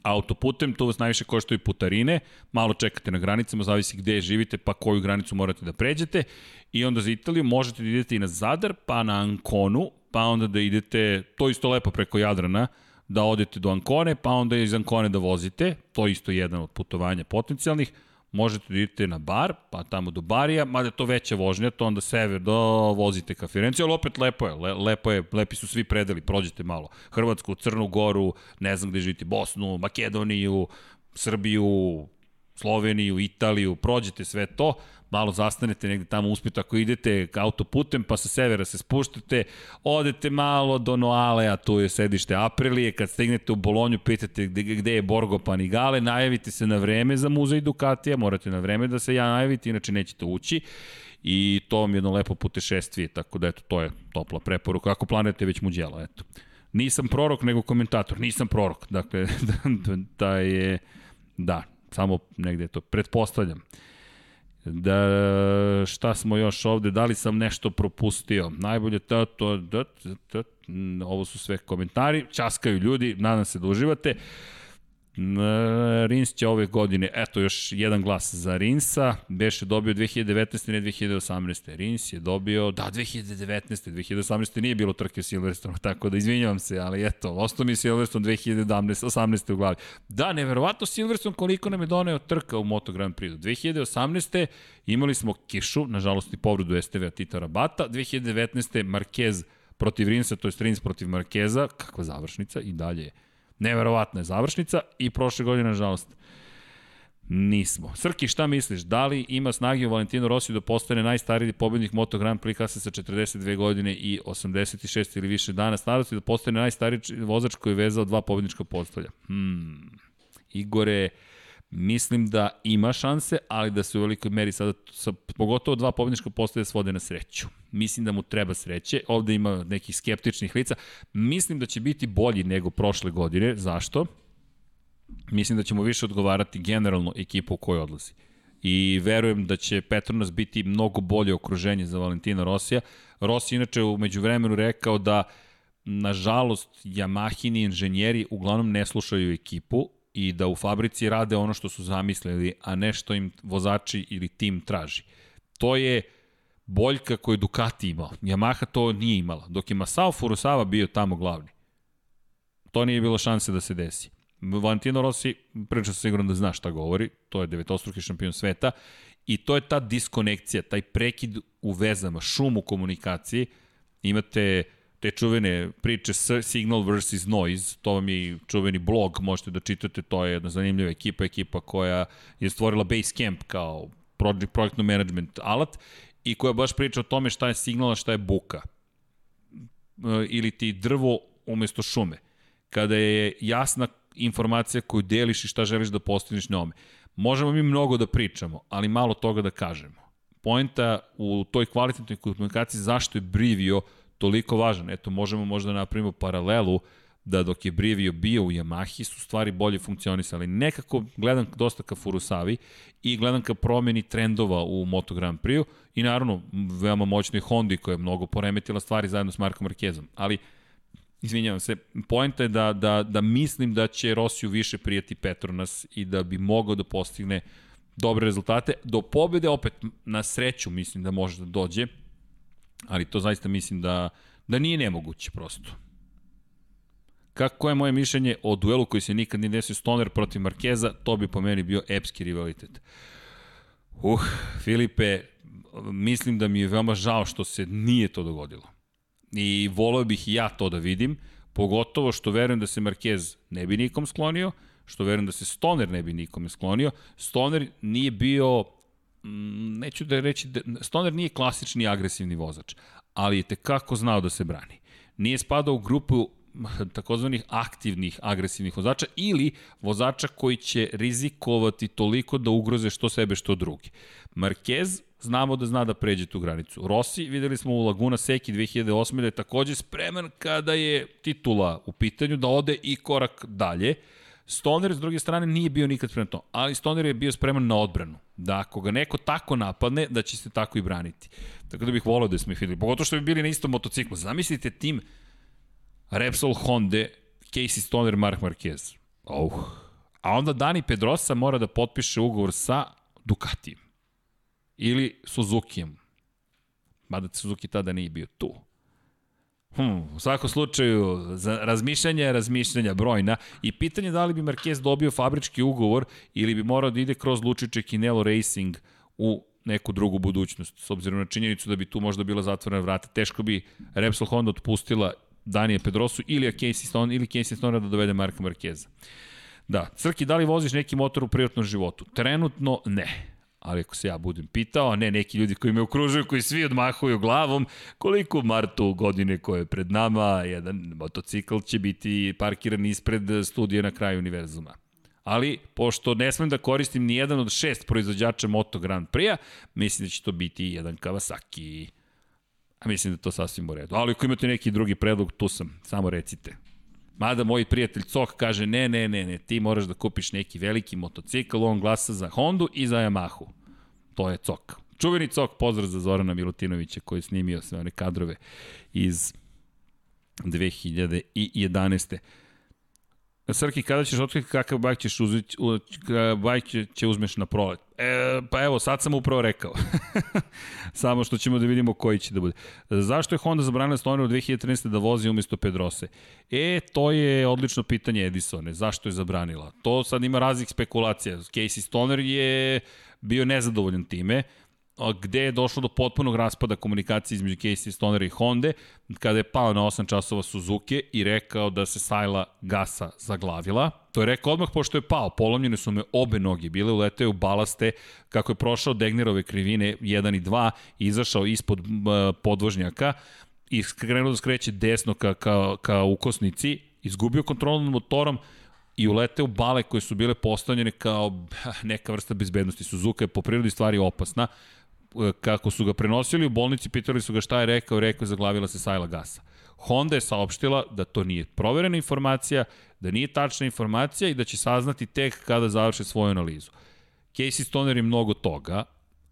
S1: autoputem, to vas najviše i putarine, malo čekate na granicama, zavisi gde živite, pa koju granicu morate da pređete, i onda za Italiju možete da idete i na Zadar, pa na Anconu, pa onda da idete, to isto lepo preko Jadrana, da odete do Ancone, pa onda iz Ancone da vozite, to je isto jedan od putovanja potencijalnih, možete da idete na bar, pa tamo do Barija, mada to veća vožnja, to onda sever do vozite ka Firenci, ali opet lepo je, le, lepo je, lepi su svi predeli, prođete malo. Hrvatsku, Crnu Goru, ne znam gde živite, Bosnu, Makedoniju, Srbiju, Sloveniju, Italiju, prođete sve to, malo zastanete negde tamo uspite ako idete autoputem pa sa severa se spuštate, odete malo do Noale, a tu je sedište Aprilije, kad stignete u Bolonju pitate gde, gde je Borgo Panigale, najavite se na vreme za muzej Ducatija, morate na vreme da se ja najavite, inače nećete ući. I to vam je jedno lepo putešestvije, tako da eto, to je topla preporuka, ako planete već muđela, eto. Nisam prorok, nego komentator, nisam prorok, dakle, da, da je, da, samo negde to, pretpostavljam. Da, šta smo još ovde, da li sam nešto propustio? Najbolje to, to, da, da, ovo su sve komentari, časkaju ljudi, nadam se da uživate. Rins će ove godine, eto još jedan glas za Rinsa, Beše dobio 2019. ne 2018. Rins je dobio, da, 2019. 2018. nije bilo trke u Silverstone, tako da izvinjavam se, ali eto, ostao mi Silverstone 2017. 18. u glavi. Da, neverovatno Silverstone koliko nam je doneo trka u Moto Grand Prix. 2018. imali smo kišu, nažalost i povredu STV-a Tita Rabata, 2019. Marquez protiv Rinsa, to je Rins protiv Markeza, kakva završnica i dalje je Neverovatna je završnica i prošle godine, nažalost, Nismo. Srki, šta misliš? Da li ima snage u Valentino Rossi da postane najstariji pobednik Moto Grand Prix klase sa 42 godine i 86 ili više dana starosti da postane najstariji vozač koji je vezao dva pobednička postolja? Hmm. Igore, mislim da ima šanse, ali da se u velikoj meri sada, sa, pogotovo dva pobednička postolja svode na sreću. Mislim da mu treba sreće. Ovde ima nekih skeptičnih lica. Mislim da će biti bolji nego prošle godine. Zašto? mislim da ćemo više odgovarati generalno ekipu u kojoj odlazi. I verujem da će Petronas biti mnogo bolje okruženje za Valentina Rosija. Rossi inače umeđu vremenu rekao da nažalost Yamahini inženjeri uglavnom ne slušaju ekipu i da u fabrici rade ono što su zamislili, a ne što im vozači ili tim traži. To je boljka koju Ducati imao. Yamaha to nije imala. Dok je Masao Furusawa bio tamo glavni, to nije bilo šanse da se desi. Valentino Rossi, priča se sigurno da zna šta govori, to je devetostruki šampion sveta i to je ta diskonekcija, taj prekid u vezama, šum u komunikaciji. Imate te čuvene priče Signal versus Noise, to vam je čuveni blog, možete da čitate, to je jedna zanimljiva ekipa, ekipa koja je stvorila Basecamp kao project, projektno management alat i koja baš priča o tome šta je signal, šta je buka. E, ili ti drvo umesto šume. Kada je jasna informacija koju deliš i šta želiš da postigneš njome. Možemo mi mnogo da pričamo, ali malo toga da kažemo. Poenta u toj kvalitetnoj komunikaciji zašto je Brivio toliko važan. Eto, možemo možda da napravimo paralelu da dok je Brivio bio u Yamahi su stvari bolje funkcionisali. Nekako gledam dosta ka Furusavi i gledam ka promeni trendova u Moto Grand Prix-u i naravno veoma moćnoj Hondi koja je mnogo poremetila stvari zajedno s Markom Markezom. Ali Izvinjavam se, pojenta je da, da, da mislim da će Rosiju više prijeti Petronas i da bi mogao da postigne dobre rezultate. Do pobede opet na sreću mislim da može da dođe, ali to zaista mislim da, da nije nemoguće prosto. Kako je moje mišljenje o duelu koji se nikad nije desio Stoner protiv Markeza, to bi po meni bio epski rivalitet. Uh, Filipe, mislim da mi je veoma žao što se nije to dogodilo. I voleo bih i ja to da vidim, pogotovo što verujem da se Marquez ne bi nikom sklonio, što verujem da se Stoner ne bi nikome sklonio. Stoner nije bio, neću da reći, da, Stoner nije klasični agresivni vozač, ali je tekako znao da se brani. Nije spadao u grupu takozvanih aktivnih agresivnih vozača ili vozača koji će rizikovati toliko da ugroze što sebe što drugi. Marquez znamo da zna da pređe tu granicu. Rossi, videli smo u Laguna Seki 2008. da je takođe spreman kada je titula u pitanju da ode i korak dalje. Stoner, s druge strane, nije bio nikad spreman to, ali Stoner je bio spreman na odbranu. Da ako ga neko tako napadne, da će se tako i braniti. Tako da bih volao da smo ih videli. Pogotovo što bi bili na istom motociklu. Zamislite tim Repsol Honda, Casey Stoner, Mark Marquez. Oh. A onda Dani Pedrosa mora da potpiše ugovor sa Ducatijem ili Suzukijem. Mada Suzuki tada nije bio tu. Hmm, u svakom slučaju, za razmišljanja razmišljanja brojna i pitanje da li bi Marquez dobio fabrički ugovor ili bi morao da ide kroz Lučiće Kinelo Racing u neku drugu budućnost, s obzirom na činjenicu da bi tu možda bila zatvorena vrata. Teško bi Repsol Honda otpustila Danije Pedrosu ili Casey Stone ili Casey Stone da dovede Marka Markeza. Da, Crki, da li voziš neki motor u privatnom životu? Trenutno ne ali ako se ja budem pitao, ne neki ljudi koji me okružuju, koji svi odmahuju glavom, koliko u martu godine koje je pred nama, jedan motocikl će biti parkiran ispred studija na kraju univerzuma. Ali, pošto ne smem da koristim ni jedan od šest proizvođača Moto Grand Prix-a, mislim da će to biti jedan Kawasaki. A mislim da to sasvim u redu. Ali ako imate neki drugi predlog, tu sam. Samo recite. Mada moj prijatelj Cok kaže ne, ne, ne, ne, ti moraš da kupiš neki veliki motocikl, on glasa za Hondu i za Yamahu. To je Cok. Čuveni Cok, pozdrav za Zorana Milutinovića koji je snimio sve one kadrove iz 2011. Srki, kada ćeš otkriti kakav bajk ćeš uzeti, bajk će, će uzmeš na prolet? E, pa evo, sad sam upravo rekao. Samo što ćemo da vidimo koji će da bude. Zašto je Honda zabranila Stoneru u 2013. da vozi umesto Pedrose? E, to je odlično pitanje Edisone. Zašto je zabranila? To sad ima raznih spekulacija. Casey Stoner je bio nezadovoljan time gde je došlo do potpunog raspada komunikacije između Casey Stonera i Honda, kada je pao na 8 časova Suzuki i rekao da se Sajla Gasa zaglavila. To je rekao odmah pošto je pao. Polomljene su me obe noge, bile uleteo u balaste, kako je prošao Degnerove krivine 1 i 2, izašao ispod podvožnjaka i krenuo da skreće desno ka, ka, ka ukosnici, izgubio kontrol nad motorom, i ulete u bale koje su bile postavljene kao neka vrsta bezbednosti. Suzuka je po prirodi stvari opasna. E, kako su ga prenosili u bolnici, pitali su ga šta je rekao, rekao je zaglavila se sajla gasa. Honda je saopštila da to nije proverena informacija, da nije tačna informacija i da će saznati tek kada završe svoju analizu. Casey Stoner je mnogo toga,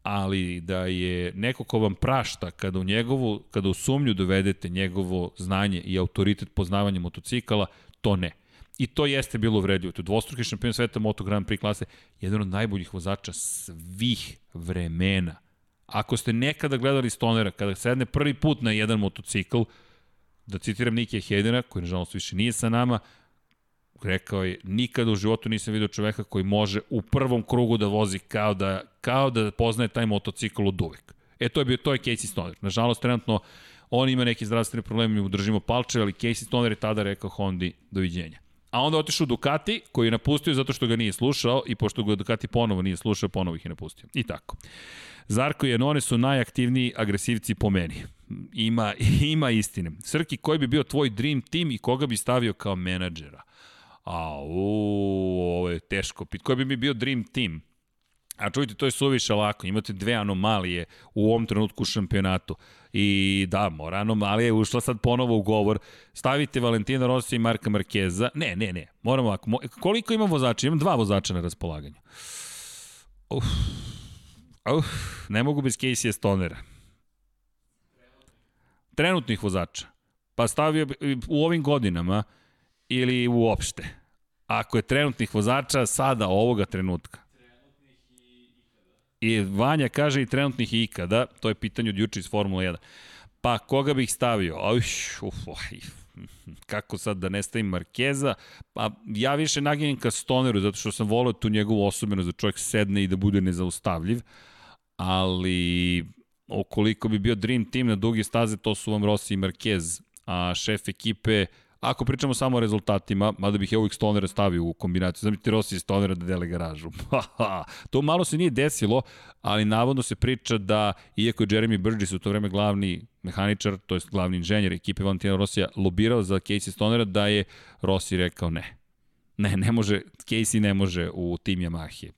S1: ali da je neko ko vam prašta kada u njegovu, kada u sumnju dovedete njegovo znanje i autoritet poznavanja motocikala, to ne. I to jeste bilo uvredljivo. To je dvostruki šampion sveta Moto Grand Prix klase, jedan od najboljih vozača svih vremena. Ako ste nekada gledali Stonera, kada sedne prvi put na jedan motocikl, da citiram Nikija Hedena, koji nažalost više nije sa nama, rekao je, nikada u životu nisam vidio čoveka koji može u prvom krugu da vozi kao da, kao da poznaje taj motocikl od uvek. E, to je bio, to je Casey Stoner. Nažalost, trenutno on ima neki zdravstveni problem i mu držimo palče, ali Casey Stoner je tada rekao Hondi doviđenja. A onda otišao Ducati, koji je napustio zato što ga nije slušao i pošto ga Ducati ponovo nije slušao, ponovo ih je napustio. I tako. Zarko i Enone su najaktivniji agresivci po meni. Ima, ima istine. Srki, koji bi bio tvoj dream team i koga bi stavio kao menadžera? A, u, ovo je teško. Koji bi mi bio dream team? A čujte, to je suviše lako. Imate dve anomalije u ovom trenutku u šampionatu. I da, mora anomalija je ušla sad ponovo u govor. Stavite Valentina Rossi i Marka Markeza. Ne, ne, ne. Moramo ovako. Koliko imam vozača? Imam dva vozača na raspolaganju. Uf. Uf. Ne mogu bez Casey Stonera. Trenutnih vozača. Pa stavio u ovim godinama ili uopšte. Ako je trenutnih vozača sada, ovoga trenutka. I Vanja kaže i trenutnih i ikada, to je pitanje od juče iz Formula 1. Pa koga bih stavio? Uf, uf, kako sad da ne stavim Markeza? Pa ja više naginjem ka Stoneru, zato što sam volio tu njegovu osobinu da čovjek sedne i da bude nezaustavljiv, ali okoliko bi bio Dream Team na dugi staze, to su vam Rossi i Marquez, a šef ekipe Ako pričamo samo o rezultatima, mada bih ja uvijek Stonera stavio u kombinaciju, zamite Rossi i Stonera da dele garažu. to malo se nije desilo, ali navodno se priča da, iako je Jeremy Burgess u to vreme glavni mehaničar, to je glavni inženjer ekipe Valentina Rossija, lobirao za Casey Stonera, da je Rossi rekao ne. Ne, ne može, Casey ne može u tim Yamahe.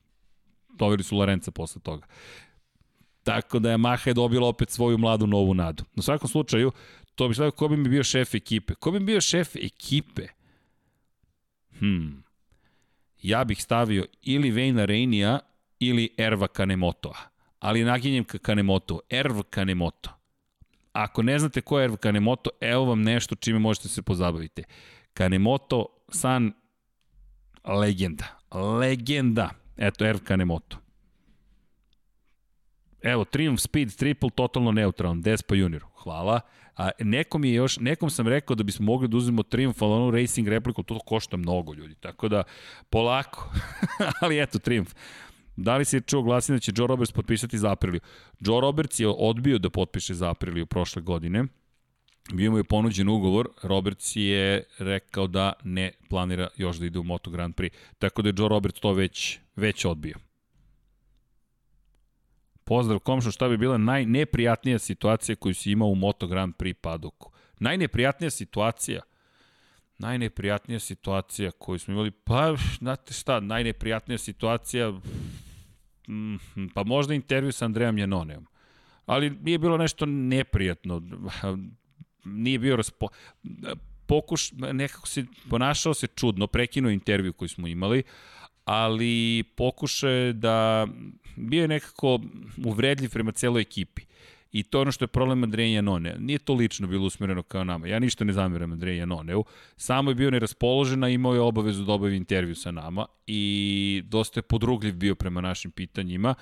S1: Doveli su Lorenza posle toga. Tako da Yamaha je dobila opet svoju mladu novu nadu. U svakom slučaju, To bi stavio, ko bi mi bio šef ekipe? Ko bi mi bio šef ekipe? Hmm. Ja bih stavio ili Vejna Reinija ili Erva Kanemotoa. Ali naginjem ka Kanemoto. Erv Kanemoto. Ako ne znate ko je Erv Kanemoto, evo vam nešto čime možete se pozabaviti. Kanemoto san legenda. Legenda. Eto, Erv Kanemoto. Evo, Triumph Speed Triple totalno neutralan, Despa Junior. Hvala. A nekom je još, nekom sam rekao da bismo mogli da uzmemo Triumph, ali onu racing repliku, to košta mnogo ljudi, tako da polako, ali eto Triumph. Da li se čuo glasine da će Joe Roberts potpisati za Apriliju? Joe Roberts je odbio da potpiše za Apriliju prošle godine. Bio mu je ponuđen ugovor, Roberts je rekao da ne planira još da ide u Moto Grand Prix. Tako da je Joe Roberts to već, već odbio. Pozdrav komšo, šta bi bila najneprijatnija situacija koju si imao u Moto Grand Prix padoku? Najneprijatnija situacija? Najneprijatnija situacija koju smo imali, pa, znate šta, najneprijatnija situacija, mm, pa možda intervju sa Andrejom Janoneom. Ali nije bilo nešto neprijatno. Nije bio raspo... Pokuš, nekako se ponašao se čudno, prekinuo intervju koju smo imali, ali pokušaj da bio je nekako uvredljiv prema celoj ekipi. I to je ono što je problem Andreja Janone. Nije to lično bilo usmjereno kao nama. Ja ništa ne zamiram Andreja Janoneu. Samo je bio neraspoložen, a imao je obavezu da obavi intervju sa nama i dosta je podrugljiv bio prema našim pitanjima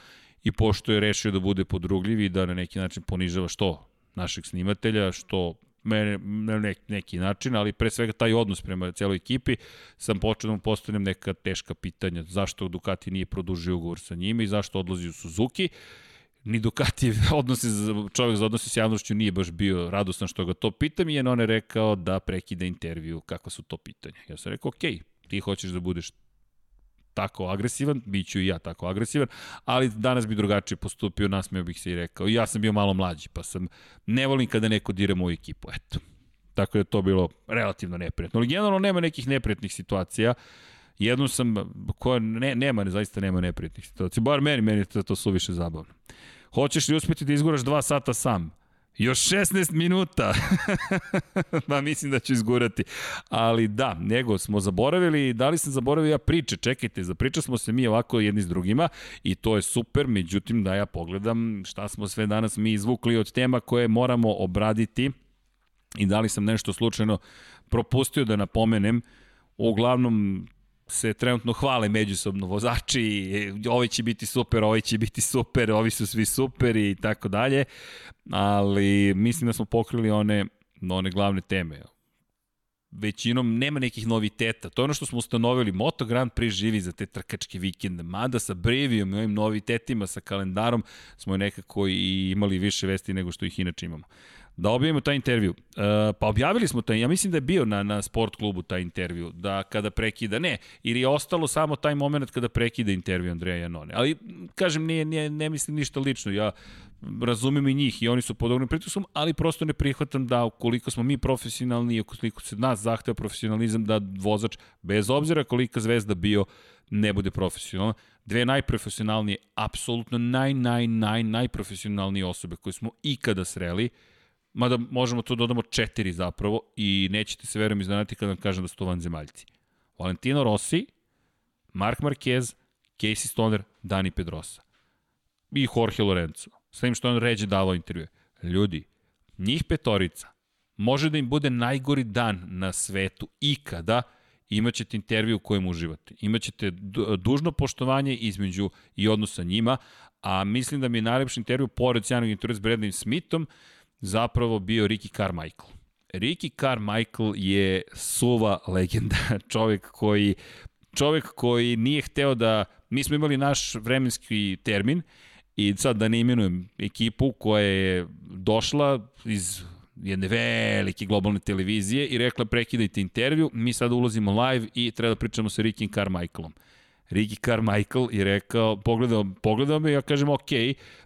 S1: i pošto je rešio da bude podrugljiv i da na neki način ponižava što našeg snimatelja, što na nek, neki način, ali pre svega taj odnos prema celoj ekipi, sam počeo da mu postavljam neka teška pitanja. Zašto Ducati nije produžio ugovor sa njima i zašto odlazi u Suzuki? ni Ducati odnosi, čovjek za odnosi s javnošću nije baš bio radostan što ga to pitam i je on je rekao da prekida intervju kako su to pitanja. Ja sam rekao, okej, ti hoćeš da budeš tako agresivan, bit ću i ja tako agresivan, ali danas bi drugačije postupio, nasmeo bih se i rekao. Ja sam bio malo mlađi, pa sam, ne volim kada neko dira moju ekipu, eto. Tako da je to bilo relativno neprijatno. Ali generalno nema nekih neprijatnih situacija. Jednu sam, koja ne, nema, ne, zaista nema neprijatnih situacija. Bar meni, meni to, to suviše zabavno. Hoćeš li uspeti da izguraš dva sata sam? Još 16 minuta. pa mislim da ću izgurati. Ali da, nego smo zaboravili, da li sam zaboravio ja priče, čekajte, za priča smo se mi ovako jedni s drugima i to je super, međutim da ja pogledam šta smo sve danas mi izvukli od tema koje moramo obraditi i da li sam nešto slučajno propustio da napomenem, uglavnom se trenutno hvale međusobno vozači, ovi će biti super, ovi će biti super, ovi su svi super i tako dalje, ali mislim da smo pokrili one, one glavne teme. Većinom nema nekih noviteta. To je ono što smo ustanovili. Moto Grand Prix živi za te trkačke vikende. Mada sa Brevijom i ovim novitetima, sa kalendarom, smo nekako i imali više vesti nego što ih inače imamo da objavimo taj intervju. Uh, pa objavili smo taj, ja mislim da je bio na, na sport klubu taj intervju, da kada prekida, ne, ili je ostalo samo taj moment kada prekida intervju Andreja Janone. Ali, kažem, nije, nije, ne mislim ništa lično, ja razumem i njih i oni su pod ogrom pritiskom, ali prosto ne prihvatam da ukoliko smo mi profesionalni i ukoliko se nas zahteva profesionalizam, da vozač, bez obzira kolika zvezda bio, ne bude profesionalan. Dve najprofesionalnije, apsolutno naj, naj, naj, najprofesionalnije osobe koje smo ikada sreli, mada možemo to da dodamo četiri zapravo i nećete se verujem iznenati kada vam kažem da su to vanzemaljci. Valentino Rossi, Mark Marquez, Casey Stoner, Dani Pedrosa i Jorge Lorenzo. S tim što on ređe davao intervjue. Ljudi, njih petorica može da im bude najgori dan na svetu ikada, imaćete intervju u kojem uživate. Imaćete dužno poštovanje između i odnosa njima, a mislim da mi je najlepši intervju pored sjajnog intervjua s Bradley Smithom, zapravo bio Ricky Carmichael. Ricky Carmichael je suva legenda, čovek koji čovek koji nije hteo da mi smo imali naš vremenski termin i sad da ne imenujem ekipu koja je došla iz jedne velike globalne televizije i rekla prekidajte intervju, mi sada ulazimo live i treba da pričamo sa Ricky Carmichaelom. Ricky Carmichael je rekao, pogledao, pogledao me i ja kažem, ok,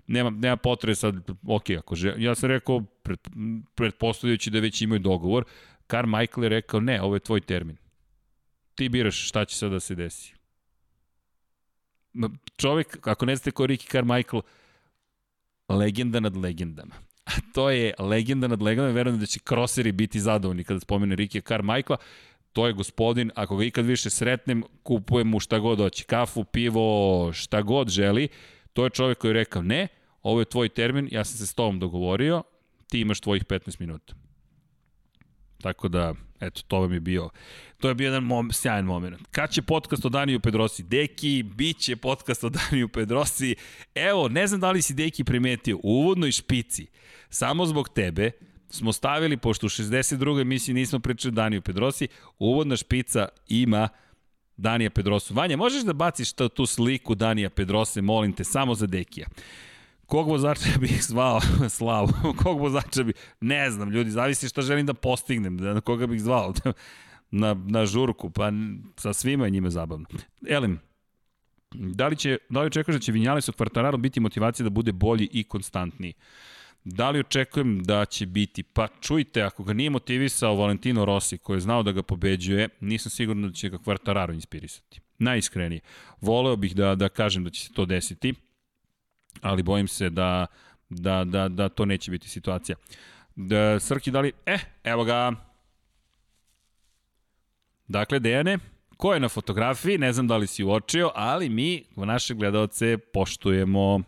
S1: nema, nema potrebe sad, ok, ako že, ja sam rekao, pred, pretpostavljajući da već imaju dogovor, Carmichael je rekao, ne, ovo je tvoj termin. Ti biraš šta će sad da se desi. Čovek, ako ne znate ko je Ricky Carmichael, legenda nad legendama. A to je legenda nad legendama, verujem da će kroseri biti zadovoljni kada spomene Ricky Carmichaela to je gospodin, ako ga ikad više sretnem, kupujem mu šta god hoće, kafu, pivo, šta god želi. To je čovjek koji je rekao, ne, ovo je tvoj termin, ja sam se s tobom dogovorio, ti imaš tvojih 15 minuta. Tako da, eto, to vam je bio, to je bio jedan mom, sjajan moment. Kad će podcast o Daniju Pedrosi? Deki, bit će podcast o Daniju Pedrosi. Evo, ne znam da li si Deki primetio, u uvodnoj špici, samo zbog tebe, smo stavili, pošto u 62. emisiji nismo pričali Daniju Pedrosi, uvodna špica ima Danija Pedrosu. Vanja, možeš da baciš to, tu sliku Danija Pedrose, molim te, samo za Dekija. Kog vozača bih zvao Slavu? Kog vozača bih... Ne znam, ljudi, zavisi šta želim da postignem, da, koga bih zvao. na, na žurku, pa sa svima je njima zabavno. Elim, da li, će, da li očekuješ da će Vinjales od Kvartararo biti motivacija da bude bolji i konstantniji? Da li očekujem da će biti? Pa čujte, ako ga nije motivisao Valentino Rossi, koji je znao da ga pobeđuje, nisam siguran da će ga Kvartararo inspirisati. Najiskrenije. Voleo bih da, da kažem da će se to desiti, ali bojim se da, da, da, da to neće biti situacija. Da, Srki, da li... Eh, evo ga. Dakle, Dejane, ko je na fotografiji, ne znam da li si uočio, ali mi, naše gledalce, poštujemo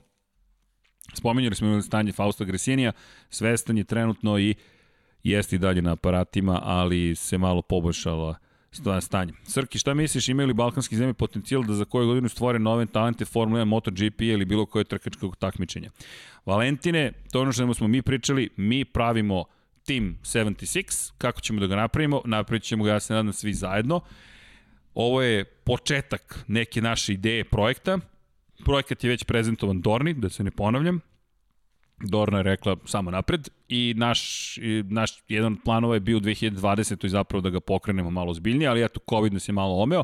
S1: Spominjali smo stanje Fausta Gresinija, svestan je trenutno i jeste i dalje na aparatima, ali se malo poboljšala stanje. Srki, šta misliš, imaju li balkanski zemlje potencijal da za koju godinu stvore nove talente Formula 1, MotoGP ili bilo koje trkačkog takmičenja? Valentine, to ono što smo mi pričali, mi pravimo Team 76, kako ćemo da ga napravimo? Napravit ćemo ga, ja se nadam, svi zajedno. Ovo je početak neke naše ideje projekta, Projekat je već prezentovan Dorni, da se ne ponavljam. Dorna je rekla samo napred i naš, i naš jedan od planova je bio u 2020. i zapravo da ga pokrenemo malo zbiljnije, ali eto, COVID nas je malo omeo,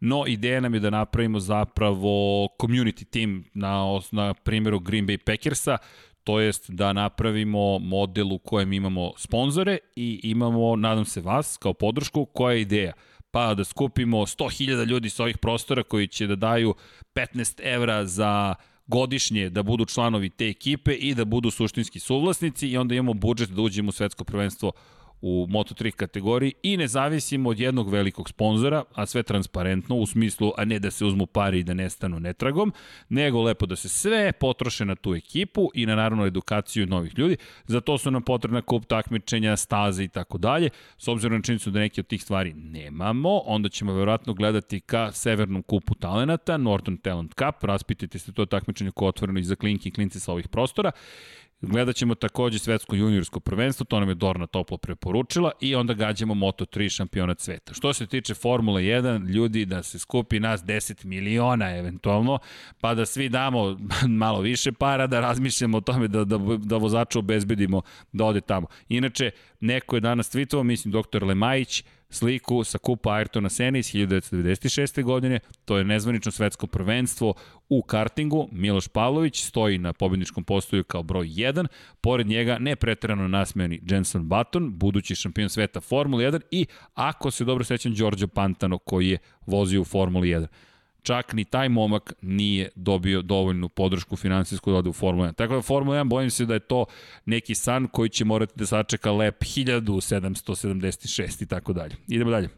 S1: no ideja nam je da napravimo zapravo community team na, na primjeru Green Bay Packersa, to jest da napravimo model u kojem imamo sponzore i imamo, nadam se, vas kao podršku, koja je ideja? Pa da skupimo 100.000 ljudi sa ovih prostora koji će da daju 15 evra za godišnje da budu članovi te ekipe i da budu suštinski suvlasnici i onda imamo budžet da uđemo u svetsko prvenstvo u Moto3 kategoriji i ne zavisimo od jednog velikog sponzora, a sve transparentno u smislu, a ne da se uzmu pari i da nestanu netragom, nego lepo da se sve potroše na tu ekipu i na naravno edukaciju novih ljudi. Za to su nam potrebna kup takmičenja, staze i tako dalje. S obzirom na činjenicu da neke od tih stvari nemamo, onda ćemo verovatno gledati ka severnom kupu talenata, Norton Talent Cup, raspitajte se to takmičenje koje je otvoreno i za klinki i klinci sa ovih prostora Gledat ćemo takođe svetsko juniorsko prvenstvo, to nam je Dorna toplo preporučila i onda gađamo Moto3 šampionat sveta. Što se tiče Formule 1, ljudi da se skupi nas 10 miliona eventualno, pa da svi damo malo više para, da razmišljamo o tome da, da, da vozaču obezbedimo da ode tamo. Inače, neko je danas tweetovao, mislim doktor Lemajić, sliku sa kupa Ayrtona Sena iz 1996. godine, to je nezvanično svetsko prvenstvo u kartingu, Miloš Pavlović stoji na pobedničkom postoju kao broj 1, pored njega ne pretrano nasmejani Jenson Button, budući šampion sveta Formula 1 i, ako se dobro sećam, Đorđo Pantano koji je vozio u Formuli 1 čak ni taj momak nije dobio dovoljnu podršku finansijsku da ode u Formula 1. Tako da Formula 1 bojim se da je to neki san koji će morati da sačeka lep 1776 i tako dalje. Idemo dalje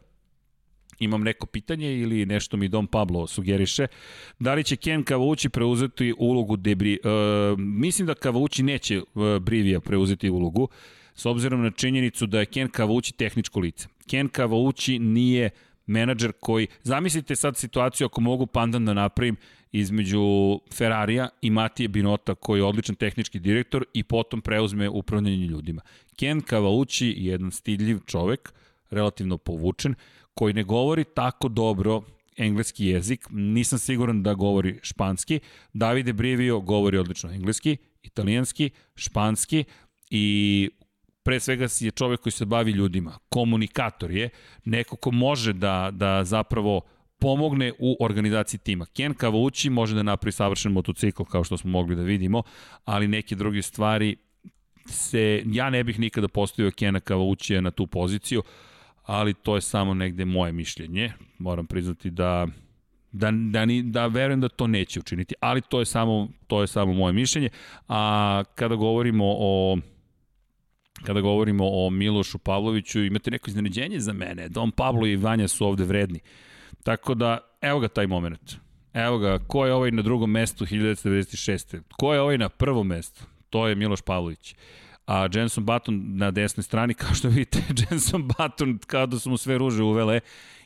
S1: imam neko pitanje ili nešto mi Dom Pablo sugeriše. Da li će Ken Kavući preuzeti ulogu Debri? E, mislim da Kavući neće e, Brivija preuzeti ulogu, s obzirom na činjenicu da je Ken Kavući tehničko lice. Ken Kavući nije menadžer koji, zamislite sad situaciju ako mogu pandan da napravim između Ferrarija i Matije Binota koji je odličan tehnički direktor i potom preuzme upravljanje ljudima. Ken Cavaucci je jedan stidljiv čovek, relativno povučen, koji ne govori tako dobro engleski jezik, nisam siguran da govori španski. Davide Brivio govori odlično engleski, italijanski, španski i pre svega si je čovek koji se bavi ljudima, komunikator je, neko ko može da, da zapravo pomogne u organizaciji tima. Ken Kavući može da napravi savršen motocikl kao što smo mogli da vidimo, ali neke druge stvari se, ja ne bih nikada postavio Kena Kavućija na tu poziciju, ali to je samo negde moje mišljenje. Moram priznati da da, da, ni, da verujem da to neće učiniti, ali to je samo, to je samo moje mišljenje. A kada govorimo o kada govorimo o Milošu Pavloviću, imate neko iznenađenje za mene. Don Pablo i Vanja su ovde vredni. Tako da, evo ga taj moment. Evo ga, ko je ovaj na drugom mestu 1996. Ko je ovaj na prvom mestu? To je Miloš Pavlović. A Jenson Button na desnoj strani, kao što vidite, Jenson Button kao da su mu sve ruže uvele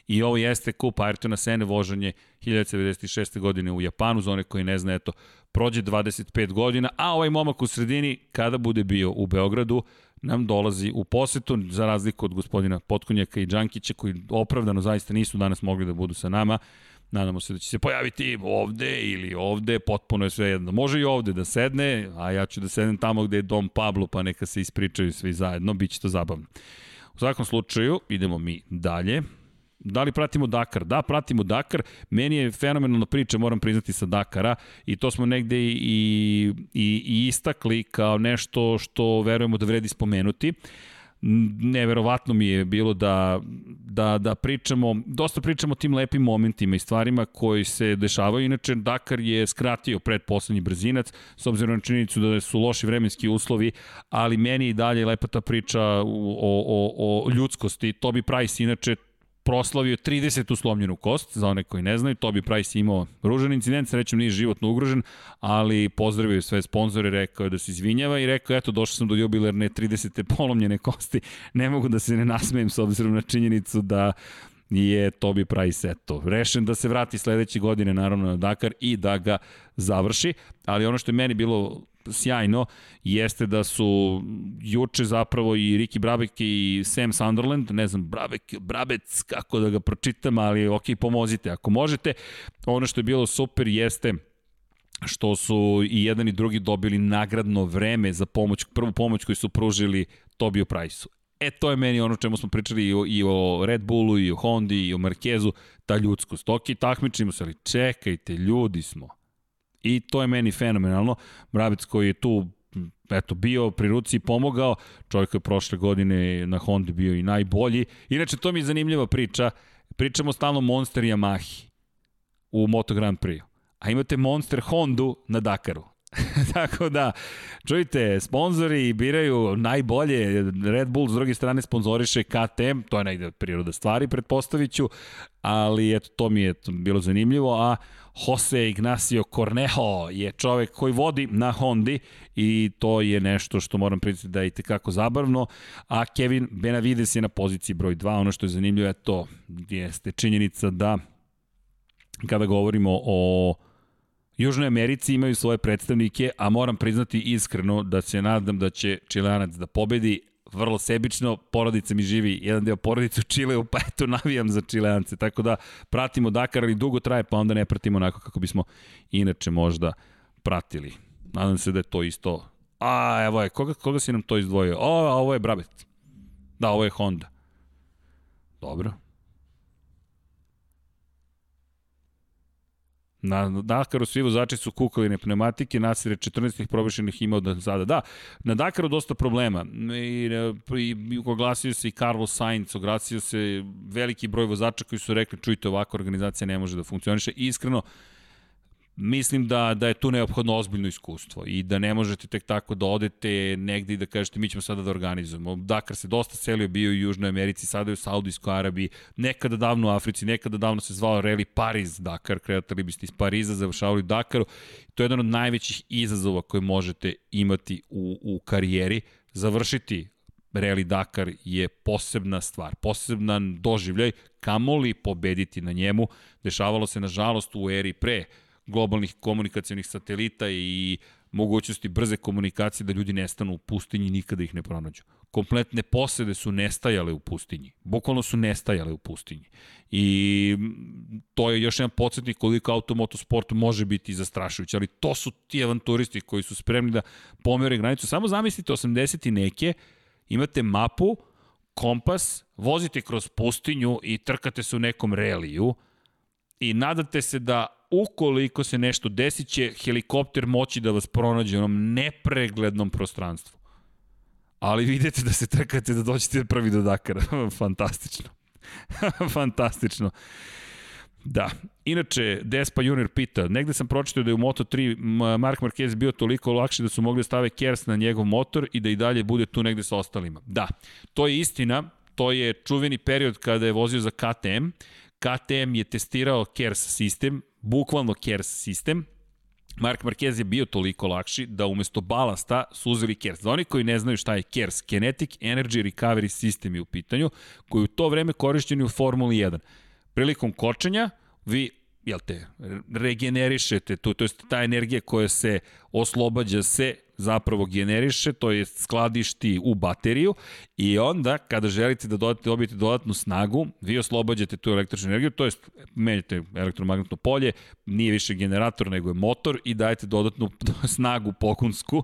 S1: i ovo jeste kup Ayrtona Sene vožanje 1996. godine u Japanu, za one koji ne zna, eto, prođe 25 godina, a ovaj momak u sredini, kada bude bio u Beogradu, nam dolazi u posetu, za razliku od gospodina Potkonjaka i Đankića, koji opravdano zaista nisu danas mogli da budu sa nama. Nadamo se da će se pojaviti ovde ili ovde, potpuno je sve jedno. Može i ovde da sedne, a ja ću da sedem tamo gde je Dom Pablo, pa neka se ispričaju svi zajedno, bit će to zabavno. U svakom slučaju, idemo mi dalje. Da li pratimo Dakar? Da, pratimo Dakar. Meni je fenomenalna priča, moram priznati, sa Dakara i to smo negde i, i, i istakli kao nešto što verujemo da vredi spomenuti neverovatno mi je bilo da, da, da pričamo, dosta pričamo o tim lepim momentima i stvarima koji se dešavaju. Inače, Dakar je skratio pred poslednji brzinac, s obzirom na činjenicu da su loši vremenski uslovi, ali meni i dalje lepa ta priča o, o, o ljudskosti. Tobi Price, inače, proslavio 30 uslomljenu kost, za one koji ne znaju, Tobi Price imao ružan incident, srećom nije životno ugrožen, ali pozdravio sve sponzore, rekao da se izvinjava i rekao, eto, došao sam do jubilerne 30. polomljene kosti, ne mogu da se ne nasmejem s obzirom na činjenicu da je Tobi Price eto, rešen da se vrati sledeće godine naravno na Dakar i da ga završi, ali ono što je meni bilo sjajno jeste da su juče zapravo i Ricky Brabec i Sam Sunderland, ne znam, Brabec, Brabec, kako da ga pročitam, ali ok, pomozite ako možete. Ono što je bilo super jeste što su i jedan i drugi dobili nagradno vreme za pomoć, prvu pomoć koju su pružili Tobiju Price-u. E, to je meni ono čemu smo pričali i o, i o Red Bullu, i o Hondi, i o Markezu, ta ljudskost. Ok, takmičimo se, ali čekajte, ljudi smo. I to je meni fenomenalno. Mrabec koji je tu eto, bio pri ruci i pomogao, čovjek je prošle godine na Hondi bio i najbolji. Inače, to mi je zanimljiva priča. Pričamo stalno Monster Yamahi u Moto Grand Prix. A imate Monster Hondu na Dakaru. Tako da, čujte, sponzori biraju najbolje, Red Bull s druge strane sponzoriše KTM, to je negde priroda stvari, pretpostavit ću, ali eto, to mi je bilo zanimljivo, a Jose Ignacio Cornejo je čovek koji vodi na Hondi i to je nešto što moram priznati da je tekako zabavno, a Kevin Benavides je na poziciji broj 2, ono što je zanimljivo je to, jeste činjenica da kada govorimo o Južnoj Americi imaju svoje predstavnike, a moram priznati iskreno da se nadam da će Čilanac da pobedi, vrlo sebično, porodica mi živi, jedan deo porodice u Čileu, pa eto navijam za Čileance, tako da pratimo Dakar, ali dugo traje, pa onda ne pratimo onako kako bismo inače možda pratili. Nadam se da je to isto. A, evo je, koga, koga si nam to izdvojio? O, ovo je Brabet. Da, ovo je Honda. Dobro, Na Dakaru svi vozači su kukali na pneumatike, Nasir je 14 probašenih imao da sada. Da, na Dakaru dosta problema. I, i, i oglasio se i Carlos Sainz, oglasio se veliki broj vozača koji su rekli čujte ovakva organizacija ne može da funkcioniše. I iskreno, mislim da, da je tu neophodno ozbiljno iskustvo i da ne možete tek tako da odete negde i da kažete mi ćemo sada da organizujemo. Dakar se dosta selio, bio u Južnoj Americi, sada je u Saudijskoj Arabiji, nekada davno u Africi, nekada davno se zvao Rally Paris Dakar, kretali biste iz Pariza, završavali u Dakaru. To je jedan od najvećih izazova koje možete imati u, u karijeri. Završiti Rally Dakar je posebna stvar, poseban doživljaj, kamoli pobediti na njemu. Dešavalo se, nažalost, u eri pre globalnih komunikacijonih satelita i mogućnosti brze komunikacije da ljudi nestanu u pustinji i nikada ih ne pronađu. Kompletne posede su nestajale u pustinji. Bukvalno su nestajale u pustinji. I to je još jedan podsjetnik koliko automotosport može biti zastrašujući. Ali to su ti avanturisti koji su spremni da pomere granicu. Samo zamislite 80 i neke, imate mapu, kompas, vozite kroz pustinju i trkate se u nekom reliju i nadate se da ukoliko se nešto desi će helikopter moći da vas pronađe u onom nepreglednom prostranstvu. Ali vidite da se trkate da dođete prvi do Dakara. Fantastično. Fantastično. Da. Inače, Despa Junior pita, negde sam pročitao da je u Moto3 Mark Marquez bio toliko lakši da su mogli da stave Kers na njegov motor i da i dalje bude tu negde sa ostalima. Da, to je istina, to je čuveni period kada je vozio za KTM. KTM je testirao KERS sistem, bukvalno KERS sistem, Mark Marquez je bio toliko lakši da umesto balasta su uzeli KERS. Za oni koji ne znaju šta je KERS, Kinetic Energy Recovery System je u pitanju, koji u to vreme korišćeni u Formuli 1. Prilikom kočenja vi jel te, regenerišete tu, to je ta energija koja se oslobađa se zapravo generiše, to je skladišti u bateriju i onda kada želite da dodate, dobijete dodatnu snagu, vi oslobađate tu električnu energiju, to je menjate elektromagnetno polje, nije više generator nego je motor i dajete dodatnu snagu pokunsku.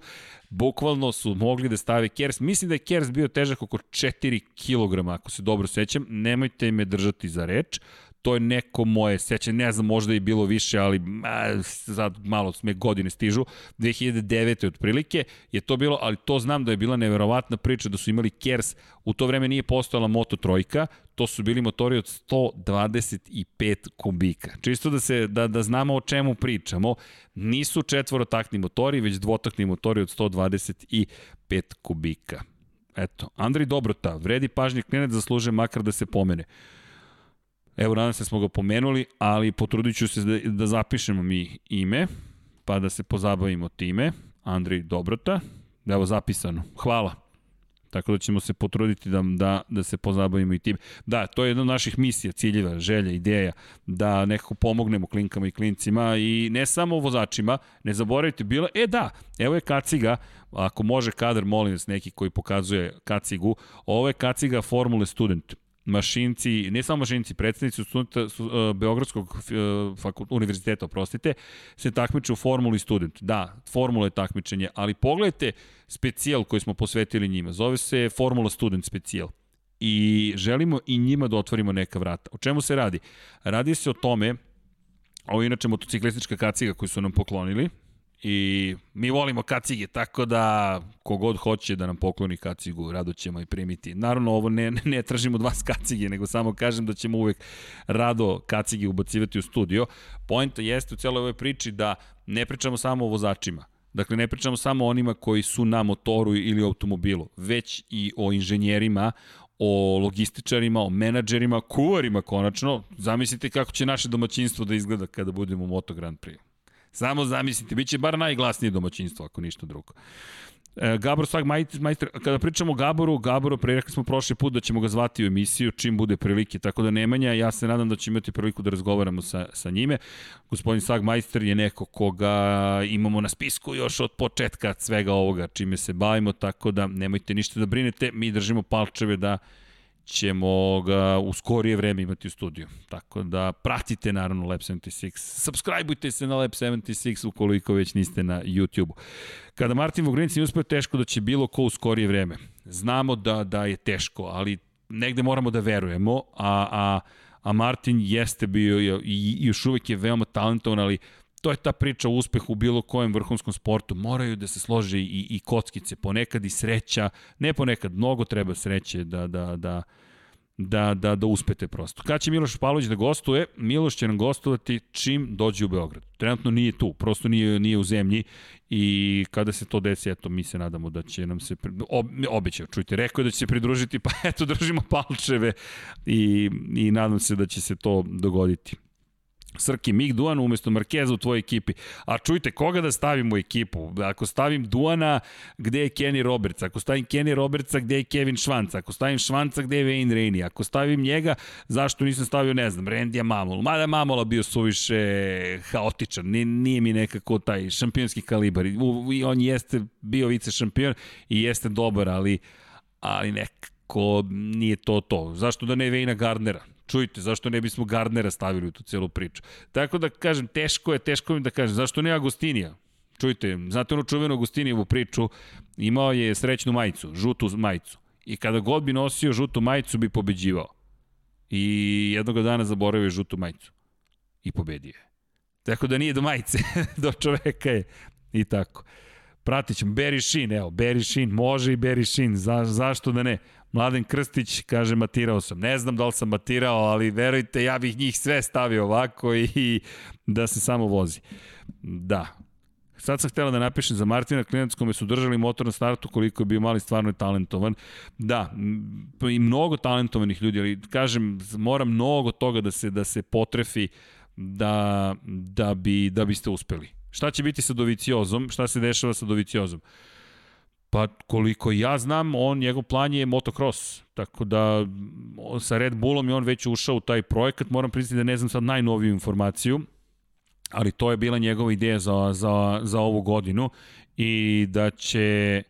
S1: Bukvalno su mogli da stave Kers. Mislim da je Kers bio težak oko 4 kg, ako se dobro sećam. Nemojte me držati za reč to je neko moje sećanje, ne znam, možda i bilo više, ali a, sad malo sme godine stižu, 2009. otprilike je to bilo, ali to znam da je bila neverovatna priča da su imali Kers, u to vreme nije postojala Moto Trojka, to su bili motori od 125 kubika. Čisto da se da, da znamo o čemu pričamo, nisu četvorotakni motori, već dvotakni motori od 125 kubika. Eto, Andri Dobrota, vredi pažnje klinet, zasluže makar da se pomene. Evo, nadam se da smo ga pomenuli, ali potrudit ću se da, da zapišemo mi ime, pa da se pozabavimo time. Andrej Dobrota, evo zapisano. Hvala. Tako da ćemo se potruditi da, da, da se pozabavimo i tim. Da, to je jedna od naših misija, ciljeva, želja, ideja, da nekako pomognemo klinkama i klincima i ne samo vozačima, ne zaboravite, bilo, e da, evo je kaciga, ako može kadar, molim vas, neki koji pokazuje kacigu, ovo je kaciga Formule Student mašinci, ne samo mašinci, predstavnici studenta su, uh, Beogradskog uh, fakult, univerziteta, oprostite, se takmiče u Formuli Student. Da, Formula je takmičenje, ali pogledajte specijal koji smo posvetili njima. Zove se Formula Student specijal. I želimo i njima da otvorimo neka vrata. O čemu se radi? Radi se o tome, ovo je inače motociklistička kaciga koju su nam poklonili, I mi volimo kacige, tako da kogod hoće da nam pokloni kacigu, rado ćemo i primiti. Naravno, ovo ne, ne tražimo od vas kacige, nego samo kažem da ćemo uvek rado kacige ubacivati u studio. Pojenta jeste u celoj ovoj priči da ne pričamo samo o vozačima. Dakle, ne pričamo samo o onima koji su na motoru ili automobilu, već i o inženjerima, o logističarima, o menadžerima, kuvarima konačno. Zamislite kako će naše domaćinstvo da izgleda kada budemo u Moto Grand Prix. Samo zamislite, bit će bar najglasnije domaćinstvo, ako ništa drugo. E, Gabor Svag majster, kada pričamo o Gaboru, Gaboru, pre rekli smo prošli put da ćemo ga zvati u emisiju čim bude prilike, tako da Nemanja, ja se nadam da ćemo imati priliku da razgovaramo sa, sa njime. Gospodin Svag majster je neko koga imamo na spisku još od početka svega ovoga čime se bavimo, tako da nemojte ništa da brinete, mi držimo palčeve da ćemo ga u skorije vreme imati u studiju. Tako da pratite naravno Lab 76, subscribeujte se na Lab 76 ukoliko već niste na YouTube-u. Kada Martin Vogrinic nije uspeo teško da će bilo ko u skorije vreme. Znamo da, da je teško, ali negde moramo da verujemo, a, a, a Martin jeste bio i još uvek je veoma talentovan, ali to je ta priča o uspehu u bilo kojem vrhunskom sportu. Moraju da se slože i, i kockice, ponekad i sreća, ne ponekad, mnogo treba sreće da, da, da, da, da, da uspete prosto. Kada će Miloš Pavlović da gostuje? Miloš će nam gostovati čim dođe u Beograd. Trenutno nije tu, prosto nije, nije u zemlji i kada se to desi, eto, mi se nadamo da će nam se, ob, obećao, čujte, rekao je da će se pridružiti, pa eto, držimo palčeve i, i nadam se da će se to dogoditi. Srki Mig Duan umesto Markeza u tvojoj ekipi. A čujte, koga da stavim u ekipu? Ako stavim Duana, gde je Kenny Roberts? Ako stavim Kenny Robertsa, gde je Kevin Švanca? Ako stavim Švanca, gde je Wayne Rainey? Ako stavim njega, zašto nisam stavio, ne znam, Randija Mamolu? Mada Mamola bio suviše haotičan, nije, nije mi nekako taj šampionski kalibar. I on jeste bio vice šampion i jeste dobar, ali, ali nekako nije to to. Zašto da ne Vejna Gardnera? Čujte, zašto ne bismo Gardnera stavili u tu celu priču. Tako da kažem, teško je, teško mi da kažem, zašto ne Agustinija? Čujte, znate ono čuvenu Agustinijevu priču, imao je srećnu majicu, žutu majicu. I kada god bi nosio žutu majicu bi pobeđivao. I jednog dana zaboravio žutu majicu. I pobedio je. Tako da nije do majice, do čoveka je. I tako. Pratit ćemo. Barry evo, Sheen, može i Sheen, za, zašto da ne? Mladen Krstić kaže matirao sam. Ne znam da li sam matirao, ali verujte, ja bih njih sve stavio ovako i, i da se samo vozi. Da, Sad sam htela da napišem za Martina Klinac kome su držali motor na startu koliko je bio mali stvarno talentovan. Da, i mnogo talentovanih ljudi, ali kažem, mora mnogo toga da se da se potrefi da, da, bi, da biste uspeli. Šta će biti sa Doviciozom? Šta se dešava sa Doviciozom? Pa koliko ja znam, on, njegov plan je motocross, tako da sa Red Bullom je on već ušao u taj projekat, moram priznati da ne znam sad najnoviju informaciju, ali to je bila njegova ideja za, za, za ovu godinu i da će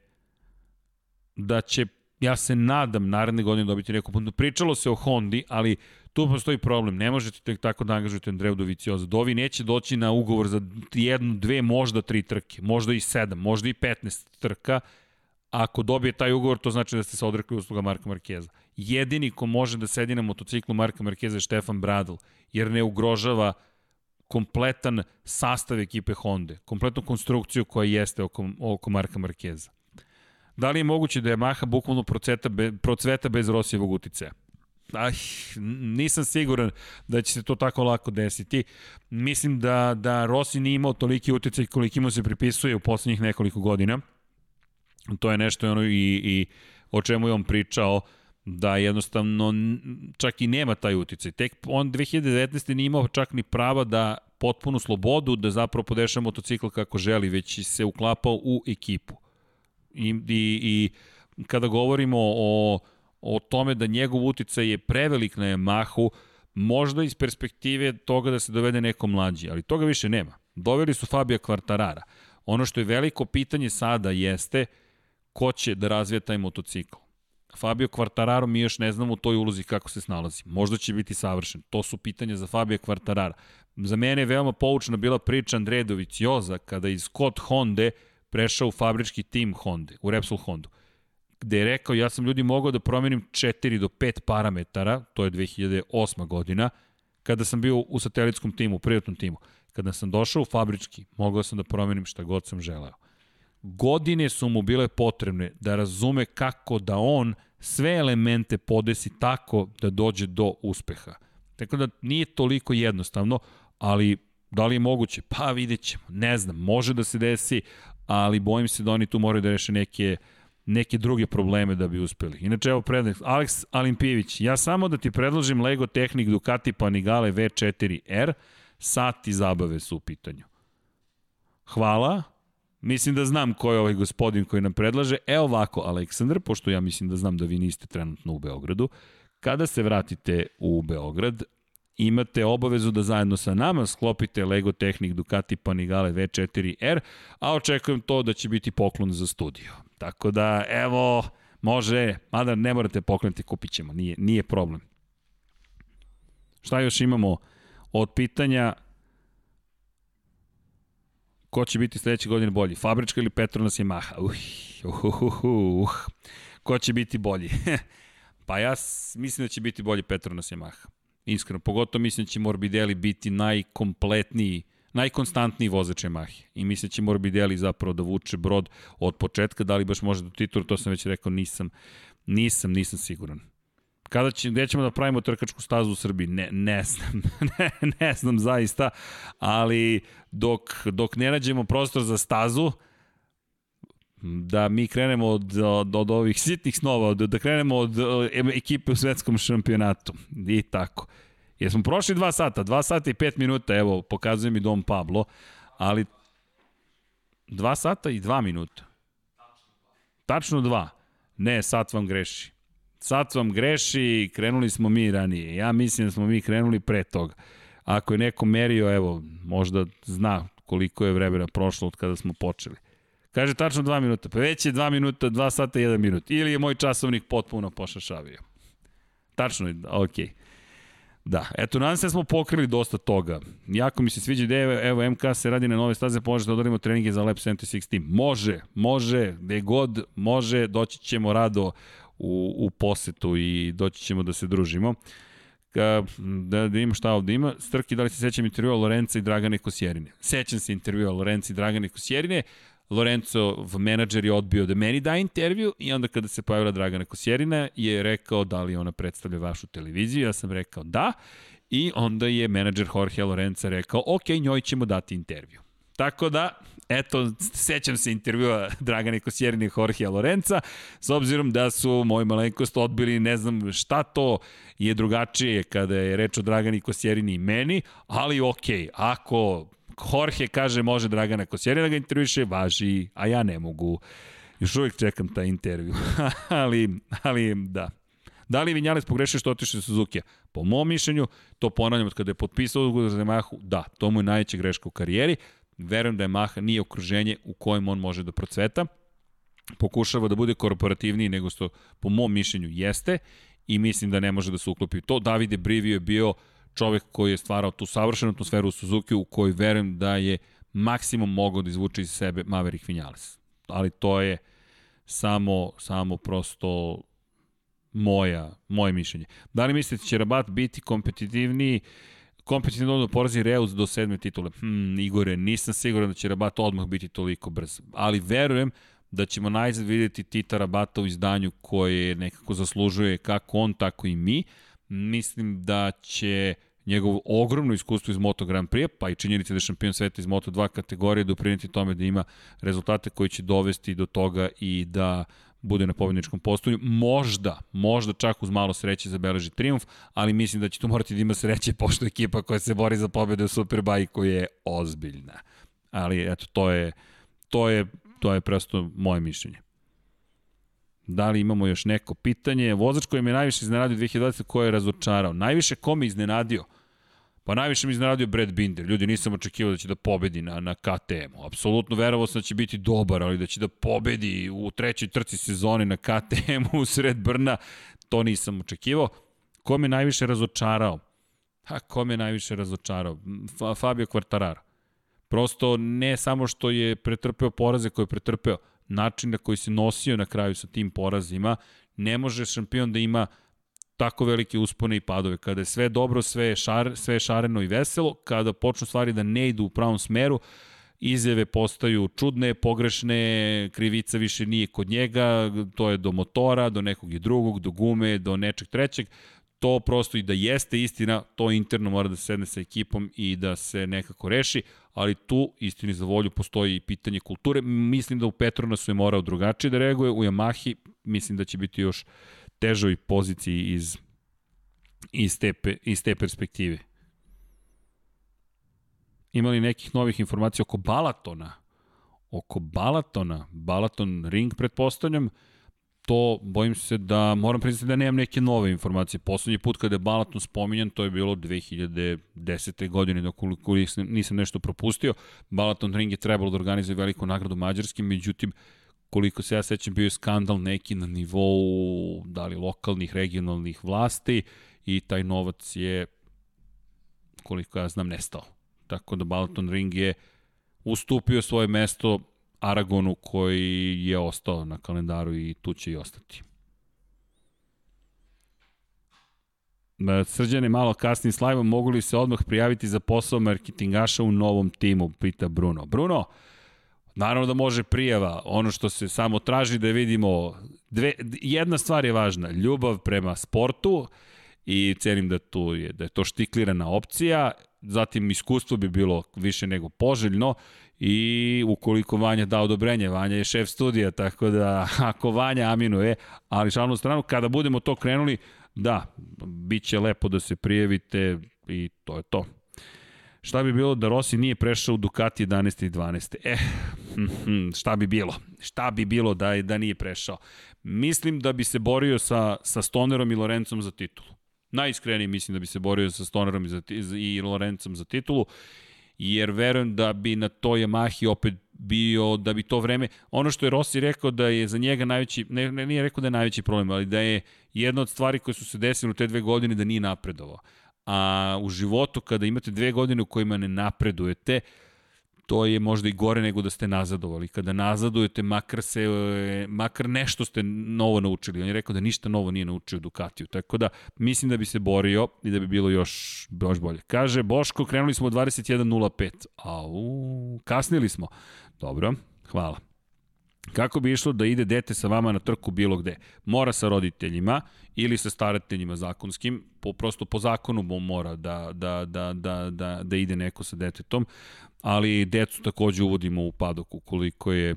S1: da će ja se nadam naredne godine dobiti neku puntu. Pričalo se o Hondi, ali tu postoji problem. Ne možete tek tako da angažujete Andreju Dovicioza. Dovi neće doći na ugovor za jednu, dve, možda tri trke, možda i sedam, možda i 15 trka, Ako dobije taj ugovor, to znači da ste se odrekli usluga Marka Markeza. Jedini ko može da sedi na motociklu Marka Markeza je Štefan Bradl, jer ne ugrožava kompletan sastav ekipe Honda, kompletnu konstrukciju koja jeste oko, oko Marka Markeza. Da li je moguće da je Maha bukvalno proceta be, procveta bez Rosijevog uticaja? Aj, nisam siguran da će se to tako lako desiti. Mislim da, da Rossi nije imao toliki uticaj koliki mu se pripisuje u poslednjih nekoliko godina To je nešto ono i, i o čemu je on pričao da jednostavno čak i nema taj uticaj. Tek on 2019. nije imao čak ni prava da potpunu slobodu da zapravo podešava motocikl kako želi, već se uklapao u ekipu. I, i, i kada govorimo o, o tome da njegov uticaj je prevelik na Yamahu, možda iz perspektive toga da se dovede neko mlađi, ali toga više nema. Doveli su Fabija Kvartarara. Ono što je veliko pitanje sada jeste ko će da razvija taj motocikl. Fabio Quartararo mi još ne znamo u toj ulozi kako se snalazi. Možda će biti savršen. To su pitanja za Fabio Quartarara. Za mene je veoma poučna bila priča Andreja Dovicioza kada iz Scott Honda prešao u fabrički tim Honda, u Repsol Honda gde je rekao ja sam ljudi mogao da promenim 4 do 5 parametara, to je 2008. godina, kada sam bio u satelitskom timu, u privatnom timu. Kada sam došao u fabrički, mogao sam da promenim šta god sam želeo. Godine su mu bile potrebne da razume kako da on sve elemente podesi tako da dođe do uspeha. Tako da nije toliko jednostavno, ali da li je moguće? Pa vidjet ćemo. Ne znam, može da se desi, ali bojim se da oni tu moraju da reše neke neke druge probleme da bi uspeli. Inače, evo predlog, Alex Alimpijević, ja samo da ti predložim Lego Technic Ducati Panigale V4R, sat i zabave su u pitanju. Hvala, mislim da znam ko je ovaj gospodin koji nam predlaže. Evo ovako, Aleksandar, pošto ja mislim da znam da vi niste trenutno u Beogradu, kada se vratite u Beograd, imate obavezu da zajedno sa nama sklopite Lego Technic Ducati Panigale V4R, a očekujem to da će biti poklon za studio. Tako da, evo, može, mada ne morate pokrenuti, kupit ćemo, nije, nije problem. Šta još imamo od pitanja ko će biti sledeće godine bolji? Fabrička ili Petronas Yamaha? Uh, uh, uh, uh, uh. Ko će biti bolji? pa ja mislim da će biti bolji Petronas Yamaha. Iskreno, pogotovo mislim da će Morbidelli biti najkompletniji najkonstantniji vozač Yamahe. I mislim da će Morbidelli zapravo da vuče brod od početka, da li baš može do titula, to sam već rekao, nisam, nisam, nisam siguran. Kada će, gde ćemo da pravimo trkačku stazu u Srbiji? Ne, ne znam, ne, ne znam zaista, ali dok, dok ne nađemo prostor za stazu, da mi krenemo od, od, od ovih sitnih snova, od, da krenemo od, od ekipe u svetskom šampionatu i tako. Jesmo prošli dva sata, dva sata i pet minuta, evo, pokazuje mi Dom Pablo, ali dva sata i dva minuta. Tačno dva. Ne, sat vam greši. Sat vam greši, krenuli smo mi ranije. Ja mislim da smo mi krenuli pre toga. Ako je neko merio, evo, možda zna koliko je vremena prošlo od kada smo počeli. Kaže tačno dva minuta. Pa već je dva minuta, dva sata i jedan minut. Ili je moj časovnik potpuno pošašavio. Tačno je, okej. Okay. Da, eto, nadam se da smo pokrili dosta toga. Jako mi se sviđa ideja, evo, MK se radi na nove staze, može da odradimo treninge za Lab 76 team. Može, može, gde god može, doći ćemo rado u, u posetu i doći ćemo da se družimo. Ka, da, da imamo šta ovde ima. Strki, da li se sećam intervjua Lorenca i Dragane Kosjerine? Sećam se intervjua Lorenca i Dragane Kosjerine. Lorenzo, menadžer, je odbio da meni da intervju i onda kada se pojavila Dragana Kosjerina je rekao da li ona predstavlja vašu televiziju. Ja sam rekao da i onda je menadžer Jorge Lorenza rekao ok, njoj ćemo dati intervju. Tako da, eto, sećam se intervjua Dragane Kosjerine i Jorge Lorenza, s obzirom da su moji malenkost odbili, ne znam šta to je drugačije kada je reč o Dragani Kosjerini i meni, ali ok, ako Jorge kaže može Dragana Kosjerina da ga intervjuše, važi, a ja ne mogu. Još uvijek čekam taj intervju. ali, ali da. Da li Vinjales pogrešio što otiše Suzuki? Po mom mišljenju, to ponavljam od kada je potpisao ugovor za Yamahu, da, to mu je najveća greška u karijeri. Verujem da je Maha nije okruženje u kojem on može da procveta. Pokušava da bude korporativniji nego što po mom mišljenju jeste i mislim da ne može da se uklopi to. Davide Brivio je bio uh, čovek koji je stvarao tu savršenu atmosferu u Suzuki u kojoj verujem da je maksimum mogao da izvuče iz sebe Maverick Vinales. Ali to je samo, samo prosto moja, moje mišljenje. Da li mislite da će Rabat biti kompetitivniji kompetitivno da porazi Reus do sedme titule? Hmm, Igore, nisam siguran da će Rabat odmah biti toliko brz. Ali verujem da ćemo najzad vidjeti Tita Rabata u izdanju koje nekako zaslužuje kako on, tako i mi. Mislim da će njegovo ogromno iskustvo iz Moto Grand Prix, pa i činjenica da je šampion sveta iz Moto 2 kategorije, dopriniti tome da ima rezultate koji će dovesti do toga i da bude na pobedničkom postoju. Možda, možda čak uz malo sreće zabeleži triumf, ali mislim da će tu morati da ima sreće pošto ekipa koja se bori za pobede u Superbajku je ozbiljna. Ali eto, to je, to je, to je prosto moje mišljenje. Da li imamo još neko pitanje? Vozač koji me najviše iznenadio 2020. ko je razočarao? Najviše ko me iznenadio? Pa najviše mi iznenadio Brad Binder. Ljudi, nisam očekivao da će da pobedi na, na KTM-u. Apsolutno verovao sam da će biti dobar, ali da će da pobedi u trećoj trci sezone na KTM-u u sred Brna, to nisam očekivao. Ko me najviše razočarao? Ha, ko me najviše razočarao? Fabio Quartararo. Prosto ne samo što je pretrpeo poraze koje je pretrpeo, način na koji se nosio na kraju sa tim porazima, ne može šampion da ima tako velike uspone i padove. Kada je sve dobro, sve je, šar, sve je šareno i veselo, kada počnu stvari da ne idu u pravom smeru, izjave postaju čudne, pogrešne, krivica više nije kod njega, to je do motora, do nekog i drugog, do gume, do nečeg trećeg to prosto i da jeste istina, to interno mora da se sedne sa ekipom i da se nekako reši, ali tu istini za volju postoji i pitanje kulture. Mislim da u Petronasu je morao drugačije da reaguje, u Yamahi mislim da će biti još težoj poziciji iz, iz, te, iz te perspektive. Imali nekih novih informacija oko Balatona? Oko Balatona, Balaton ring pretpostavljam, to bojim se da moram priznati da nemam neke nove informacije. Poslednji put kada je Balaton spominjan, to je bilo 2010. godine, dok nisam, nisam nešto propustio. Balaton Ring je trebalo da organizuje veliku nagradu Mađarskim, međutim, koliko se ja sećam, bio je skandal neki na nivou da li lokalnih, regionalnih vlasti i taj novac je, koliko ja znam, nestao. Tako da Balaton Ring je ustupio svoje mesto Aragonu koji je ostao na kalendaru i tu će i ostati. Srđane malo kasnije s live mogu li se odmah prijaviti za posao marketingaša u novom timu, pita Bruno. Bruno, naravno da može prijava, ono što se samo traži da vidimo, dve, jedna stvar je važna, ljubav prema sportu i cenim da, tu je, da je to štiklirana opcija, zatim iskustvo bi bilo više nego poželjno i ukoliko Vanja da odobrenje, Vanja je šef studija, tako da ako Vanja aminuje, ali šalnu stranu, kada budemo to krenuli, da, bit će lepo da se prijavite i to je to. Šta bi bilo da Rossi nije prešao u Ducati 11. i 12. Eh, hm, hm, šta bi bilo? Šta bi bilo da, da nije prešao? Mislim da bi se borio sa, sa Stonerom i Lorencom za titulu. Najiskrenije mislim da bi se borio sa Stonerom i, za, i Lorencom za titulu jer verujem da bi na toj Yamahi opet bio, da bi to vreme, ono što je Rossi rekao da je za njega najveći, ne, ne nije rekao da je najveći problem, ali da je jedna od stvari koje su se desile u te dve godine da nije napredovao. A u životu kada imate dve godine u kojima ne napredujete, to je možda i gore nego da ste nazadovali. Kada nazadujete, makar, se, makar nešto ste novo naučili. On je rekao da ništa novo nije naučio Ducatiju. Tako da mislim da bi se borio i da bi bilo još, još bolje. Kaže, Boško, krenuli smo 21.05. Au, kasnili smo. Dobro, hvala. Kako bi išlo da ide dete sa vama na trku bilo gde? Mora sa roditeljima ili sa starateljima zakonskim, po, prosto po zakonu mora da, da, da, da, da, da ide neko sa detetom ali decu takođe uvodimo u padok ukoliko je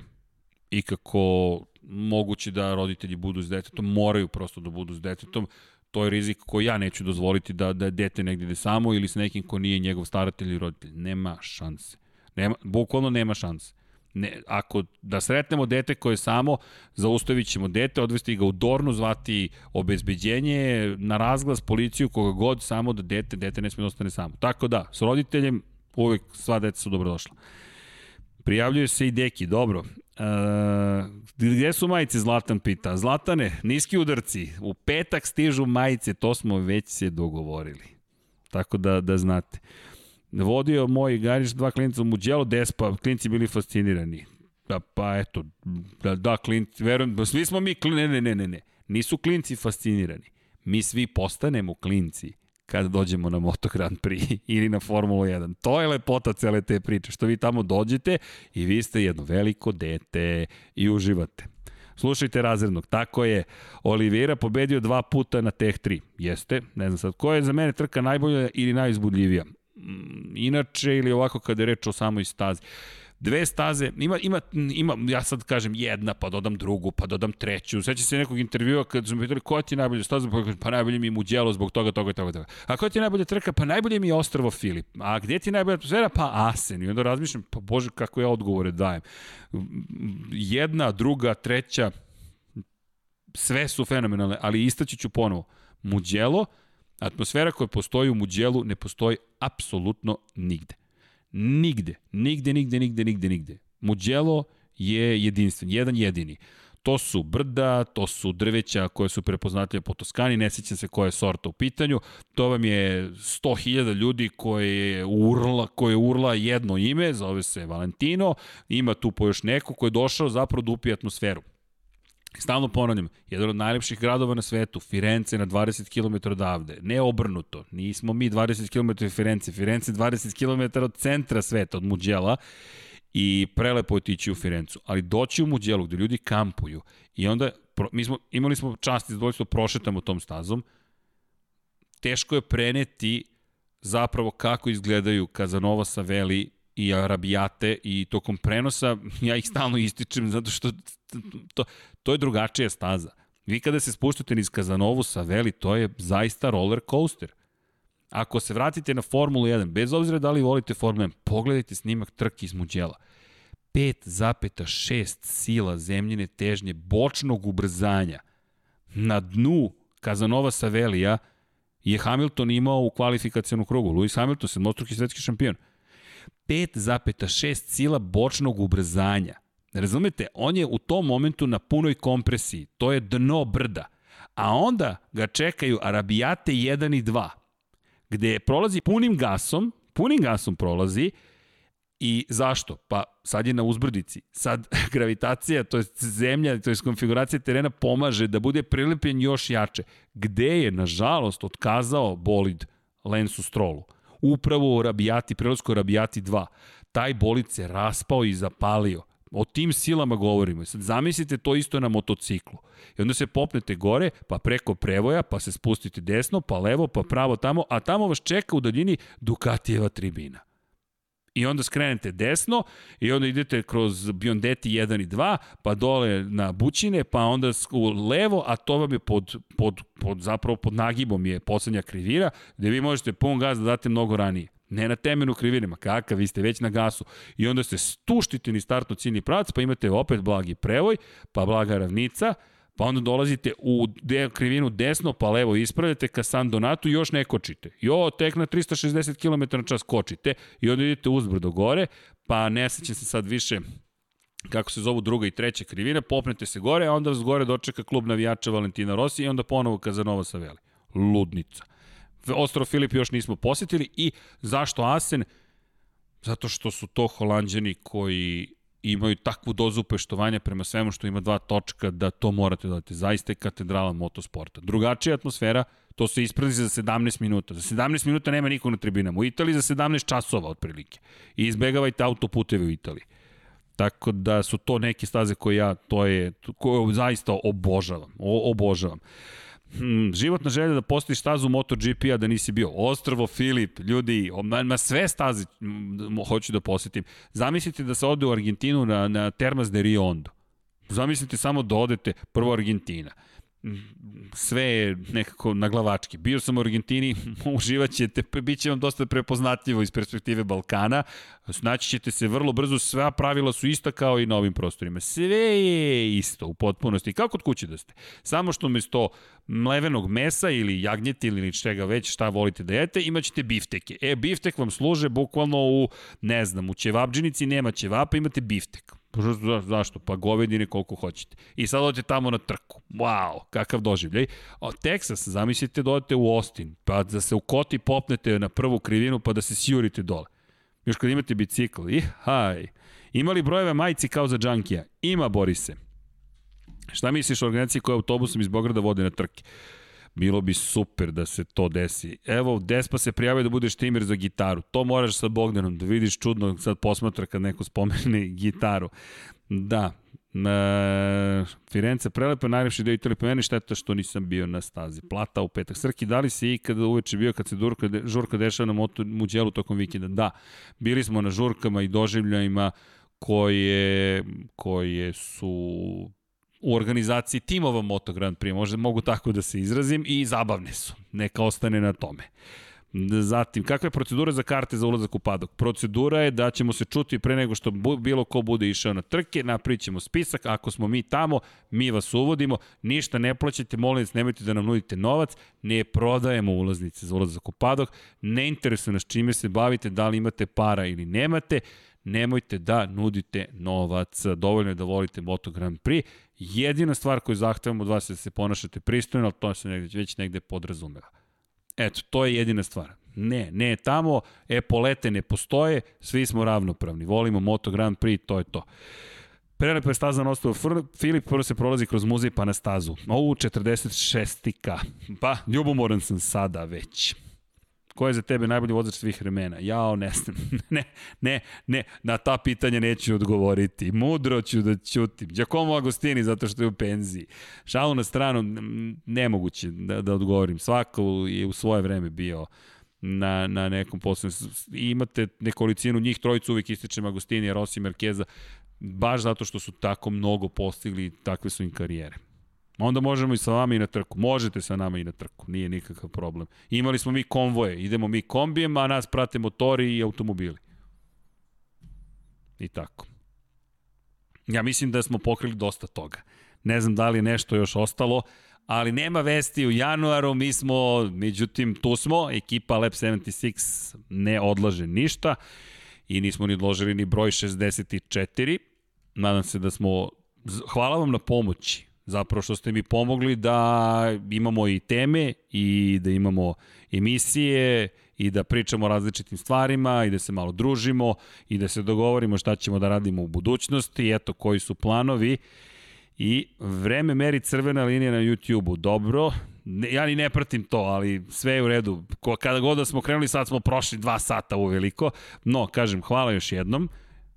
S1: ikako moguće da roditelji budu s detetom, moraju prosto da budu s detetom, to je rizik koji ja neću dozvoliti da, da dete negde ide samo ili s nekim ko nije njegov staratelj ili roditelj. Nema šanse. Nema, bukvalno nema šanse. Ne, ako da sretnemo dete koje je samo, zaustavit ćemo dete, odvesti ga u Dornu, zvati obezbeđenje, na razglas policiju, koga god, samo da dete, dete ne sme da ostane samo. Tako da, s roditeljem uvek sva deca su dobrodošla. Prijavljuje se i deki, dobro. E, gde su majice, Zlatan pita. Zlatane, niski udarci, u petak stižu majice, to smo već se dogovorili. Tako da, da znate. Vodio moj gariš dva klinica u Muđelo, despa, klinci bili fascinirani. Da, pa eto, da, da klinci, verujem, svi smo mi, ne, ne, ne, ne, ne, nisu klinci fascinirani. Mi svi postanemo klinci kada dođemo na Moto Grand Prix ili na Formulu 1. To je lepota cele te priče, što vi tamo dođete i vi ste jedno veliko dete i uživate. Slušajte razrednog, tako je. Oliveira pobedio dva puta na Teh 3. Jeste, ne znam sad, koja je za mene trka najbolja ili najizbudljivija? Mm, inače ili ovako kada je reč o samoj stazi dve staze, ima, ima, ima, ja sad kažem jedna, pa dodam drugu, pa dodam treću. Sveća se nekog intervjua kad su mi pitali koja ti je najbolja staza, pa, pa najbolje mi je Muđelo zbog toga, toga, toga, toga. A koja ti je najbolja trka? Pa najbolje mi je Ostrovo Filip. A gde ti je najbolja atmosfera? Pa Asen. I onda razmišljam, pa bože, kako ja odgovore dajem. Jedna, druga, treća, sve su fenomenalne, ali istaći ću ponovo. Muđelo, Atmosfera koja postoji u Muđelu ne postoji apsolutno nigde. Nigde, nigde, nigde, nigde, nigde, nigde. Muđelo je jedinstven, jedan jedini. To su brda, to su drveća koje su prepoznatljive po Toskani, ne sjećam se koja je sorta u pitanju. To vam je 100.000 ljudi koje je urla, koje je urla jedno ime, zove se Valentino, ima tu po još neko ko je došao zapravo da upije atmosferu. Stalno ponavljam, jedan od najlepših gradova na svetu, Firence na 20 km odavde, ne obrnuto, nismo mi 20 km Firence, Firence 20 km od centra sveta, od Muđela, i prelepo je otići u Firencu, ali doći u Muđelu gde ljudi kampuju i onda, mi smo, imali smo čast i zadovoljstvo da prošetamo tom stazom, teško je preneti zapravo kako izgledaju Kazanova Saveli i Arabijate i tokom prenosa ja ih stalno ističem zato što to, to je drugačija staza. Vi kada se spuštate niz Kazanovu Saveli, to je zaista roller coaster. Ako se vratite na Formulu 1, bez obzira da li volite Formulu 1, pogledajte snimak trke iz Muđela. 5,6 sila zemljine težnje bočnog ubrzanja na dnu Kazanova Savelija je Hamilton imao u kvalifikacijonu krugu. Lewis Hamilton, sedmostruki svetski šampion. 5,6 sila bočnog ubrzanja. Razumete, on je u tom momentu na punoj kompresiji. To je dno brda. A onda ga čekaju Arabijate 1 i 2 gde prolazi punim gasom, punim gasom prolazi, I zašto? Pa sad je na uzbrdici. Sad gravitacija, to je zemlja, to je konfiguracija terena pomaže da bude prilepljen još jače. Gde je, nažalost, otkazao bolid Lensu Strolu? Upravo Rabijati, prelazku Rabijati 2. Taj bolid se raspao i zapalio. O tim silama govorimo. Sad zamislite to isto na motociklu. I onda se popnete gore, pa preko prevoja, pa se spustite desno, pa levo, pa pravo tamo, a tamo vas čeka u daljini Dukatijeva tribina. I onda skrenete desno i onda idete kroz Biondeti 1 i 2, pa dole na Bućine, pa onda u levo, a to vam je pod, pod, pod zapravo pod nagibom je poslednja krivira, gde vi možete pun gaz da date mnogo ranije. Ne na temenu krivirima, kakav, vi ste već na gasu. I onda se stuštite ni startno ciljni pravac, pa imate opet blagi prevoj, pa blaga ravnica, pa onda dolazite u de, krivinu desno, pa levo ispravljate ka San Donatu i još ne kočite. I ovo tek na 360 km na čas kočite i onda idete uzbrdo gore, pa ne sećam se sad više kako se zovu druga i treća krivina, popnete se gore, a onda vas gore dočeka klub navijača Valentina Rossi i onda ponovo Kazanova Saveli. Ludnica. Ostrov Filip još nismo posetili i zašto Asen? Zato što su to holandjani koji imaju takvu dozu upeštovanja prema svemu što ima dva točka da to morate da dati. Zaista je katedrala motosporta. Drugačija atmosfera, to se isprazi za 17 minuta. Za 17 minuta nema nikog na tribinama. U Italiji za 17 časova otprilike. I izbegavajte autoputeve u Italiji. Tako da su to neke staze koje ja, to je, koje zaista obožavam. O, obožavam hmm, životna želja da postojiš stazu MotoGP-a da nisi bio. Ostrovo, Filip, ljudi, ma sve staze hoću da posetim. Zamislite da se ode u Argentinu na, na Termas de Rio Ondo. Zamislite samo da odete prvo Argentina sve je nekako na glavački. Bio sam u Argentini, uživat ćete, bit će vam dosta prepoznatljivo iz perspektive Balkana, snaći ćete se vrlo brzo, sva pravila su ista kao i na ovim prostorima. Sve je isto u potpunosti, kao kod kuće da ste. Samo što umesto mlevenog mesa ili jagnjeti ili čega već šta volite da jete, imaćete bifteke. E, biftek vam služe bukvalno u, ne znam, u ćevapđinici nema ćevapa, imate biftek Za, zašto? Pa govedine koliko hoćete. I sad odete tamo na trku. Wow, kakav doživljaj. O, Texas, zamislite da odete u Austin, pa da se u koti popnete na prvu krivinu, pa da se sjurite dole. Još kad imate bicikl, i haj. Ima li brojeve majici kao za džankija? Ima, Borise. Šta misliš o organizaciji koja autobusom iz Bograda vode na trke? Bilo bi super da se to desi. Evo, Despa se prijavio da budeš timer za gitaru. To moraš sa Bogdanom, da vidiš čudno, sad posmatra kad neko spomene gitaru. Da, E, Firenze, prelepo, najlepši deo Italije, po meni šteta što nisam bio na stazi. Plata u petak. Srki, da li si ikada uveče bio kad se durka, žurka dešava na motu, muđelu tokom vikenda? Da, bili smo na žurkama i doživljajima koje, koje su u organizaciji timova Moto Grand Prix, možda mogu tako da se izrazim, i zabavne su. Neka ostane na tome. Zatim, kakva je procedura za karte za ulazak u padok? Procedura je da ćemo se čuti pre nego što bilo ko bude išao na trke, napravit ćemo spisak, ako smo mi tamo, mi vas uvodimo, ništa ne plaćate, molim vas, nemojte da nam nudite novac, ne prodajemo ulaznice za ulazak u padok, ne interesuje nas čime se bavite, da li imate para ili nemate, nemojte da nudite novac. Dovoljno je da volite Moto Grand Prix. Jedina stvar koju zahtevamo od vas je da se ponašate pristojno, ali to se negde, već negde podrazumeva. Eto, to je jedina stvar. Ne, ne tamo, epolete ne postoje, svi smo ravnopravni. Volimo Moto Grand Prix, to je to. Prelepa je staza na ostavu Filip, prvo se prolazi kroz muzej pa na stazu. Ovu 46-ka. Pa, ljubomoran sam sada već. Ko je za tebe najbolji vozač svih vremena? Jao, ne znam. ne, ne, ne, na ta pitanja neću odgovoriti. Mudro ću da ćutim. Giacomo Agostini zato što je u penziji. Šalu na stranu, nemoguće da, da odgovorim. Svako je u svoje vreme bio na, na nekom poslednjem. Imate nekolicinu njih, trojicu uvijek ističem Agostini, Rossi, Markeza, baš zato što su tako mnogo postigli, takve su im karijere. Onda možemo i sa vama i na trku. Možete sa nama i na trku, nije nikakav problem. Imali smo mi konvoje, idemo mi kombijem, a nas prate motori i automobili. I tako. Ja mislim da smo pokrili dosta toga. Ne znam da li je nešto još ostalo, ali nema vesti u januaru, mi smo, međutim, tu smo, ekipa Lab 76 ne odlaže ništa i nismo ni odložili ni broj 64. Nadam se da smo, hvala vam na pomoći, zapravo što ste mi pomogli da imamo i teme i da imamo emisije i da pričamo o različitim stvarima i da se malo družimo i da se dogovorimo šta ćemo da radimo u budućnosti, eto koji su planovi. I vreme meri crvena linija na YouTube-u. Dobro, ne, ja ni ne pratim to, ali sve je u redu. Kada god da smo krenuli, sad smo prošli dva sata uveliko. No, kažem, hvala još jednom.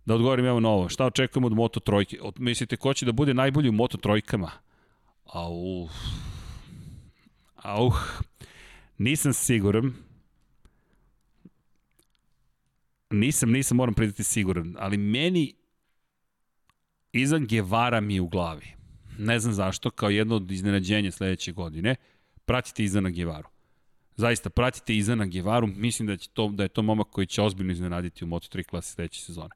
S1: Da odgovorim evo na ovo. Šta očekujemo od Moto Trojke? Od, mislite ko će da bude najbolji u Moto Trojkama? Au. Au. Nisam siguran. Nisam, nisam, moram pridati siguran. Ali meni Izan Gevara mi je u glavi. Ne znam zašto, kao jedno od iznenađenja sledeće godine. Pratite Izana Gevaru. Zaista, pratite Izana Gevaru, mislim da, će to, da je to momak koji će ozbiljno iznenaditi u Moto3 klasi sledeće sezone.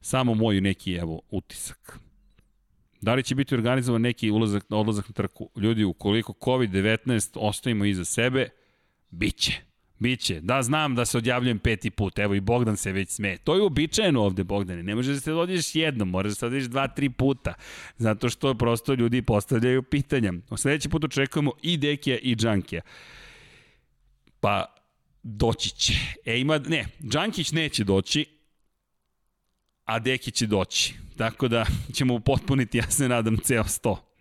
S1: Samo moj neki, evo, utisak. Da li će biti organizovan neki ulazak, odlazak na trku? Ljudi, ukoliko COVID-19 ostavimo iza sebe, biće. Biće. Da, znam da se odjavljujem peti put. Evo i Bogdan se već sme. To je uobičajeno ovde, Bogdane. Ne možeš da se dođeš jednom, moraš da se odješ dva, tri puta. Zato što prosto ljudi postavljaju pitanja. O sledeći put očekujemo i Dekija i Džankija. Pa, doći će. E, ima, ne, Džankić neće doći, a Deki će doći. Tako da ćemo upotpuniti, ja se nadam, ceo sto.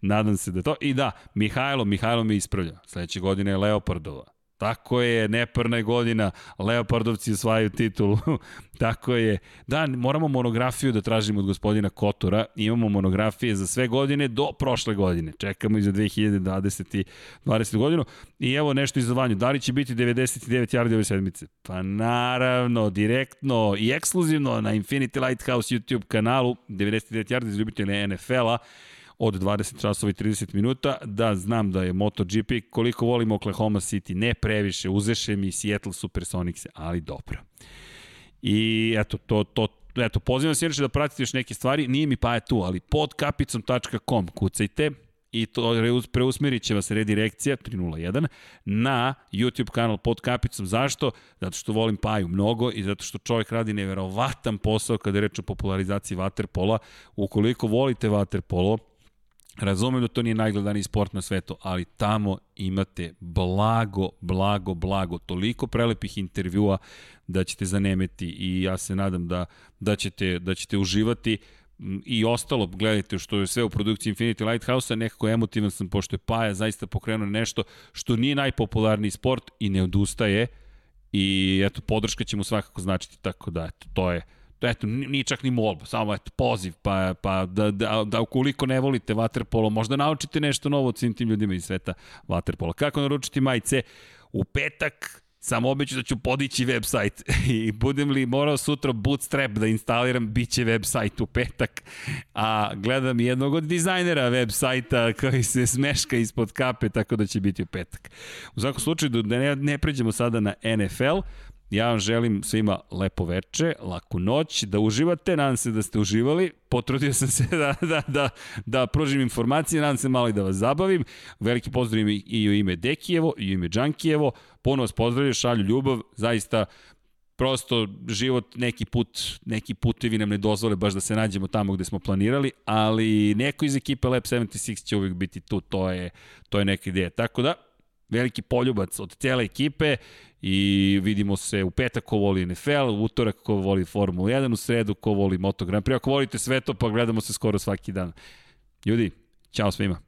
S1: Nadam se da to. I da, Mihajlo, Mihajlo mi ispravlja. Sledeće godine je Leopardova. Tako je, neparna je godina, Leopardovci osvajaju titulu. Tako je. Da, moramo monografiju da tražimo od gospodina Kotora. Imamo monografije za sve godine do prošle godine. Čekamo i za 2020. 20. godinu. I evo nešto izovanju. Da li će biti 99 yardi ove sedmice? Pa naravno, direktno i ekskluzivno na Infinity Lighthouse YouTube kanalu 99 yardi za ljubitelje NFL-a od 20 časova i 30 minuta, da znam da je MotoGP, koliko volimo Oklahoma City, ne previše, uzeše mi Seattle Supersonics, ali dobro. I eto, to, to, eto, pozivam se inače da pratite još neke stvari, nije mi pa je tu, ali podkapicom.com kucajte, i to preusmerit će vas redirekcija 301 na YouTube kanal pod kapicom. Zašto? Zato što volim Paju mnogo i zato što čovjek radi neverovatan posao kada je reč o popularizaciji vaterpola. Ukoliko volite vaterpolo, Razumem da to nije najgledaniji sport na svetu, ali tamo imate blago, blago, blago, toliko prelepih intervjua da ćete zanemeti i ja se nadam da, da, ćete, da ćete uživati. I ostalo, gledajte što je sve u produkciji Infinity Lighthouse-a, nekako emotivan sam, pošto je Paja zaista pokrenuo nešto što nije najpopularniji sport i ne odustaje i eto, podrška će mu svakako značiti, tako da, eto, to je, eto, nije čak ni molba, samo eto, poziv, pa, pa da, da, da ukoliko ne volite vaterpolo, možda naučite nešto novo od svim tim ljudima iz sveta vaterpola. Kako naručiti majice? U petak Samo obeću da ću podići website i budem li morao sutra bootstrap da instaliram, bit će website u petak. A gledam jednog od dizajnera websajta koji se smeška ispod kape, tako da će biti u petak. U svakom slučaju, da ne, ne pređemo sada na NFL, Ja vam želim svima lepo veče, laku noć, da uživate, nadam se da ste uživali. Potrudio sam se da, da, da, da pružim informacije, nadam se malo i da vas zabavim. Veliki pozdrav i u ime Dekijevo, i u ime Džankijevo. Ponovo vas pozdravljam, šalju ljubav, zaista prosto život neki put, neki putevi nam ne dozvole baš da se nađemo tamo gde smo planirali, ali neko iz ekipe Lab 76 će uvijek biti tu, to je, to je neka ideja. Tako da, veliki poljubac od cijele ekipe i vidimo se u petak ko voli NFL, u utorak ko voli Formula 1, u sredu ko voli Moto Grand Prix. Ako volite sve to, pa gledamo se skoro svaki dan. Ljudi, ćao svima.